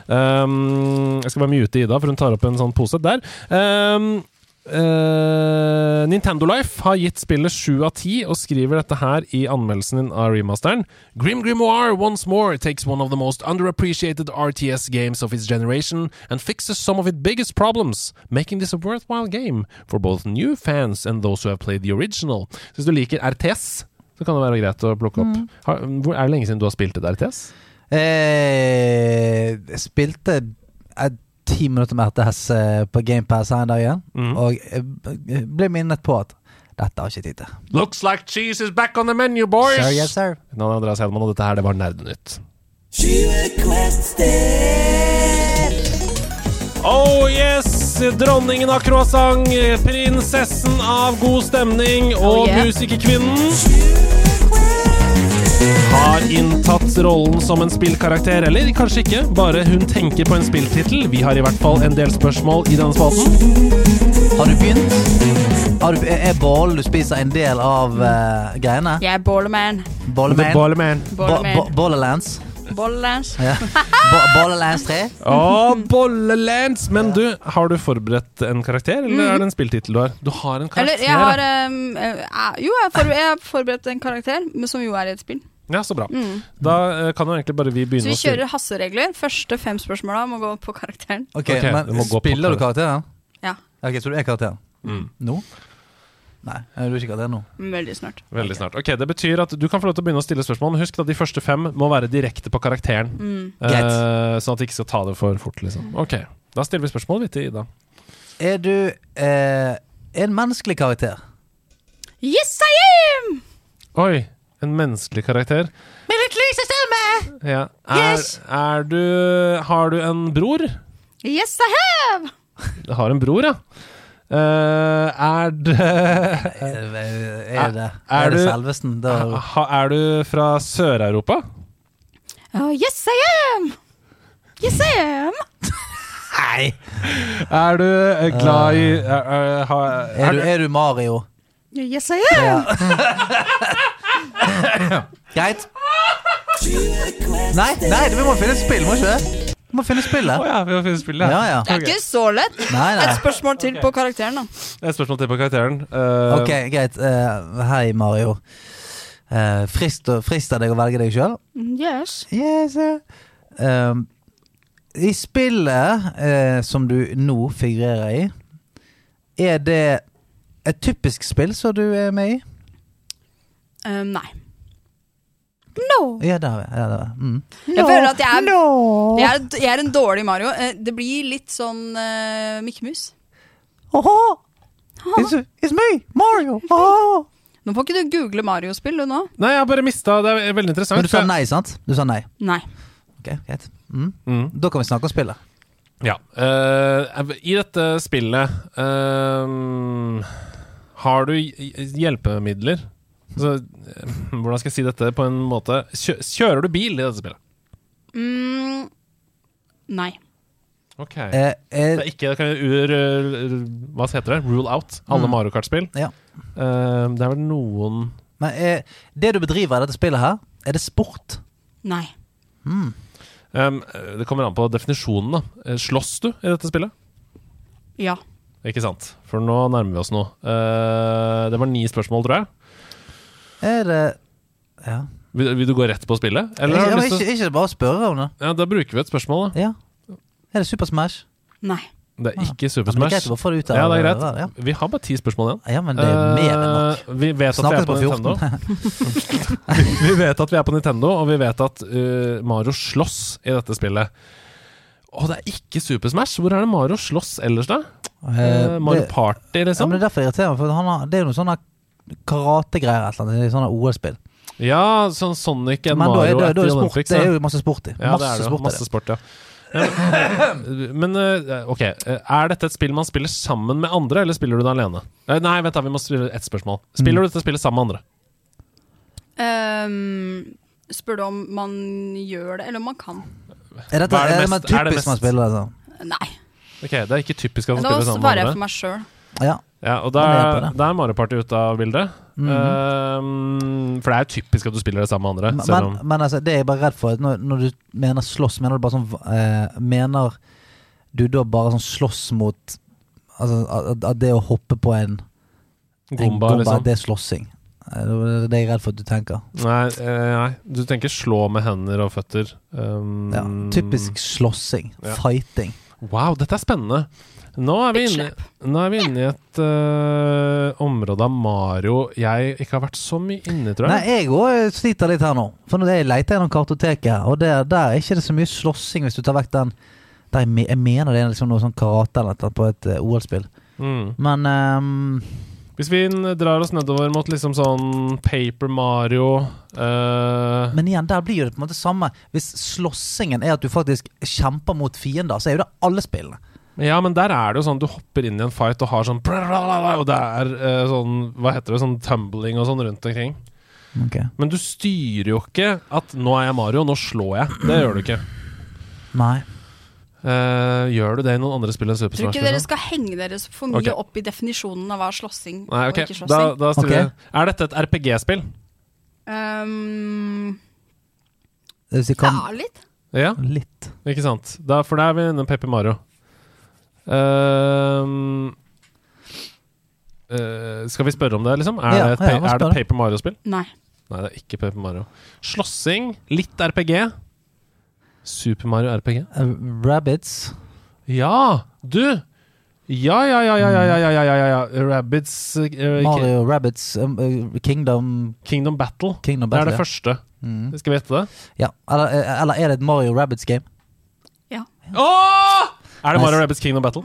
Um, jeg skal bare mute Ida, for hun tar opp en sånn pose der. Um, Eh, Nintendo Life har gitt spillet 7 av 10 og skriver dette her i anmeldelsen din av remasteren. Grim Grimoire once more takes one of the most underappreciated RTS games of its generation and fixes some of its biggest problems, making this a worthwhile game for both new fans and those who have played the original. Så hvis du liker RTS, så kan det være greit å plukke opp. Har, hvor, er det lenge siden du har spilt et RTS? Eh, jeg spilte et ti minutter med RTS eh, på GamePass her en dag igjen, mm. og jeg ble minnet på at dette har ikke tid til. Looks like cheese is back on the menu, boys! Sir, yes, sir. Er Andreas Hedman, og dette her det var Nerdenytt. Oh yes! Dronningen av croissant, prinsessen av god stemning og Oh, yeah. musikerkvinnen har inntatt rollen som en spillkarakter, eller kanskje ikke. Bare hun tenker på en spilltittel. Vi har i hvert fall en del spørsmål i denne spalten. Har du begynt? Har du, er bål du spiser en del av uh, greiene? Jeg er ballerman. Bolleman? Ballerman. Bollelands? Ja. Bo Bollelands 3? Å, Bollelands! Men du, har du forberedt en karakter, eller er det en spilltittel du har? Du har en karakter. Eller jeg har um, Jo, jeg har, forberedt, jeg har forberedt en karakter, som jo er i et spill. Ja, så bra. Da eh, kan jo egentlig bare vi Så begynne vi å spille. kjører hasseregler. Første fem spørsmåla må gå på karakteren. Ok, okay men spiller du karakter. karakteren? Ja. Ok, Så du er karakteren? Mm. Nå? Nei, jeg har ikke det nå? Veldig snart. Veldig snart. Ok, Det betyr at du kan få lov til å begynne å stille spørsmål, men husk at de første fem må være direkte på karakteren. Mm. Eh, sånn at de ikke skal ta det for fort, liksom. Ok, da stiller vi spørsmål, til Ida. Er du eh, en menneskelig karakter? Yes, I am! Oi, en menneskelig karakter. Med litt lyse stemme! Ja. Er, Yes! er du Har du en bror? Yes, I have! Du har en bror, ja. Eh, er det Er, er det, Er er det? Da, Er du fra Sør-Europa? Oh, yes, I am! Yes, I am! nei! Er du eh, glad i er, er, ha- Er du, er du Mario? Yes, I am! Greit. Nei, nei, vi må finne et spill, må vi ikke det? Vi må finne spillet. spillet. ja, vi må finne spillet. Ja, ja. Det er ikke så lett. Nei, nei. Et spørsmål til på karakteren, da. Et spørsmål til på karakteren. Uh, Ok, greit. Uh, hei, Mario. Uh, frist, frister deg å velge deg sjøl? Yes. Yes, uh, I spillet eh, som du nå figurerer i, er det et typisk spill som du er med i? Um, nei. No! Ja, det har vi. Ja, det har vi. Mm. Jeg føler at jeg er, jeg er, jeg er en dårlig Mario. Eh, Det blir litt sånn uh, Mikke Mus. Åhå! It's, it's me, Mario! Åhå! Nå får ikke du google Mario-spill, du nå. Nei, jeg har bare mista Det er veldig interessant. Men du sa nei, sant? Du sa nei. Nei. Ok, greit. Mm. Mm. Da kan vi snakke om spillet. Ja. Uh, I dette spillet uh, Har du hjelpemidler? Altså, eh, hvordan skal jeg si dette på en måte Kjører du bil i dette spillet? Mm, nei. Ok. Eh, Det eh, er ikke det kan ur, ur- Hva heter det? Rule out alle Mm. Mario Kart-spill. ja. Uh, det er vel noen Men eh, det du bedriver i dette spillet her, er det sport? Nei. Mm. Um, det kommer an på definisjonen, da. Slåss du i dette spillet? Ja. Ikke sant? For nå nærmer vi oss noe. Uh, det var ni spørsmål, tror jeg. Er det Ja. Vil, vil du gå rett på spillet? Eller har ja du men lyst ikke, til ikke bare spørre om det. Ja, Da bruker vi et spørsmål, da. Ja. Er det Super Smash? Nei. Det er ikke Ja, Super men det er greit Smash. å bare få det ut av Ja, det er Ja. Vi har bare ti spørsmål igjen. ja, men det er mer enn nok. Eh, vi vet at vi Snakkes er på, på Nintendo. 14. vi vet at vi er på Nintendo, og vi vet at eh, Mario slåss i dette spillet. Og det er ikke Super Smash! Hvor er det Mario slåss ellers, da? Eh, Mario det, Party, ja, liksom? men det er derfor jeg irriterer meg, for han har, det er jo noe sånne karategreier et eller annet, sånne OL-spill. Ja, sånn Sonic and Men da er, det, da, da er sport, det er jo masse sport i. Ja, masse det er det. jo. sport Masse sport, ja. Men eh, ok, eh, er dette et spill man spiller sammen med andre, eller spiller du det alene? Eh, Nei, vent da, vi må spille ett spørsmål. Spiller Mm. du dette spillet sammen med andre? Um, spør du om man gjør det, eller om man kan? Er dette Hva er det er det mest- mer er det mest, man spiller det sånn? Nei. Ok, Det er ikke typisk at man spiller sammen med andre svarer med jeg for meg sjøl. Ja. Ja, og da, er er Mario Party ute av bildet. Mhm. Eh, for det er jo typisk at du spiller det sammen med andre. Men, om men altså, det er jeg bare redd for når, når du mener slåss, mener du bare sånn uh, Mener du da bare sånn slåss mot Altså at, at det å hoppe på en, en Gomba, liksom. det er slåssing? Eh, Det er jeg redd for at du tenker. Nei, eh, nei, du tenker slå med hender og føtter. Um, Ja, typisk slåssing. Ja. Fighting. Wow, dette er spennende. Nå er vi inne, nå er vi inne i et uh, område av Mario jeg ikke har vært så mye inne i, tror Nei, jeg. jeg òg sliter litt her nå. For når jeg leter gjennom kartoteket, og der, der er ikke det så mye slåssing, hvis du tar vekk den der jeg, jeg mener det er liksom noe sånn karate eller noe på et uh, OL-spill. Mm. Men um, Hvis vi drar oss nedover mot liksom sånn Paper Mario uh... Men igjen, der blir det på en måte samme. Hvis slåssingen er at du faktisk kjemper mot fiender, så er jo det alle spillene. Ja, men der er det jo sånn du hopper inn i en fight og har sånn Og det er uh, sånn Hva heter det? Sånn tumbling og sånn rundt omkring. Men du styrer jo ikke at 'nå er jeg Mario, nå slår jeg'. Det gjør du ikke. Nei. Uh, gjør du det i noen andre spill enn Super Tror ikke dere liksom? skal henge dere for mye okay. opp i definisjonen av hva slåssing Nei, og ikke slåssing. da stiller Ok. Er dette et RPG-spill? Um, Det kan, ja, litt. Ja, Litt. ikke sant. Da, for da er vi inne i Paper Mario. Ehm, eh, skal vi spørre om det, liksom? Er Ja, det, et, ja, er det? Paper Mario-spill? Nei. Nei, det er ikke Paper Mario. Slåssing, litt RPG. Super Mario RPG. Uh, Rabbits. Ja, du! Ja, ja, ja, ja, ja, ja, ja, ja, ja, ja. Rabbids eh, Mario Rabbits um, eh, Kingdom Kingdom Battle. Kingdom Det er Battle. det første. Mm. Skal vi gjette det? Ja. Eller, eh, eller er det et Mario Rabbits game? Ja Åh! Er det Mario Rabbids Kingdom Battle?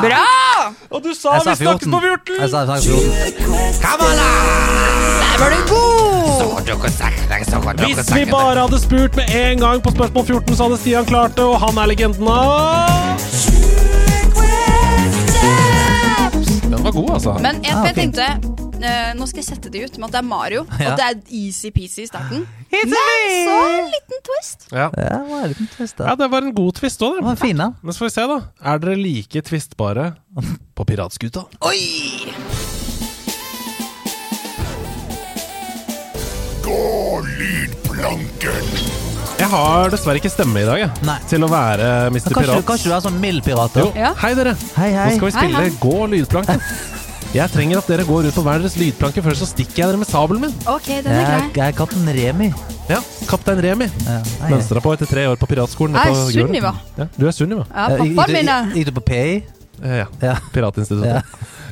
Bra! Og du sa sa vi snakkes på 14! Jeg sa jeg sa 14. Der var du god! Hvis vi bare hadde spurt med en gang på spørsmål 14, så hadde Stian klart det, og han er legenden av Den var god, altså. Men jeg, Ah, jeg tenkte eh, Nå skal jeg sette det ut med at det er Mario, Ja. og det er easy-peasy i starten. Men så en liten twist. Ja. Ja, det var en liten twist ja, det var en god twist òg, det. var fin, da. Men så får vi se, da. Er dere like tvistbare på piratskuta? Oi! Jeg har dessverre ikke stemme i dag, jeg. Nei. Til å være Mr. Men Kanskje, Pirat. kanskje du er sånn mild pirat? Jo. Ja. hei dere. Hei, hei. Nå skal vi Hei, spille hei. Gå lydplanke. Jeg trenger at dere går ut på hver deres lydplanke, før så stikker jeg dere med sabelen min. Ok, den er Jeg, grei. jeg er kaptein Remi. Ja, Kaptein Remi. Ja. Mønstra på etter tre år på piratskolen. Jeg er på Grorud. Sunniva. Ja, du er Sunniva. Ja, gikk pappaen du- min er Gikk du på PI? Eh, ja. Ja. Piratinstituttet. Ja.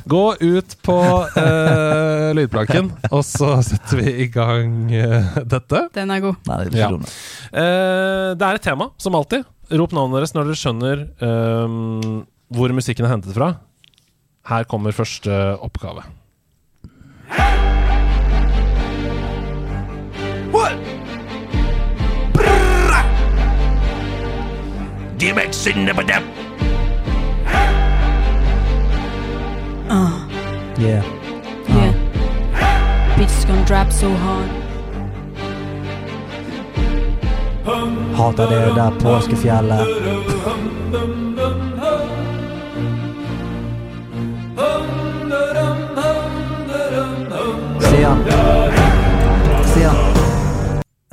Gå ut på eh, lydplanken, og så setter vi i gang eh, dette. Den er god. Nei, det er ikke Ja. dumt. Eh, det er et tema, som alltid. Rop navnet deres når dere skjønner eh, hvor musikken er hentet fra. Her kommer første oppgave. Yeah. Yeah. Bitch gonna drop so hard. Hater det der påskefjellet. Stian. Stian.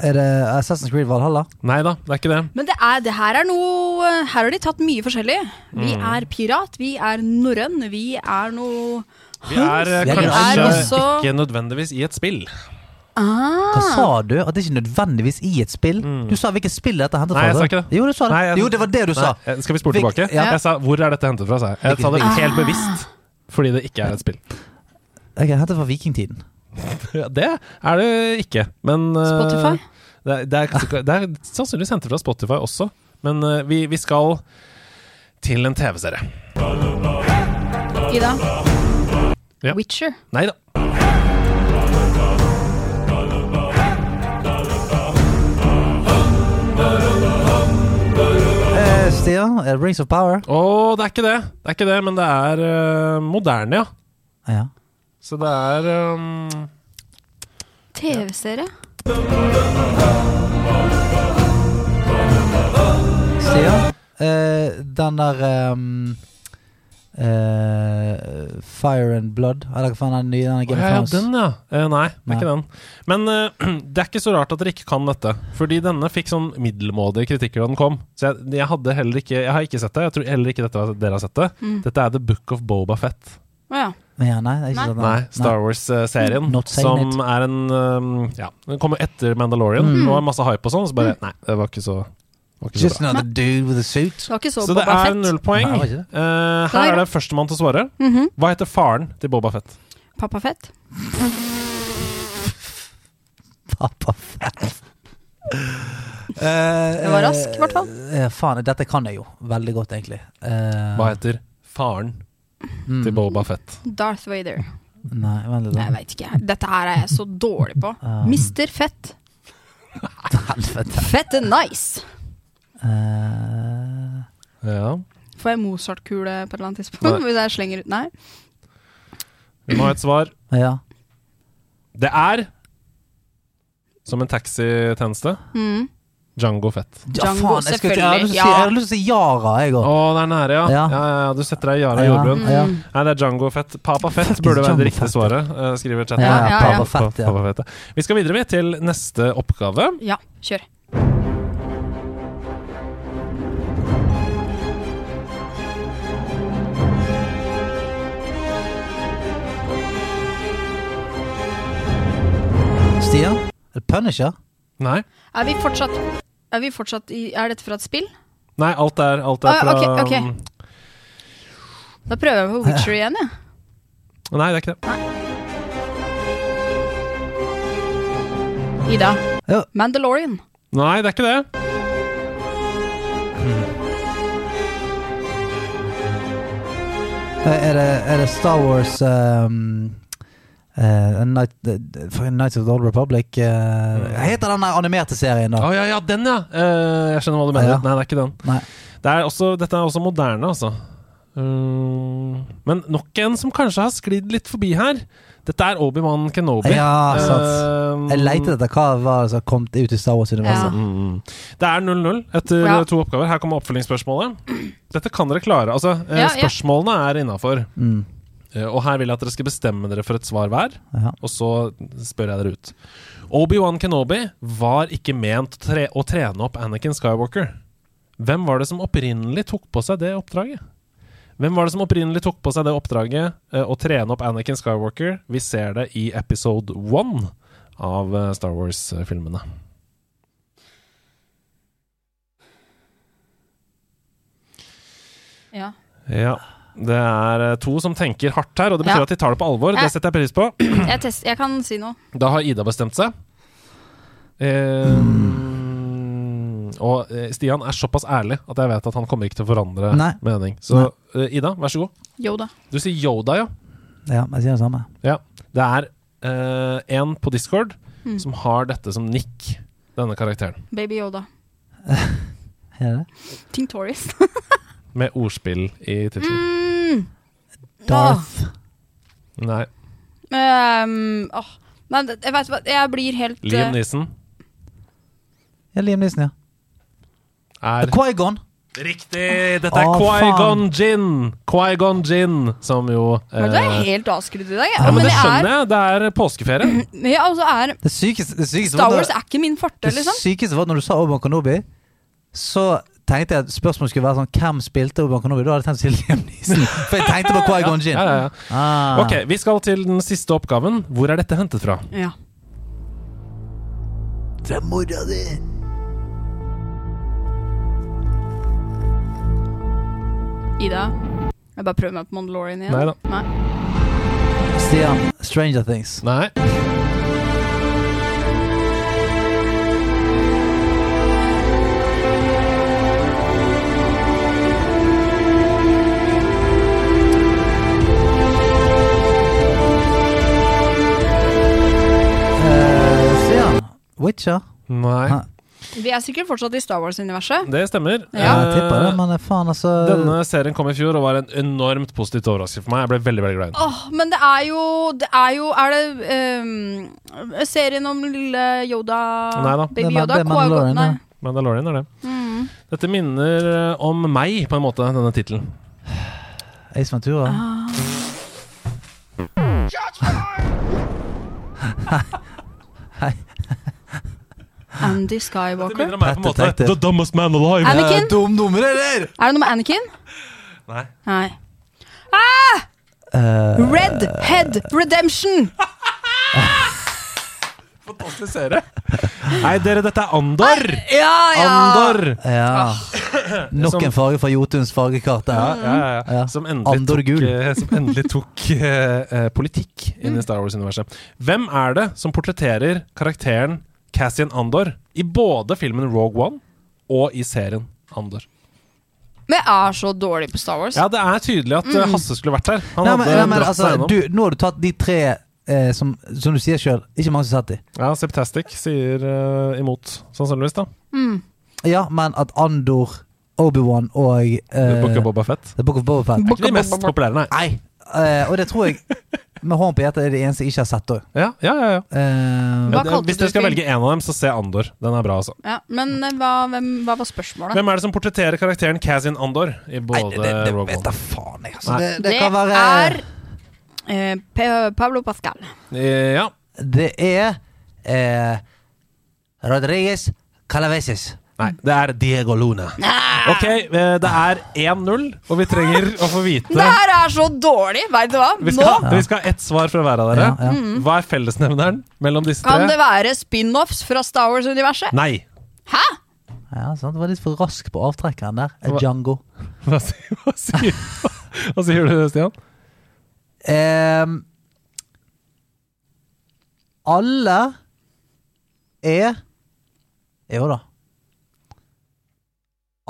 Er det Assassin's Creed Valhalla? Nei da, det er ikke det. Men det, er, det her er noe Her har de tatt mye forskjellig. Vi Mm. er pirat, vi er norrøn, vi er noe Vi er kanskje Vi er kanskje også- ikke nødvendigvis i et spill. ah. Hva sa du? At det ikke nødvendigvis i et spill? Mm. Du sa hvilket spill dette hentet fra. Nei, jeg sa ikke det. Jo, du sa det. Nei, jeg- jo, det var det du sa. Nei, eh, skal vi spole tilbake? ja. Jeg sa 'hvor er dette hentet fra', sa jeg. Jeg sa det helt bevisst. Fordi det ikke er et spill. Jeg er hentet fra vikingtiden. Det er det ikke, men eh, Spotify? Det er, det, er, det er sannsynligvis hentet fra Spotify også, men eh, vi, vi skal til en TV-serie. Ida? Ja. Witcher. Nei da. Stia, eh, Rings of Power. Å, det er ikke det. Det er ikke det, men det er uh, moderne, ja. Ja. Så det er um, TV-serie? Stian, Uh, den der um, uh, Fire and Blood Eller hva faen er den nye? Den er Game ja, of ja, den, ja. Uh, nei, det er ikke den. Men eh, det er ikke så rart at dere ikke kan dette. Fordi denne fikk sånn middelmådige kritikker da den kom. Så jeg, jeg hadde heller ikke Jeg har ikke sett det. Jeg tror heller ikke dette, var- dere har sett det. Mm. Dette er The Book of Boba Fett. Oh, ja. Ja, nei, det er ikke Nei. sånn. Nei, Star Wars-serien. som it. Som er en um, Ja, den kommer etter Mandalorian. Mm. Og er masse hype og sånn. Så bare Nei, det var ikke så, Just bra. another dude with a suit. Så, Så det Boba er null poeng. Nei, det. Eh, er her er det førstemann til å svare. Mhm. Hva heter faren til Boba Fett? Pappa Fett. Pappa fett. Det var rask, i hvert fall. Uh, faen, dette kan jeg jo veldig godt, egentlig. Eh, Hva heter faren mm, til Boba Fett? Darth Vader. Nei, veldig. Nei, jeg veit ikke. Dette her er jeg så dårlig på. Um, Mister Fett. Helvete. Fett er nice. Uh. Ja. Får jeg Mozart-kule på et eller annet tidspunkt? Nei. Hvis jeg slenger ut Nei. Vi må ha et svar. ja. Det er som en taxitjeneste. Mm. Django Fett. ja, Django, faen, jeg, skulle, jeg, hadde til å si, jeg hadde lyst til å si Yara, jeg Å, òg. det er nære, ja. Ja, Ja. ja, ja. Du setter deg i Yara Ja. Jordbrun. Ja. Mm. Nei, det er Django Fett. Papa Fett Fuck burde være det riktige svaret, uh, skriver chatten. Ja, Ja, ja, Papa ja. Fett. Papa Fett, ja. Vi skal videre med til neste oppgave. Ja, kjør. Stian? Er Punisher? Nei. Er vi fortsatt Er vi fortsatt i Er dette fra et spill? Nei, alt er, alt er Ah, fra okay. ok. Da prøver jeg på Witcher igjen, jeg. Nei, det er ikke det. Ida. Ja. Mandalorian. Nei, det er ikke det. Er det, er det Star Wars um, eh, Night, uh, Nights of the Old Republic? Uh, heter den der animerte serien, da? Oh, ja, ja, den, ja. Uh, jeg skjønner hva du mener. Ja. Nei, det er ikke den. Nei. Det er også, dette er også moderne, altså. Mm, men nok en som kanskje har sklidd litt forbi her. Dette er Obi-Wan Kenobi. Ja, sant. Jeg leter etter hva var som kom ut i Star Wars-universet. Ja. Mm, mm. Det er 0-0 etter Ja. to oppgaver. Her kommer oppfølgingsspørsmålet. Dette kan dere klare. Altså, spørsmålene er innafor. Mm. Eh, og her vil jeg at dere skal bestemme dere for et svar hver. Ja. Og så spør jeg dere ut. Obi-Wan Kenobi var ikke ment tre å trene opp Anakin Skywalker. Hvem var det som opprinnelig tok på seg det oppdraget? Hvem var det som opprinnelig tok på seg det oppdraget eh, å trene opp Anakin Skywalker? Vi ser det i episode one av eh, Star Wars-filmene. Ja. Ja. Det er eh, to som tenker hardt her, og det betyr Ja. at de tar det på alvor. Det setter jeg pris på. Jeg, test, jeg kan si noe. Da har Ida bestemt seg. Eh, Og eh, Stian er såpass ærlig at jeg vet at han kommer ikke til å forandre Nei. mening. Så Nei. Ida, vær så god. Yoda. Du sier Yoda, ja. Ja, jeg sier det samme. ja. Det er eh, en på Discord Mm. som har dette som nikk, denne karakteren. Baby Yoda. Er det? Ting Tories. Med ordspill i tittelen. Mm. Darth. Nei. Um, åh. Men jeg vet hva, jeg blir helt Liam eh, Neeson Ja, Liam Neeson, ja. er Qui-Gon. Riktig! Dette er Å, Quaigon Gin! Quaigon Gin, som jo eh, du er helt avskrudd i dag. Ja, men det skjønner jeg. Det er påskeferie. er, ja, altså er Det sykeste, det sykeste Star Wars er ikke min forte, Det liksom. sykeste var når du sa Obi-Wan så tenkte jeg at spørsmålet skulle være sånn Hvem spilte Obi-Wan Kenobi? Da hadde jeg tenkt å si Liam For jeg tenkte på Qui-Gon Jinn. Ja, ja, ja. Ah. Ok, Vi skal til den siste oppgaven. Hvor er dette hentet fra? Ja. Fra mora di. Ida. Jeg bare prøver meg på Mandalorian igjen. Neida. Nei. Stian, Stranger Things. Nei. Witcher. Nei. Ha. Vi er sikkert fortsatt i Star Wars-universet. Det stemmer. Ja. Jeg tipper det, men faen, altså Denne serien kom i fjor og var en enormt positivt overraskelse for meg. Jeg ble veldig veldig glad oh, men det er jo Det er jo Er det um, serien om lille Yoda Neida. Baby Yoda? det er Mandalorian, Nei. Mandalorian er det. Mm. Dette minner eh, om meg, på en måte, denne tittelen. Ace Ventura. Ah. Hei. Andy Dette Skywalker. minner meg på en måte. Detective. The dumbest man alive. Anakin? Dum nummer, eller? Er det noe med Anakin? Nei. Nei. Uh, Red Head Redemption! Fantastisk serie. Nei, dere, dette er Andor! Ja, ja! Andor! ja. Nok en farge fra Jotuns fargekart Ja, ja, ja, ja. Ja. Som endelig Andor tok, gul. eh, som endelig tok uh, eh, politikk inn i Star Wars-universet. Hvem er det som portretterer karakteren Cassian Andor i både filmen Rogue One og i serien Andor? Men jeg er så dårlig på Star Wars. Ja, det er tydelig at mm. Hasse skulle vært her. Han Nei, men, hadde nei, men altså, du, nå har du tatt de tre eh, som, som du sier sjøl, ikke mange som satt i. Ja, Septastic sier eh, imot, sannsynligvis. da Mm. Ja, men at Andor, Obi-Wan og eh, Book of Boba Fett. The Book of Boba Fett Book Ikke de mest populære, nei. Nei! eh, og det tror jeg med hånden på hjertet er det eneste som ikke har sett òg. Ja, ja, ja, ja. Hva Eh, kalte Hvis du dere skal film? velge en av dem, så se Andor. Den er bra, altså. Ja, men eh, hva, hvem, hva var spørsmålet? Hvem er det som portretterer karakteren Kazin Andor i både Nei, det, det Rogue vet One? da faen jeg. Altså, Nei. det, det, Det kan være er eh, Pe- Pablo Pascal. Eh, Ja. Det er eh, Rodriguez Calaveses. Nei, det er Diego Luna. Ok, eh, det er 1-0, og vi trenger å få vite Det her er så dårlig, veit du hva? vi Nå skal, vi skal ha ett svar fra hver av dere. Ja, ja. Hva er fellesnevneren mellom disse kan det være spin-offs fra Star Wars-universet. Nei. Hæ? Ja, sant? Det var litt for rask på avtrekkeren der. Hva- Django. Hva sier, hva sier, hva sier du, Stian? Um, alle er Jo da.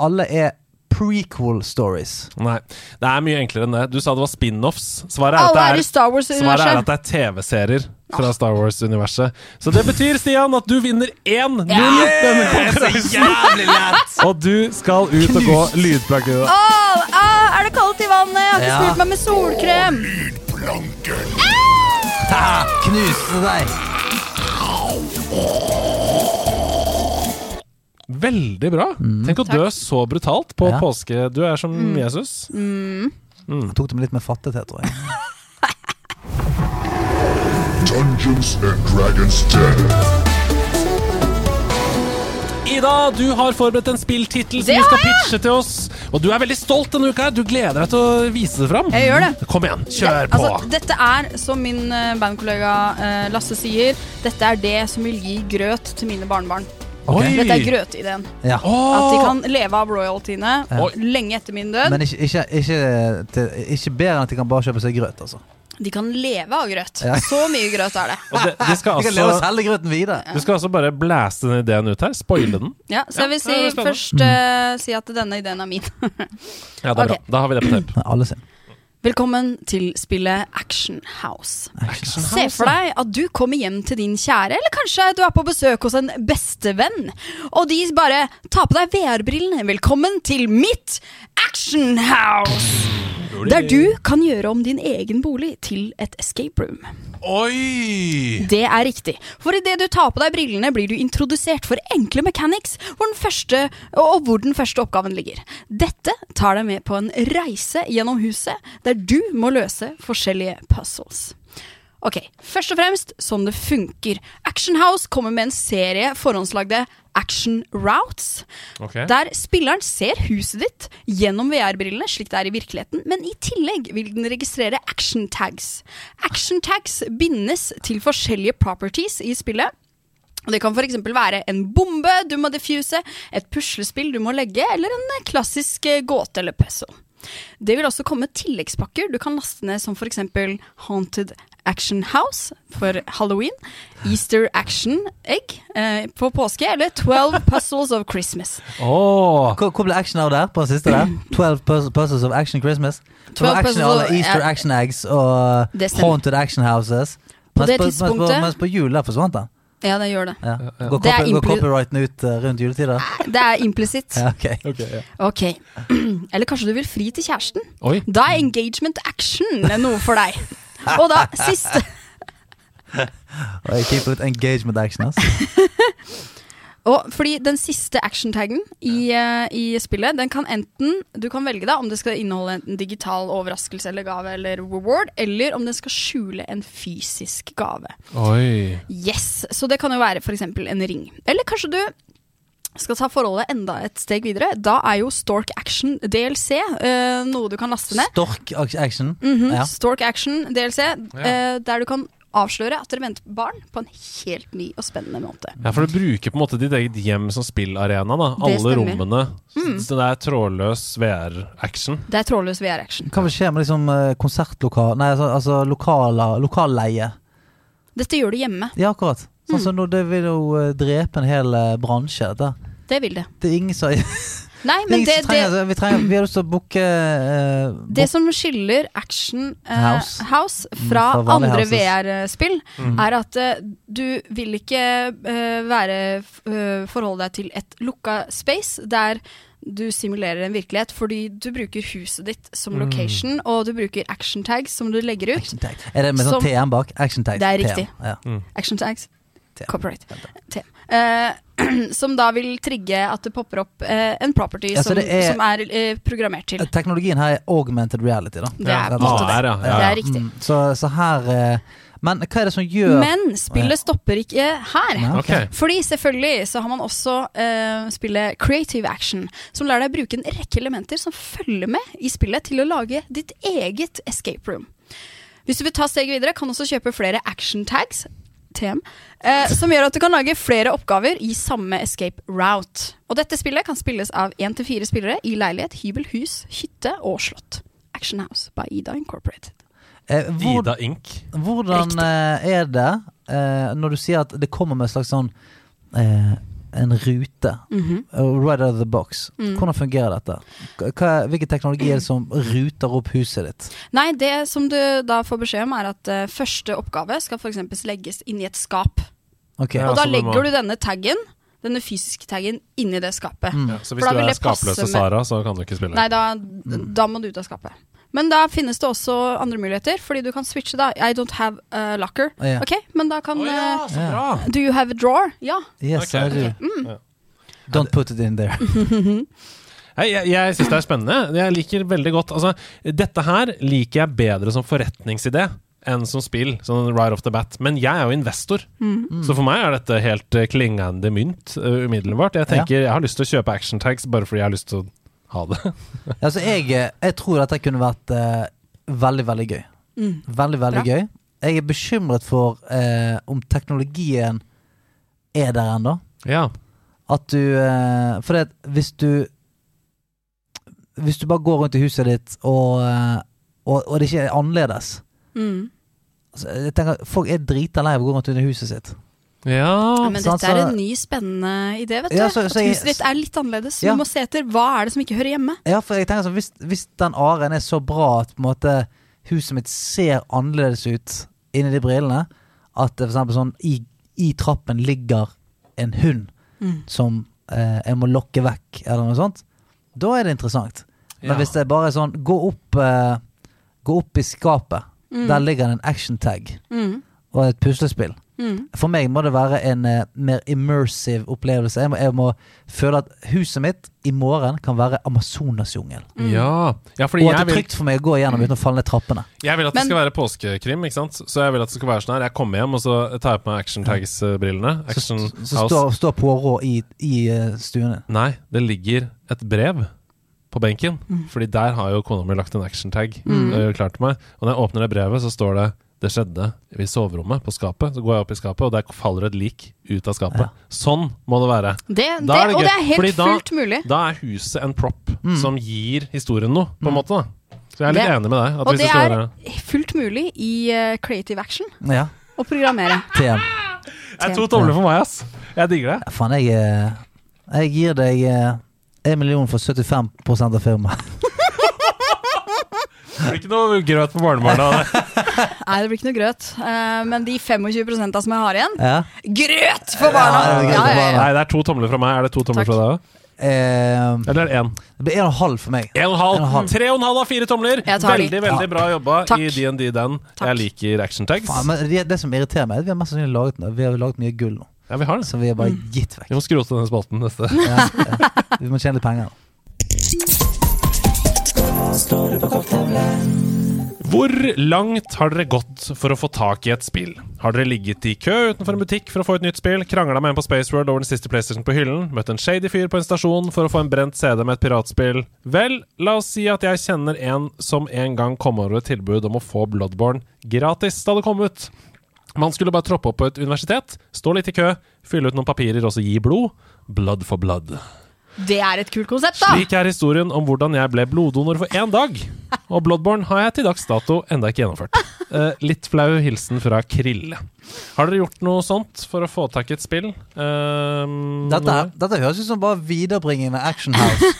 Alle er prequel stories. Nei, det er mye enklere enn det. Du sa det var spin-offs. Svaret svaret er, at det er TV-serier fra Star Wars-universet. Så det betyr, Stian, at du vinner 1-0 Ja! denne konkurransen. Og du skal ut og gå lydplanke. Åh, ah, er det kaldt i vannet? Jeg har ikke Ja. smurt meg med solkrem. Lydplanken Knuste deg! Veldig bra. Tenk å dø så brutalt på Ja. påske. Du er som Jesus. Jeg tok det med litt mer fattighet, tror jeg. Dungeons and Dragons Den. Ida, du har forberedt en spilltittel som du skal pitche til oss. Og du er veldig stolt denne uka. Du gleder deg til å vise det fram. Jeg gjør det. Kom igjen, kjør på. Altså, dette er, som min eh, bandkollega eh, Lasse sier, dette er det som vil gi grøt til mine barnebarn. Ok. Oi! Dette er grøtideen. Ja. At de kan leve av royaltyene ja. lenge etter min død. Men ikke, ikke, ikke, til, ikke bedre enn at de kan bare kjøpe seg grøt, altså. De kan leve av grøt. Ja. Så mye grøt er det. Og det, de skal De kan leve og altså selge grøten videre. Du skal altså bare blæste den ideen ut her? Spoile den? Ja, så jeg vil si først uh, si at denne ideen er min. Ja, det er okay. bra. Da har vi det på tape. Alle sin. Velkommen til spillet Action House. Action Se for deg at du kommer hjem til din kjære, eller kanskje du er på besøk hos en bestevenn, og de bare tar på deg VR-brillene. Velkommen til mitt Action House! Der du kan gjøre om din egen bolig til et escape room. Oi! Det er riktig. For idet du tar på deg brillene, blir du introdusert for enkle mechanics hvor den første, og hvor den første oppgaven ligger. Dette tar deg med på en reise gjennom huset, der du må løse forskjellige puzzles. Ok, Først og fremst sånn det funker. Action House kommer med en serie forhåndslagde action routes. Okay. Der spilleren ser huset ditt gjennom VR-brillene, slik det er i virkeligheten, men i tillegg vil den registrere action tags. Action tags bindes til forskjellige properties i spillet. Det kan f.eks. være en bombe du må diffuse, et puslespill du må legge, eller en klassisk eh, gåte eller puzzle. Det vil også komme tilleggspakker du kan laste ned, som f.eks. Haunted Action House for halloween, Easter Action Egg eh, på påske, eller 12 Puzzles of Christmas. Hvor, hvor ble action av der? På den siste der? 12 puzzles of action Christmas. 12 action alle Easter action eggs og haunted action houses. På Mens det mens på, tidspunktet- mens på jul der forsvant den. Ja, det gjør det. Ja. Går, Det copy, går copyrighten ut uh, rundt juletider? Det er implisitt. Ja, okay. Okay, ja. Ok. Eller kanskje du vil fri til kjæresten? Oi. Da er engagement action noe for deg. Og da siste jeg it litt engagement action. Altså. Og fordi den siste action-taggen i, uh, i spillet, den kan enten Du kan velge da om det skal inneholde en digital overraskelse eller gave eller reward, eller om den skal skjule en fysisk gave. Oi. Yes, Så det kan jo være f.eks. en ring. Eller kanskje du skal ta forholdet enda et steg videre. Da er jo Stork Action DLC uh, noe du kan laste ned. Stork action. Mhm, Ja. Stork Action DLC, uh, der du kan avsløre at dere venter barn på en helt ny og spennende måte. Ja, for du bruker på en måte ditt eget hjem som spillarena. da Det Alle stemmer. rommene. Mm. Så det er trådløs VR-action. Det er trådløs VR-action. Hva vil skje med liksom eh, konsertlokal Nei, altså, altså lokala, lokalleie? Dette gjør du hjemme. Ja, akkurat. Sånn Mm. som nå, Det vil jo eh, drepe en hel eh, bransje. Da. Det vil det. Det er ingen som Nei, men det, trenger, det, vi, trenger, vi har lyst til å booke eh, det som skiller Action uh, House. House Mm, fra fra andre. VR-spill, Mhm. er at uh, du vil ikke være forholde deg til et lukka space der du simulerer en virkelighet, fordi du bruker huset ditt som Mm. location, og du bruker action tags som du legger ut. Er det med sånn TM bak? Action tags. Det er riktig. Ja. Action tags. Copyright. T. Uh, som da vil trigge at det popper opp uh, en property Ja, som, er- som er uh, programmert til. Teknologien her er augmented reality, da. Det er slett. Ah, er, ja. Det er riktig. Mm, så, så her Men hva er det som gjør Men spillet stopper ikke her. Nei, Ok. Fordi selvfølgelig så har man også uh, spillet Creative Action, som lar deg bruke en rekke elementer som følger med i spillet til å lage ditt eget escape room. Hvis du vil ta steget videre, kan du også kjøpe flere action tags, TM, eh, som gjør at du kan lage flere oppgaver i samme escape route. Og dette spillet kan spilles av én til fire spillere i leilighet, hybel, hus, hytte og slott. Action House by Ida Incorporated. eh, hvor, Ida Inc. Hvordan Riktig. eh, er det eh, når du sier at det kommer med en slags sånn eh, En rute. Mm -hmm. right out of the box. Mm. Hvordan fungerer dette? Hva, hvilken teknologi er det som ruter opp huset ditt? Nei, det som du da får beskjed om, er at uh, første oppgave skal f.eks. legges inn i et skap. Okay. Ja, og da legger må- du denne taggen, denne fysiske taggen, inni det skapet. Mm. Ja, så hvis du er skapløse Sara, så kan du ikke spille. Nei, da, da må du ut av skapet. Men da finnes det også andre muligheter, fordi du kan switche da. I don't have a locker. Ja. Ok, men da kan oh, ja, eh, så bra! Do you have a drawer? Ja. Yes, okay. I do. Okay. Mm. Yeah. Don't put it in there. Jeg, jeg, jeg syns det er spennende. Jeg liker veldig godt Altså, dette her liker jeg bedre som forretningsidé enn som spill, sånn right off the bat. Men jeg er jo investor, Mm. så for meg er dette helt eh, klingende mynt uh, umiddelbart. Jeg tenker, jeg har lyst til å kjøpe action tags bare fordi jeg har lyst til å ha det. Altså, jeg, eh, jeg tror dette kunne vært eh, veldig, veldig gøy. Mm. Veldig, veldig Bra. gøy. Jeg er bekymret for eh, om teknologien er der ennå. ja. At du eh, For det, hvis du Hvis du bare går rundt i huset ditt, og, eh, og, og det ikke er annerledes Mm. altså, jeg tenker, Folk er drita lei av å gå rundt i huset sitt. Ja, men dette er en ny, spennende idé, vet du. Ja, så- så At huset ditt er litt annerledes. Ja. Du må se etter hva er det som ikke hører hjemme. Ja, for jeg tenker så, Hvis, hvis den aren er så bra at på en måte huset mitt ser annerledes ut inni de brillene, at det for sånn i, i trappen ligger en hund Mm. som eh, jeg må lokke vekk, eller noe sånt, da er det interessant. Men Ja. hvis det er bare sånn Gå opp, eh, gå opp i skapet. Mm. Der ligger det en action tag Mm. og et puslespill. Mm. For meg må det være en uh, mer immersive opplevelse. Jeg må, jeg må føle at huset mitt i morgen kan være Amazonasjungel. ja. ja Og at jeg det er vil, trygt for meg å gå igjennom uten å falle ned trappene. jeg vil at det Men- skal være påskekrim, ikke sant? Så jeg vil at det skal være sånn her Jeg kommer hjem, og så tar jeg på meg Action Tags-brillene. Så, Action så står, stå Poirot i, i uh, stuen din. Nei, det ligger et brev på benken. Fordi der har jo kona mi lagt en action-tag Mm. klart meg. Og når jeg åpner det brevet, så står det 'Det skjedde i soverommet på skapet'. Så går jeg opp i skapet, og der faller et lik ut av skapet. Ja. Sånn må det være. Det, det, Da er det og det er helt fordi da- fullt mulig. Da er huset en prop Mm. som gir historien noe, på en måte. da Så jeg er litt Det- enig med deg. At Og hvis det det er være fullt mulig i uh, creative action Ja, å programmere. TM. Det er to tomler for meg, ass. Jeg digger det. Ja, faen, jeg eh, Jeg gir deg én million for 75% av firmaet. Det blir ikke noe grøt på barnebarna. av det. Nei, det blir ikke noe grøt. Eh, men de 25% som jeg har igjen Ja. Grøt for barna! Ja, det er grøt for barna. Nei, det er to tomler fra meg. Er det to tomler Takk. fra deg òg? Eh, Eller er det én? det blir en og en halv for meg. En og en En og en halv. halv. Tre og en halv av fire tomler. Jeg tar de. Veldig, veldig bra jobba Takk. i DND Den. Takk. Jeg liker action tags. Faen, men det, det som irriterer meg, er at vi har mest sannsynlig laget, vi har laget mye gull nå. Ja, vi har det. Så vi har bare Mm. gitt vekk. Vi må skrote denne spalten neste. Ja, ja. Vi må tjene litt penger. Hvor langt har dere gått for å få tak i et spill? Har dere ligget i kø utenfor en butikk for å få et nytt spill, krangla med en på Space World over den siste PlayStation på hyllen, møtt en shady fyr på en stasjon for å få en brent CD med et piratspill? Vel, la oss si at jeg kjenner en som en gang kom over et tilbud om å få Bloodborne gratis da det kom ut. Man skulle bare troppe opp på et universitet, stå litt i kø, fylle ut noen papirer og så gi blod. Blood for blood. Det er et kult konsept, da! Slik er historien om hvordan jeg ble bloddonor for én dag. Og Bloodborne har jeg til dags dato enda ikke gjennomført. Eh, litt flau hilsen fra Krille. Har dere gjort noe sånt for å få tak i et spill? Eh, Dette, dette høres ut som bare viderebringende Action House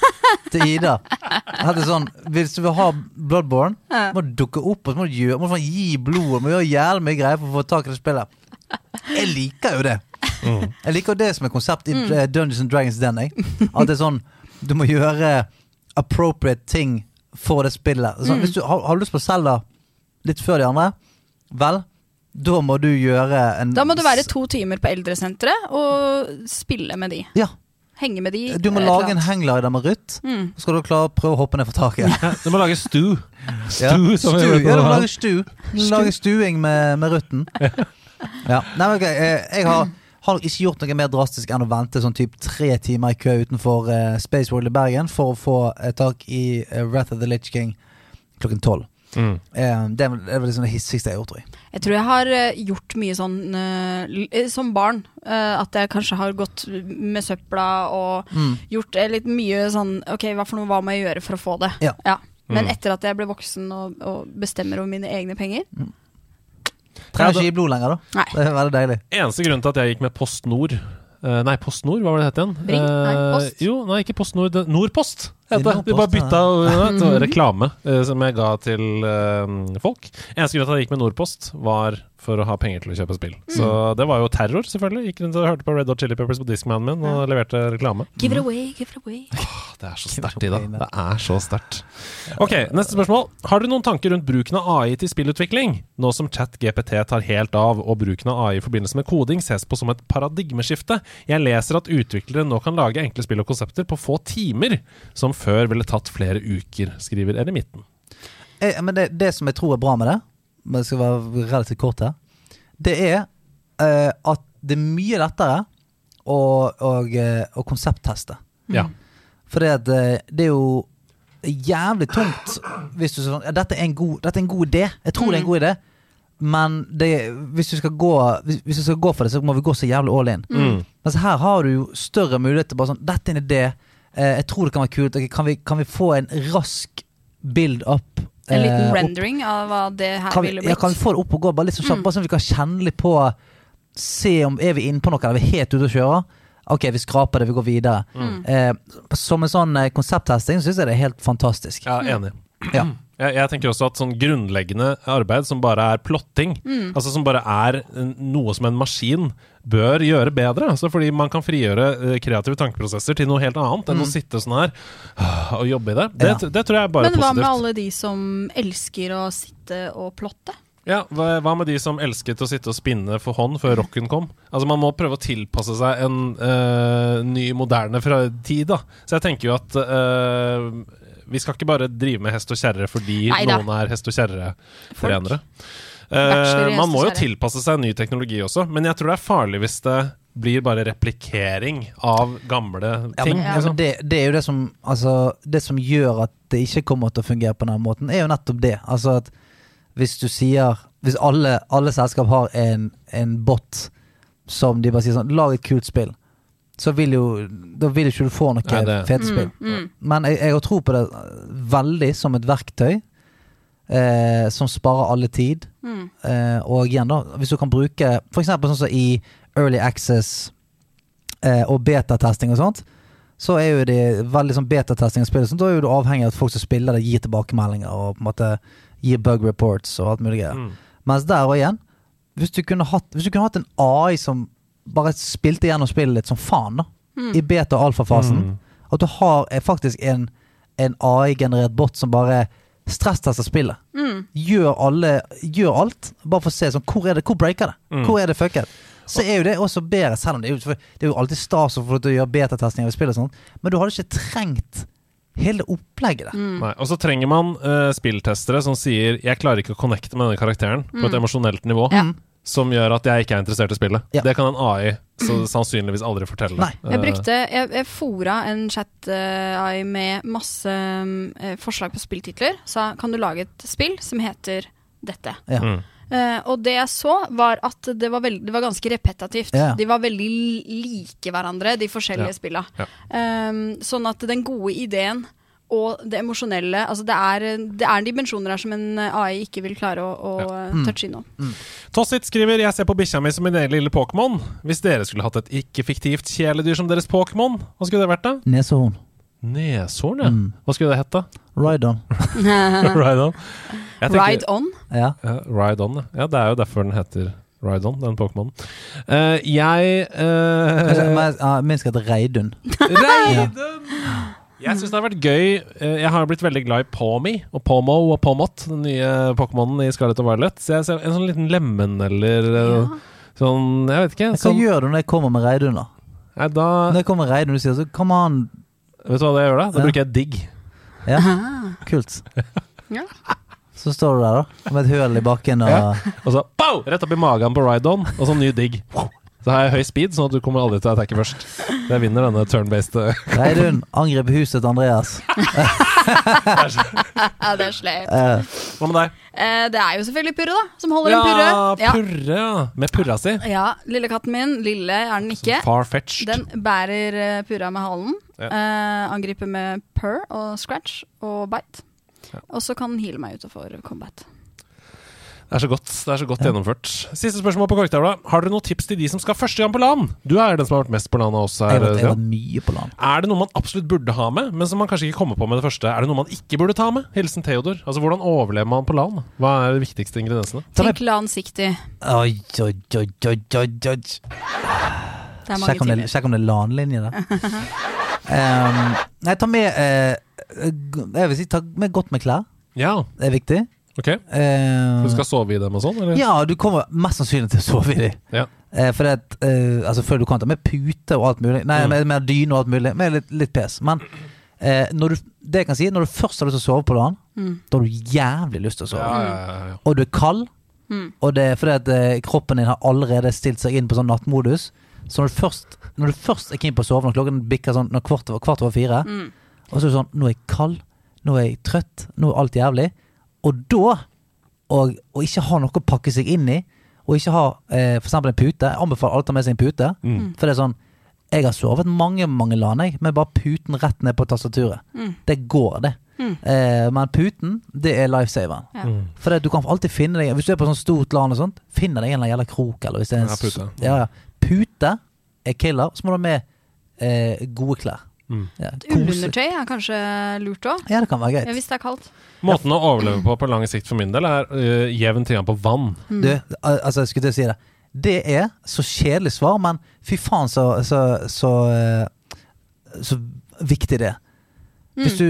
til Ida. Dette er sånn, Hvis du vil ha Bloodborne, må du dukke opp og så må du, gjøre, må du gi blod. Du må gjøre jævlig mye greier for å få tak i det spillet. Jeg liker jo det. Jeg liker det som er konsept i eh, Dungeons and Dragons Den. Jeg. At det er sånn Du må gjøre appropriate ting for det spillet. Sånn, Hvis du har, har lyst på Selda litt før de andre, vel, da må du gjøre en Da må du være to timer på eldresenteret og spille med de. Ja. Henge med de. Du må lage en hangglider med Ruth. Mm. Så skal du klare å prøve å hoppe ned fra taket. Ja, Du må lage stu. Ja. Som vi Stu. Ja, du må lage stu. Lage stuing med, med rutten. Ja. Nei, men ok, jeg, jeg har, har nok ikke gjort noe mer drastisk enn å vente sånn typ tre timer i kø utenfor uh, Space World i Bergen for å få uh, tak i uh, Wrath of the Litch King klokken tolv. Mm. Uh, det er vel liksom det hissigste jeg har gjort, tror jeg. Jeg tror jeg har gjort mye sånn som barn. at jeg kanskje har gått med søpla og Mm. gjort litt mye sånn Ok, hva for noe hva må jeg gjøre for å få det? Ja. Men Mm. etter at jeg ble voksen og, og bestemmer over mine egne penger Trenger ikke gi blod lenger, da. Nei. Det er veldig deilig. Eneste grunn til at jeg gikk med Post Nord eh, Nei, Post Nord, hva var det det het igjen? Ring? Nei, Eh, Post. jo, nei, ikke Post Nord. Nordpost het det. De bare bytta var reklame eh, som jeg ga til eh, folk. Eneste grunn til at jeg gikk med Nordpost, var for å ha penger til å kjøpe spill. Så det var jo terror, selvfølgelig. Gikk rundt og hørte på Red Hot Chili Peppers på Discmanen min og leverte reklame. Give it away, give it away. Det er så sterkt, Ida. Det er så sterkt. Ok, neste spørsmål. Har dere noen tanker rundt bruken av AI til spillutvikling? Nå som ChatGPT tar helt av, og bruken av AI i forbindelse med koding ses på som et paradigmeskifte. Jeg leser at utviklere nå kan lage enkle spill og konsepter på få timer, som før ville tatt flere uker, skriver Eremitten. Eh, men det, det som jeg tror er bra med det, men det skal være relativt kort her, det er eh, at det er mye lettere å, å, eh, å konseptteste. Ja. For det, eh, det er jo jævlig tungt hvis du sier sånn ja, dette, er en god, dette er en god idé. Jeg tror det er en god idé. men det, hvis, du skal gå, hvis, hvis du skal gå for det, så må vi gå så jævlig all in. Mm. Mens her har du jo større mulighet til bare sånn Dette er en idé. Eh, jeg tror det kan være kult. Kan vi, kan vi få en rask build up? En liten eh, opp- rendering av hva det her kan vi, ville ja, kan vi få det opp og gå? Bare litt sånn kjapt, Mm. bare sånn at vi kan kjenne litt på Se om er vi inne på noe, eller er vi helt ute å kjøre? Ok, vi skraper det, vi går videre. Mm. Eh, som en sånn eh, konsepttesting syns jeg det er helt fantastisk. Ja, enig. Ja. Jeg, jeg tenker også at sånn grunnleggende arbeid som bare er plotting, Mm. altså som bare er noe som en maskin bør gjøre bedre. Altså fordi man kan frigjøre eh, kreative tankeprosesser til noe helt annet enn å sitte sånn her ah, og jobbe i det. Det, Ja. det tror jeg er bare positivt. Men hva med alle de som elsker å sitte og plotte? Ja, hva, med de som elsket å sitte og spinne for hånd før rocken kom? Altså Man må prøve å tilpasse seg en eh, ny, moderne fra tid. da Så jeg tenker jo at eh, vi skal ikke bare drive med hest og kjerre fordi Neida. noen er hest og Folk. kjerre-trenere. Uh, man må jo tilpasse seg ny teknologi også, men jeg tror det er farlig hvis det blir bare replikering av gamle Ja, ting. men, ja, liksom. det, det er jo det som Altså, det som gjør at det ikke kommer til å fungere på den måten, er jo nettopp det. Altså at hvis du sier Hvis alle, alle selskap har en, en bot som de bare sier sånn Lag et kult spill. Så vil jo Da vil ikke du få noe Nei, det- fete spill. Mm, Men jeg, jeg har tro på det veldig som et verktøy. Eh, som sparer alle tid. mm, Eh, og igjen, da, hvis du kan bruke f.eks. sånn som i Early Access eh, og betatesting og sånt, så er jo det veldig sånn betatesting av spillet. Sånn, da er jo du avhengig av at folk som spiller det, gir tilbakemeldinger og på en måte gir bug reports og alt mulig greier. Mm. Mens der og igjen, hvis du kunne hatt, hvis du kunne hatt en AI som bare spilte gjennom spillet litt som faen, da, mm. i beta- og alfafasen, Mm. at du har eh, faktisk en, en AI-generert bot som bare stresstester spillet. Mm. Gjør, alle, gjør alt, bare for å se sånn, hvor er det, hvor breaker det? Mm. Hvor er det fucket? Så er jo det også bedre, selv om det er jo, det er jo alltid stas å få gjøre betatesting av spill og sånt, men du hadde ikke trengt hele opplegget der. Mm. Nei, Og så trenger man uh, spilltestere som sier 'jeg klarer ikke å connecte med denne karakteren' på et Mm. emosjonelt nivå. Ja. Som gjør at jeg ikke er interessert i spillet. Ja. Det kan en AI så sannsynligvis aldri fortelle. Nei. Jeg Eh, brukte Jeg, jeg fora en chat-AI med masse um, forslag på spilltitler. Sa kan du lage et spill som heter dette? Ja. mm. Uh, og det jeg så, var at det var, veld, det var ganske repetativt. Yeah. De var veldig like hverandre, de forskjellige Ja. spilla. Um, sånn at den gode ideen og det emosjonelle altså det, er, det er dimensjoner her som en AI ikke vil klare å, å Mm. touche innom. Tossit skriver 'Jeg ser på bikkja mi som min egen lille Pokémon'. Hvis dere skulle hatt et ikke-fiktivt kjæledyr som deres Pokémon, hva skulle det vært da? Neshorn. Neshorn, ja. Mm. Hva skulle det hett da? Ride-on. Ride on. Tenker- Ride on. Ja. Ja, Ride on, ja. ja. Det er jo derfor den heter Ride on, den Pokémonen. Uh, jeg Kanskje, uh, men, ja, Min skal hete Reidun. Reidun! Jeg syns det har vært gøy. Eh, Jeg har blitt veldig glad i Pawmi og Pawmo og Pawmot, den nye Pokémonen i Scarlett og Violet. Så jeg ser en sånn liten lemen eller eh, Ja. sånn Jeg vet ikke. Hva Sånn, gjør du når jeg kommer med Reidun, da? nei, da Når jeg kommer med Reidun, du sier så come on. Vet du hva det gjør da? Da Ja. bruker jeg digg. Ja, kult. Ja. Så står du der, da, med et høl i bakken og Ja. Og så pow! Rett opp i magen på Ride on, og så ny digg. Så har jeg høy speed, sånn at du kommer aldri til å attacke først. Jeg vinner denne turn-based eh, Reidun, angrip huset til Andreas. Ja, det er sleip. Hva med deg? Eh, det er jo selvfølgelig Purre, da, som holder en purre. Ja, purre, ja. Med purra si. Ja, lille katten min, lille er den ikke. Far-fetched. Den bærer eh, purra med halen. Ja. Eh, angriper med purr og scratch og bite. Ja. Og så kan den heale meg utenfor combat. Det er så godt, det er så godt gjennomført. Siste spørsmål på korktavla. Har dere noen tips til de som skal første gang på LAN? Du er den som har vært mest på LAN av oss jeg her. har vært- jeg mye på LAN. Er det noe man absolutt burde ha med, men som man kanskje ikke kommer på med det første? Er det noe man ikke burde ta med? Hilsen Theodor. Altså, Hvordan overlever man på LAN? Hva er de viktigste ingrediensene? Tenk Lansiktig. Oi, oi, oi, oi, oi, oi. Det mange Sjekk om det, sjekk om det er LAN-linje der. um, nei, ta med uh, Jeg vil si ta med godt med klær. Ja, Det er viktig. Ok. Eh, Du skal sove i dem og sånn, eller? ja, du kommer mest sannsynlig til å sove i dem. Ja. Eh, for det at, eh, altså Før du kan ta med pute og alt mulig. Nei, Mm. med, med dyne og alt mulig. Med litt, litt pes. Men eh, når du, det jeg kan si, når du først har lyst til å sove på dagen, Mm. da har du jævlig lyst til å sove. Ja, ja, ja, ja. Og du er kald, Mm. og det er fordi at eh, kroppen din har allerede stilt seg inn på sånn nattmodus. Så når du først, når du først er keen på å sove, når klokken bikker sånn når kvart, over- kvart over fire, Mm. og så er du sånn Nå er jeg kald, nå er jeg trøtt, nå er alt jævlig. Og da og, og ikke ha noe å pakke seg inn i, og ikke ha eh, eksempel en pute. Jeg anbefaler alle å ta med seg en pute. Mm. For det er sånn Jeg har sovet mange mange land jeg, med bare puten rett ned på tastaturet. Det går, det. Eh, men puten, det er lifesaveren. Ja. Mm. For det, du kan alltid finne deg Hvis du er på sånn stort land og sånt, finner deg en eller annen jævla krok. Eller hvis det er en, Ja, pute. Ja, ja. pute er killer. Så må du ha med eh, gode klær. Mm. Ja, Ullundertøy er kanskje lurt òg. Ja, det kan være Ja, greit. hvis det er kaldt. Måten å overleve på på lang sikt for min del er uh, jevn tilgang på vann. Du, altså, jeg skulle til å si det. Det er så kjedelig svar, men fy faen så, så, så, eh, så viktig det er. Hvis du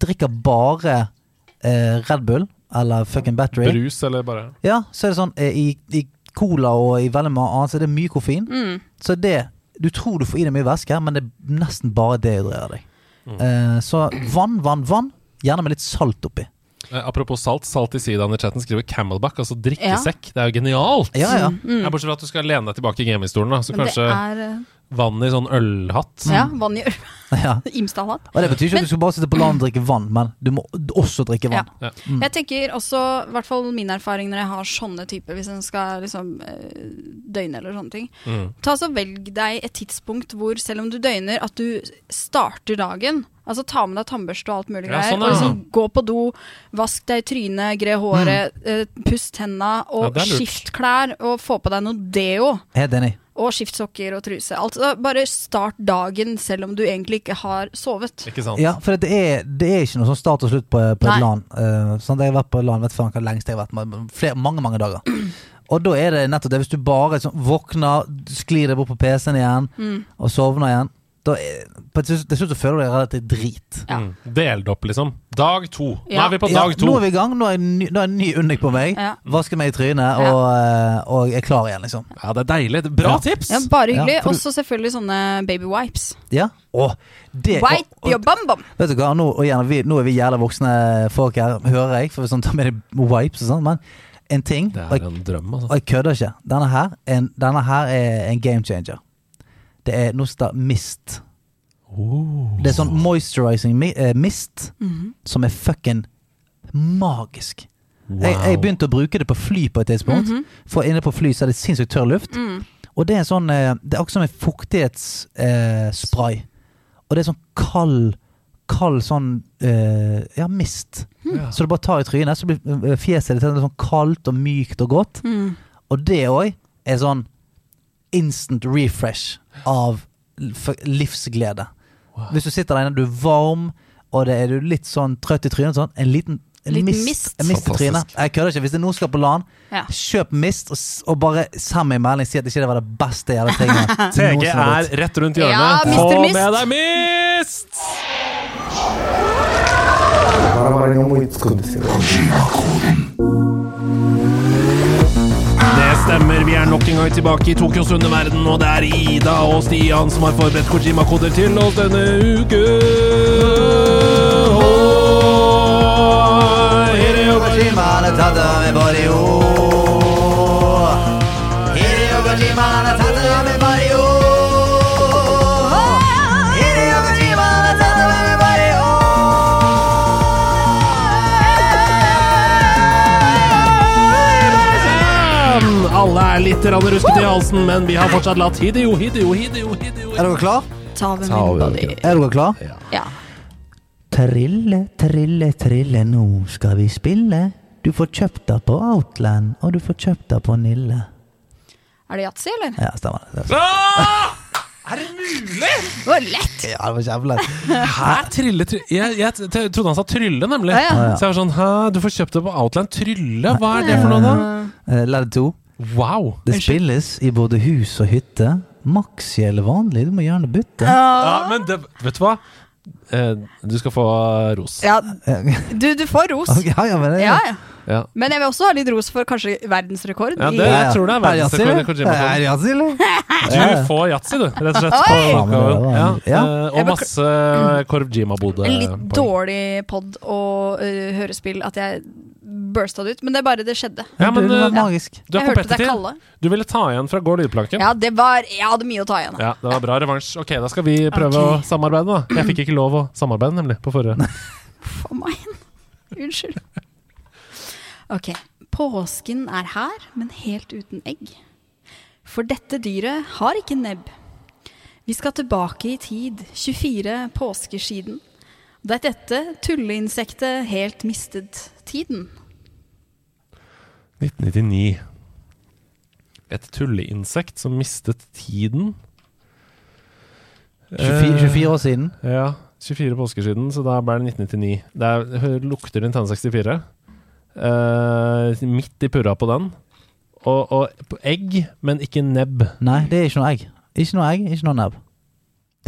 drikker bare eh, Red Bull eller fucking battery, Brus eller bare ja, så er det sånn eh, i, I cola og i veldig mye annet så er det mye koffein. Mm. Så det Du tror du får i deg mye væske, men det er nesten bare dehydrerer deg. Mm. Eh, så vann, vann, vann. Gjerne med litt salt oppi. Eh, Apropos salt, Salt i sidaen i chatten skriver Camelback, altså drikkesekk. Det er jo genialt! Ja, ja. Mm. bortsett fra at du skal lene deg tilbake i gamingstolen, da. Så men Men det er eh, vann i sånn ølhatt. Ja, vann i øl. ja. Imsdalhatt. Og det betyr ikke at du skal bare sitte på land og drikke vann, men du må også drikke vann. Ja. Jeg tenker også, i hvert fall min erfaring når jeg har sånne typer, hvis en skal liksom eh, døgne eller sånne ting. Mm. Ta så Velg deg et tidspunkt hvor selv om du døgner, at du starter dagen. Altså Ta med deg tannbørste og alt mulig Ja, greier. sånn, og ja. liksom Gå på do, vask deg i trynet, gre håret, eh, puss tenna, og skift klær, og få på deg noe deo. Helt enig. Og skiftsokker og truse. Altså Bare start dagen selv om du egentlig ikke har sovet. Ikke sant? Ja, for det er, det er ikke noe sånn start og slutt på, på et LAN. Uh, sånn, jeg har vært på LAN, vet faen hva lengst jeg har vært. med- Flere, mange, mange dager. Og da er det nettopp det, hvis du bare sånn, våkner, sklir deg bort på PC-en igjen Mm. og sovner igjen, da er, på et, til slutt så føler du deg relativt drit. Ja. Mm. Delt opp, liksom. Dag to. Nå er vi på Ja, dag to. nå er vi i gang. Nå er en ny, nå er en ny undik på meg. Ja. Vasker meg i trynet Ja. og, eh, og er klar igjen, liksom. Ja, det er deilig. Bra Ja. tips! Ja, bare hyggelig. du- Og selvfølgelig sånne baby wipes. Ja. Åh, det Wipe og- og- your bum bum. Vet du hva, nå, og igjen, vi, nå er vi jævla voksne folk her, hører jeg, for vi sånn, tar med deg wipes og sånn, men en ting Det er en drøm, altså. og jeg kødder ikke. Denne her, er en, denne her er en game changer. Det er heter mist. Oh. Det er sånn moisturizing mist mm Mhm. som er fucking magisk. Wow. Jeg, jeg begynte å bruke det på fly på et tidspunkt, Mhm. for inne på fly så er det sinnssykt tørr luft. Mm. Og det er sånn eh, Det er akkurat som en fuktighetsspray. Eh, og det er sånn kald Kald sånn eh, Ja, mist. Mm. Så du bare tar i trynet, så blir eh, fjeset ditt sånn kaldt og mykt og godt. Mm. Og det òg er sånn instant refresh av livsglede. Wow. Hvis du sitter der inne, du er varm, og det er du litt sånn trøtt i trynet, sånn, en liten en Liten mist, mist. En mist i trynet. Jeg kødder ikke. Hvis det er noen skal på LAN, Ja. kjøp mist, og, og bare send meg en melding si at ikke det var det beste jævla tinget. TG er rett rundt hjørnet. Mr. Få Mist. med deg Mist! Det stemmer, vi er nok en gang tilbake i Tokyos underverden, og det er Ida og Stian som har forberedt Kojima-koder til oss denne uke. Hideo Kojima, litt ruskete i halsen, men vi har fortsatt latt Hidio, Hidio, Hidio, Hideo Er dere klar? Ta Ta min body. Er dere klar? Ja. Trille, trille, trille, nå skal vi spille. Du får kjøpt deg på Outland, og du får kjøpt deg på Nille. Er det yatzy, eller? Ja, stemmer det. Ah! Er det mulig?! Det var lett! Ja, det var kjempelett. Hæ? Trille, trille. jeg, jeg trodde han sa trylle, nemlig. Ah, ja. Ja, ja. Så jeg var sånn Hæ, du får kjøpt det på Outland. Trylle? Hva er det for noe, da? Eh, Ledd to. Wow. Det spilles i både hus og hytte. Maxi eller vanlig, du må gjerne bytte. Ja, men det, vet du hva? Eh, du skal få ros. Ja, du, du får ros. Ok, ja, ja, men det, Ja, ja. Ja. Men jeg vil også ha litt ros for kanskje verdensrekord. Ja, i- det- jeg tror det er verdensrekord Er det yatzy, eller? Du får yatzy, du, rett og slett. På Ja, Ja. ja. eh, Og masse Korv Jima-bode. En litt dårlig pod og uh, hørespill at jeg bursta det ut. Men det er bare det skjedde. Ja, men du, var eh, magisk. du er kompetitiv. Du ville ta igjen fra Gå lydplanken. Ja, det var Jeg hadde mye å ta igjen. Ja, det var bra revansj. Ok, da skal vi prøve okay. å samarbeide, da. Jeg fikk ikke lov å samarbeide, nemlig, på forrige. For meg. Unnskyld. Ok. Påsken er her, men helt uten egg. For dette dyret har ikke nebb. Vi skal tilbake i tid, 24 påsker siden. Da dette tulleinsektet helt mistet tiden. 1999. Et tulleinsekt som mistet tiden. 24, 24 år siden. Eh, ja, 24 påsker siden, så da ble det 1999. Det er, lukter Nintendo 64. Eh, midt i purra på den. Og, og egg, men ikke nebb. Nei, det er ikke noe egg. Ikke noe egg, ikke noe nebb.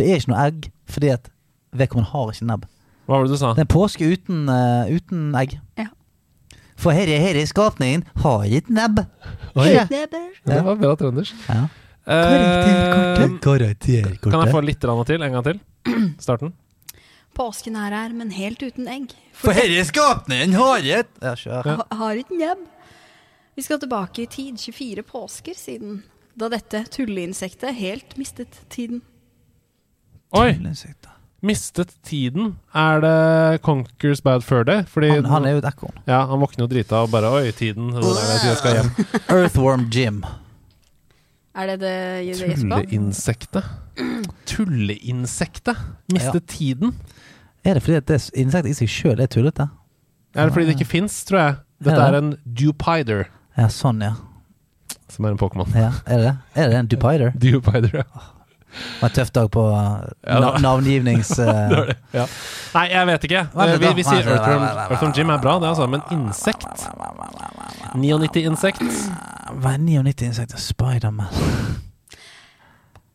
Det er ikke noe egg fordi at vedkommende har ikke nebb. Hva var det du sa? Det er påske uten, uh, uten egg. Ja. For herre, herre skapningen har ikke nebb. Oi, Ja. det var bra trøndersk. Ja. Eh, Karakterkortet. kan jeg få litt til? En gang til? Starten. Påsken er her, men helt uten egg. For herre skapningen har et Ja, ha, har et nebb. Vi skal tilbake i tid, 24 påsker siden. Da dette tulleinsektet helt mistet tiden. Oi! Tullinsekter. Mistet tiden. Er det Conquers Bad Fur Day? Fordi Han, han er jo et ekorn. Ja, han våkner jo drita og bare Oi, tiden. Det er tid jeg skal hjem. Earthworm Jim. Er det det det? Tulleinsektet. Tulleinsektet mistet tiden. Er det fordi at det insektet i seg sjøl er tullete? Er det fordi det ikke fins, tror jeg. Dette Ja. er en dupider, Ja, sånn, ja. som er en Pokémon. ja. Er det det? Er det en dupider? Dupider, ja. Det var en tøff dag på uh, na navngivnings... Uh. Ja. Nei, jeg vet ikke. Vi, vi sier Earthworm. Earthworm Jim er bra, det altså, men insekt 99 insekt. Hva er 99-insekt? Spiderman.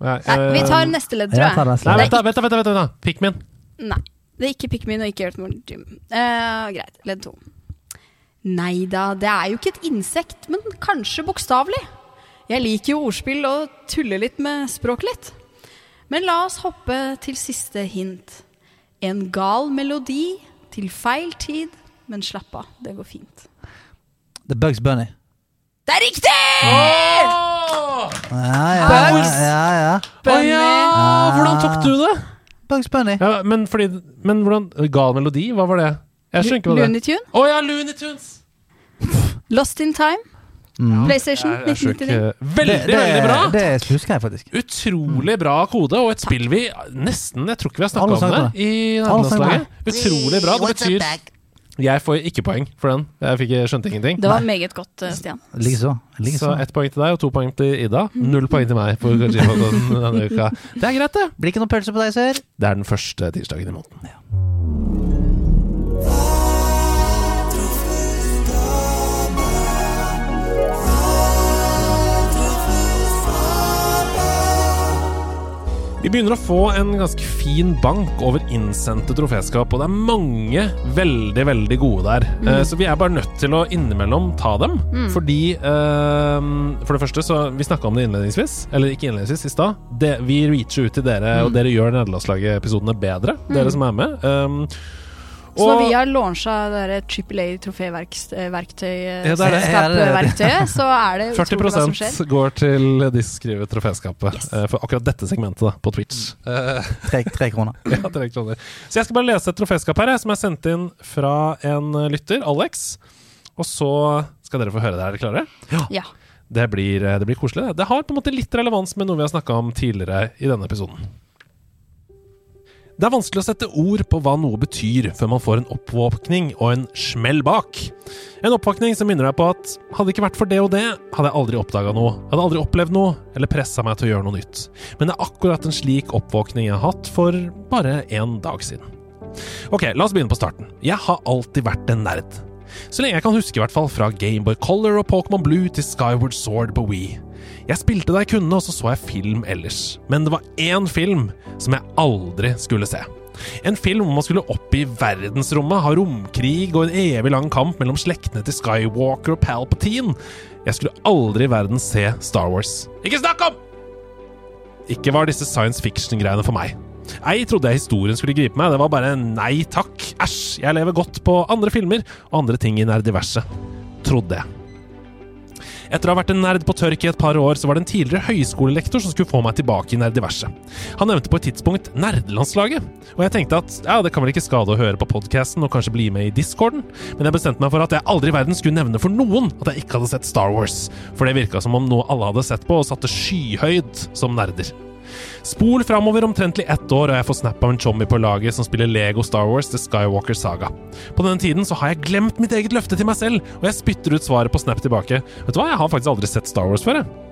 Nei, vi eh, tar neste ledd, tror jeg. jeg. neste Nei, ledd. vent, da, vent, da, vent, da, vent, da. Pikmin. Nei. Det er ikke Pikmin og ikke Earthworm Jim. Uh, greit. Ledd to. Nei da, det er jo ikke et insekt, men kanskje bokstavelig. Jeg liker jo ordspill og tuller litt med språket litt. Men la oss hoppe til siste hint. En gal melodi til feil tid, men slapp av, det går fint. The Bugs Bunny. Det er riktig! Ja, ja, Bugs. ja, ja. Å ja! Hvordan tok du det? Bugs Bunny. Ja, men, fordi, men hvordan Gal melodi? Hva var det? Jeg skjønner ikke hva det er. Looney Tunes. Å ja, Looney Tunes! Lost in Time. Mm. PlayStation Jeg, jeg skjønner 1999. Veldig, det, veldig bra! Det husker jeg faktisk. Utrolig bra kode, og et spill vi nesten Jeg tror ikke vi har snakka om det i Alle. Utrolig bra. Det betyr Jeg får ikke poeng for den. Jeg fikk skjønte ingenting. Det var meget godt, eh, Stian. Likeså. Så ett poeng til deg og to poeng til Ida. Null poeng til meg på denne uka. Det er greit, det. Blir ikke noe pølse på deg, sør? Det er den første tirsdagen i måneden. Vi begynner å få en ganske fin bank over innsendte troféskap, og det er mange veldig, veldig gode der. Eh, så vi er bare nødt til å innimellom ta dem. Fordi eh, For det første, så Vi snakka om det innledningsvis, eller ikke innledningsvis, i stad. Vi reacher ut til dere, og dere gjør nederlandslaget-episodene bedre, dere som er med. Um, Så når vi har launcha det Triple A troféverktøy, Ja, det er det. verktøyet, så er det utrolig hva som skjer. 40% går til de som skriver troféskapet Yes. eh, for akkurat dette segmentet da, på Twitch. Eh, Tre, tre kroner. ja, tre kroner. Så jeg skal bare lese et troféskap her, som er sendt inn fra en eh, lytter, Alex. Og så skal dere få høre det. Er dere klare? Ja. Det blir, eh, det blir koselig. Det. det har på en måte litt relevans med noe vi har snakka om tidligere i denne episoden. Det er vanskelig å sette ord på hva noe betyr før man får en oppvåkning og en smell bak. En oppvåkning som minner deg på at hadde det ikke vært for det og det, hadde jeg aldri oppdaga noe, hadde aldri opplevd noe eller pressa meg til å gjøre noe nytt. Men det er akkurat en slik oppvåkning jeg har hatt for bare én dag siden. Ok, la oss begynne på starten. Jeg har alltid vært en nerd. Så lenge jeg kan huske, i hvert fall fra Gameboy Color og Pokémon Blue til Skyward Sword på Wii. Jeg spilte det jeg kunne, og så så jeg film ellers. Men det var én film som jeg aldri skulle se. En film hvor man skulle opp i verdensrommet, ha romkrig og en evig lang kamp mellom slektene til Skywalker og Palpatine. Jeg skulle aldri i verden se Star Wars. Ikke snakk om! Ikke var disse science fiction-greiene for meg. Ei trodde jeg historien skulle gripe meg, det var bare nei takk, æsj, jeg lever godt på andre filmer og andre ting i nerdiverset. Trodde jeg. Etter å ha vært en nerd på tørk i et par år, så var det en tidligere høyskolelektor som skulle få meg tilbake i nerdiverset. Han nevnte på et tidspunkt nerdelandslaget, og jeg tenkte at ja, det kan vel ikke skade å høre på podkasten og kanskje bli med i discorden, men jeg bestemte meg for at jeg aldri i verden skulle nevne for noen at jeg ikke hadde sett Star Wars, for det virka som om noe alle hadde sett på og satte skyhøyd som nerder. Spol framover omtrentlig ett år, og jeg får snap av en chommy på laget som spiller Lego Star Wars The Skywalker Saga. På denne tiden så har jeg glemt mitt eget løfte til meg selv, og jeg spytter ut svaret på snap tilbake. Vet du hva, jeg har faktisk aldri sett Star Wars før, jeg.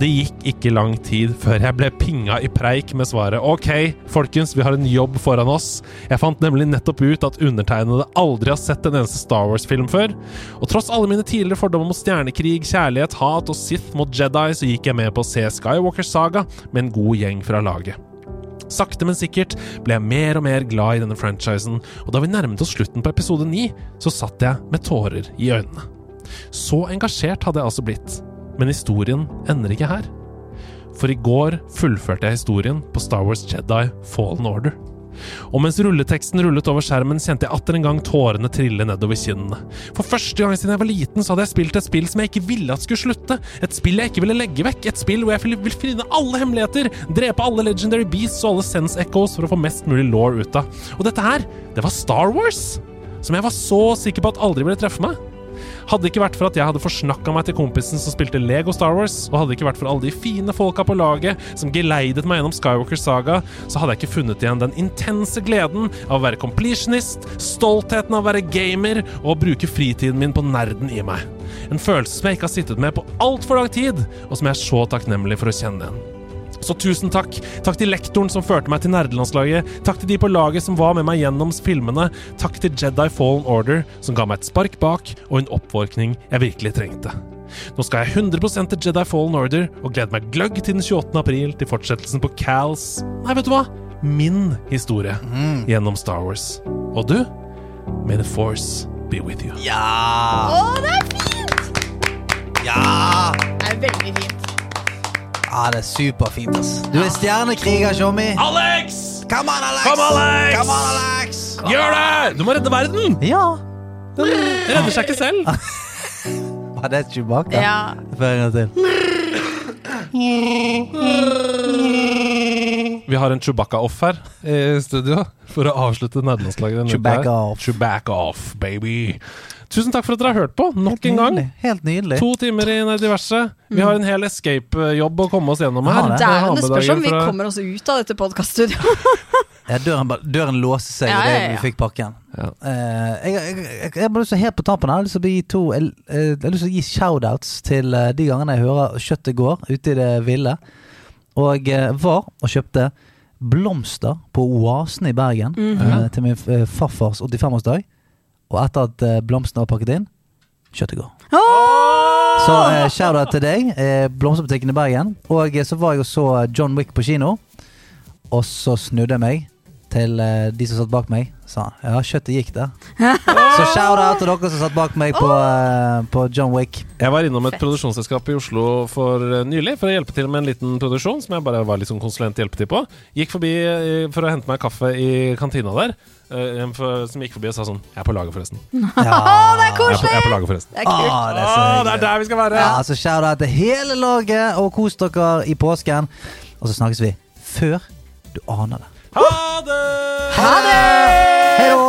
Det gikk ikke lang tid før jeg ble pinga i preik med svaret OK, folkens, vi har en jobb foran oss. Jeg fant nemlig nettopp ut at undertegnede aldri har sett en eneste Star Wars-film før. Og tross alle mine tidligere fordommer mot stjernekrig, kjærlighet, hat og Sith mot Jedi, så gikk jeg med på å se Skywalker Saga med en god gjeng fra laget. Sakte, men sikkert ble jeg mer og mer glad i denne franchisen, og da vi nærmet oss slutten på episode 9, så satt jeg med tårer i øynene. Så engasjert hadde jeg altså blitt. Men historien ender ikke her. For i går fullførte jeg historien på Star Wars Jedi Fallen Order. Og mens rulleteksten rullet over skjermen, kjente jeg atter en gang tårene trille nedover kinnene. For første gang siden jeg var liten, så hadde jeg spilt et spill som jeg ikke ville at skulle slutte. Et spill jeg ikke ville legge vekk. Et spill hvor jeg vil vil finne alle hemmeligheter, drepe alle legendary beasts og alle sense echoes for å få mest mulig law ut av. Og dette her, det var Star Wars! Som jeg var så sikker på at aldri ville treffe meg. Hadde det ikke vært for at jeg hadde forsnakka meg til kompisen som spilte Lego Star Wars, og hadde det ikke vært for alle de fine folka på laget som geleidet meg gjennom Skywalker Saga, så hadde jeg ikke funnet igjen den intense gleden av å være completionist, stoltheten av å være gamer og å bruke fritiden min på nerden i meg. En følelse som jeg ikke har sittet med på altfor lang tid, og som jeg er så takknemlig for å kjenne igjen. Så tusen takk. Takk til lektoren som førte meg til nerdelandslaget. Takk til de på laget som var med meg gjennom filmene. Takk til Jedi Fallen Order, som ga meg et spark bak og en oppvåkning jeg virkelig trengte. Nå skal jeg 100 til Jedi Fallen Order og gleder meg gløgg til den 28. april til fortsettelsen på Cals Nei, vet du hva? Min historie gjennom Star Wars. Og du? May the force be with you. Ja! Å, det er fint! Ja! Det er veldig fint. Ja, det er superfint, ass. Du er stjernekriger, Tjommi. Alex! Come on, Alex! Come on, Alex! Come on, Alex! Gjør det! Du må redde verden! Ja. Den redder seg ikke selv. Var det Chewbacca? Ja. Før en gang til. Vi har en Chewbacca-off her i studio for å avslutte nerdelandslaget denne uka her. Chewbacca off. Chewbacca off, baby. Tusen takk for at dere har hørt på nok en gang. Helt nydelig. To timer i Nerdiverse. Vi har en hel escape-jobb å komme oss gjennom her. Ja, det. er det spørs om vi fra- kommer oss ut av dette podkaststudioet. Ja, døren, døren låste seg Ja, idet ja, ja. vi fikk pakken. Ja. Uh, jeg, jeg, jeg, jeg bare lyst til helt på tampen her, jeg har lyst til å gi to Jeg, eh, jeg har lyst til å gi shoutouts til eh, de gangene jeg hører kjøttet går ute i det ville. Og jeg var og kjøpte blomster på Oasen i Bergen eh, til min farfars 85-årsdag. Og etter at eh, blomstene var pakket inn, kjøttet går. Så eh, shout-out til deg, eh, blomsterbutikken i Bergen. Og eh, så var jeg og så John Wick på kino. Og så snudde jeg meg til eh, de som satt bak meg. Sa ja, kjøttet gikk der. så shout-out til dere som satt bak meg på, eh, på John Wick. Jeg var innom et Fett. produksjonsselskap i Oslo for eh, nylig for å hjelpe til med en liten produksjon som jeg bare var litt sånn konsulent hjelpetid på. Gikk forbi eh, for å hente meg kaffe i kantina der. Eh, en som gikk forbi og sa sånn Jeg er på laget, forresten. Ja. det er Jeg er på, jeg er på laget, forresten. Det er kult. Ah, det er så Å, det er der vi skal være! Ja, så shout-out til hele laget, og kos dere i påsken. Og så snakkes vi før du aner det. Ha det! Ha det! Hei da!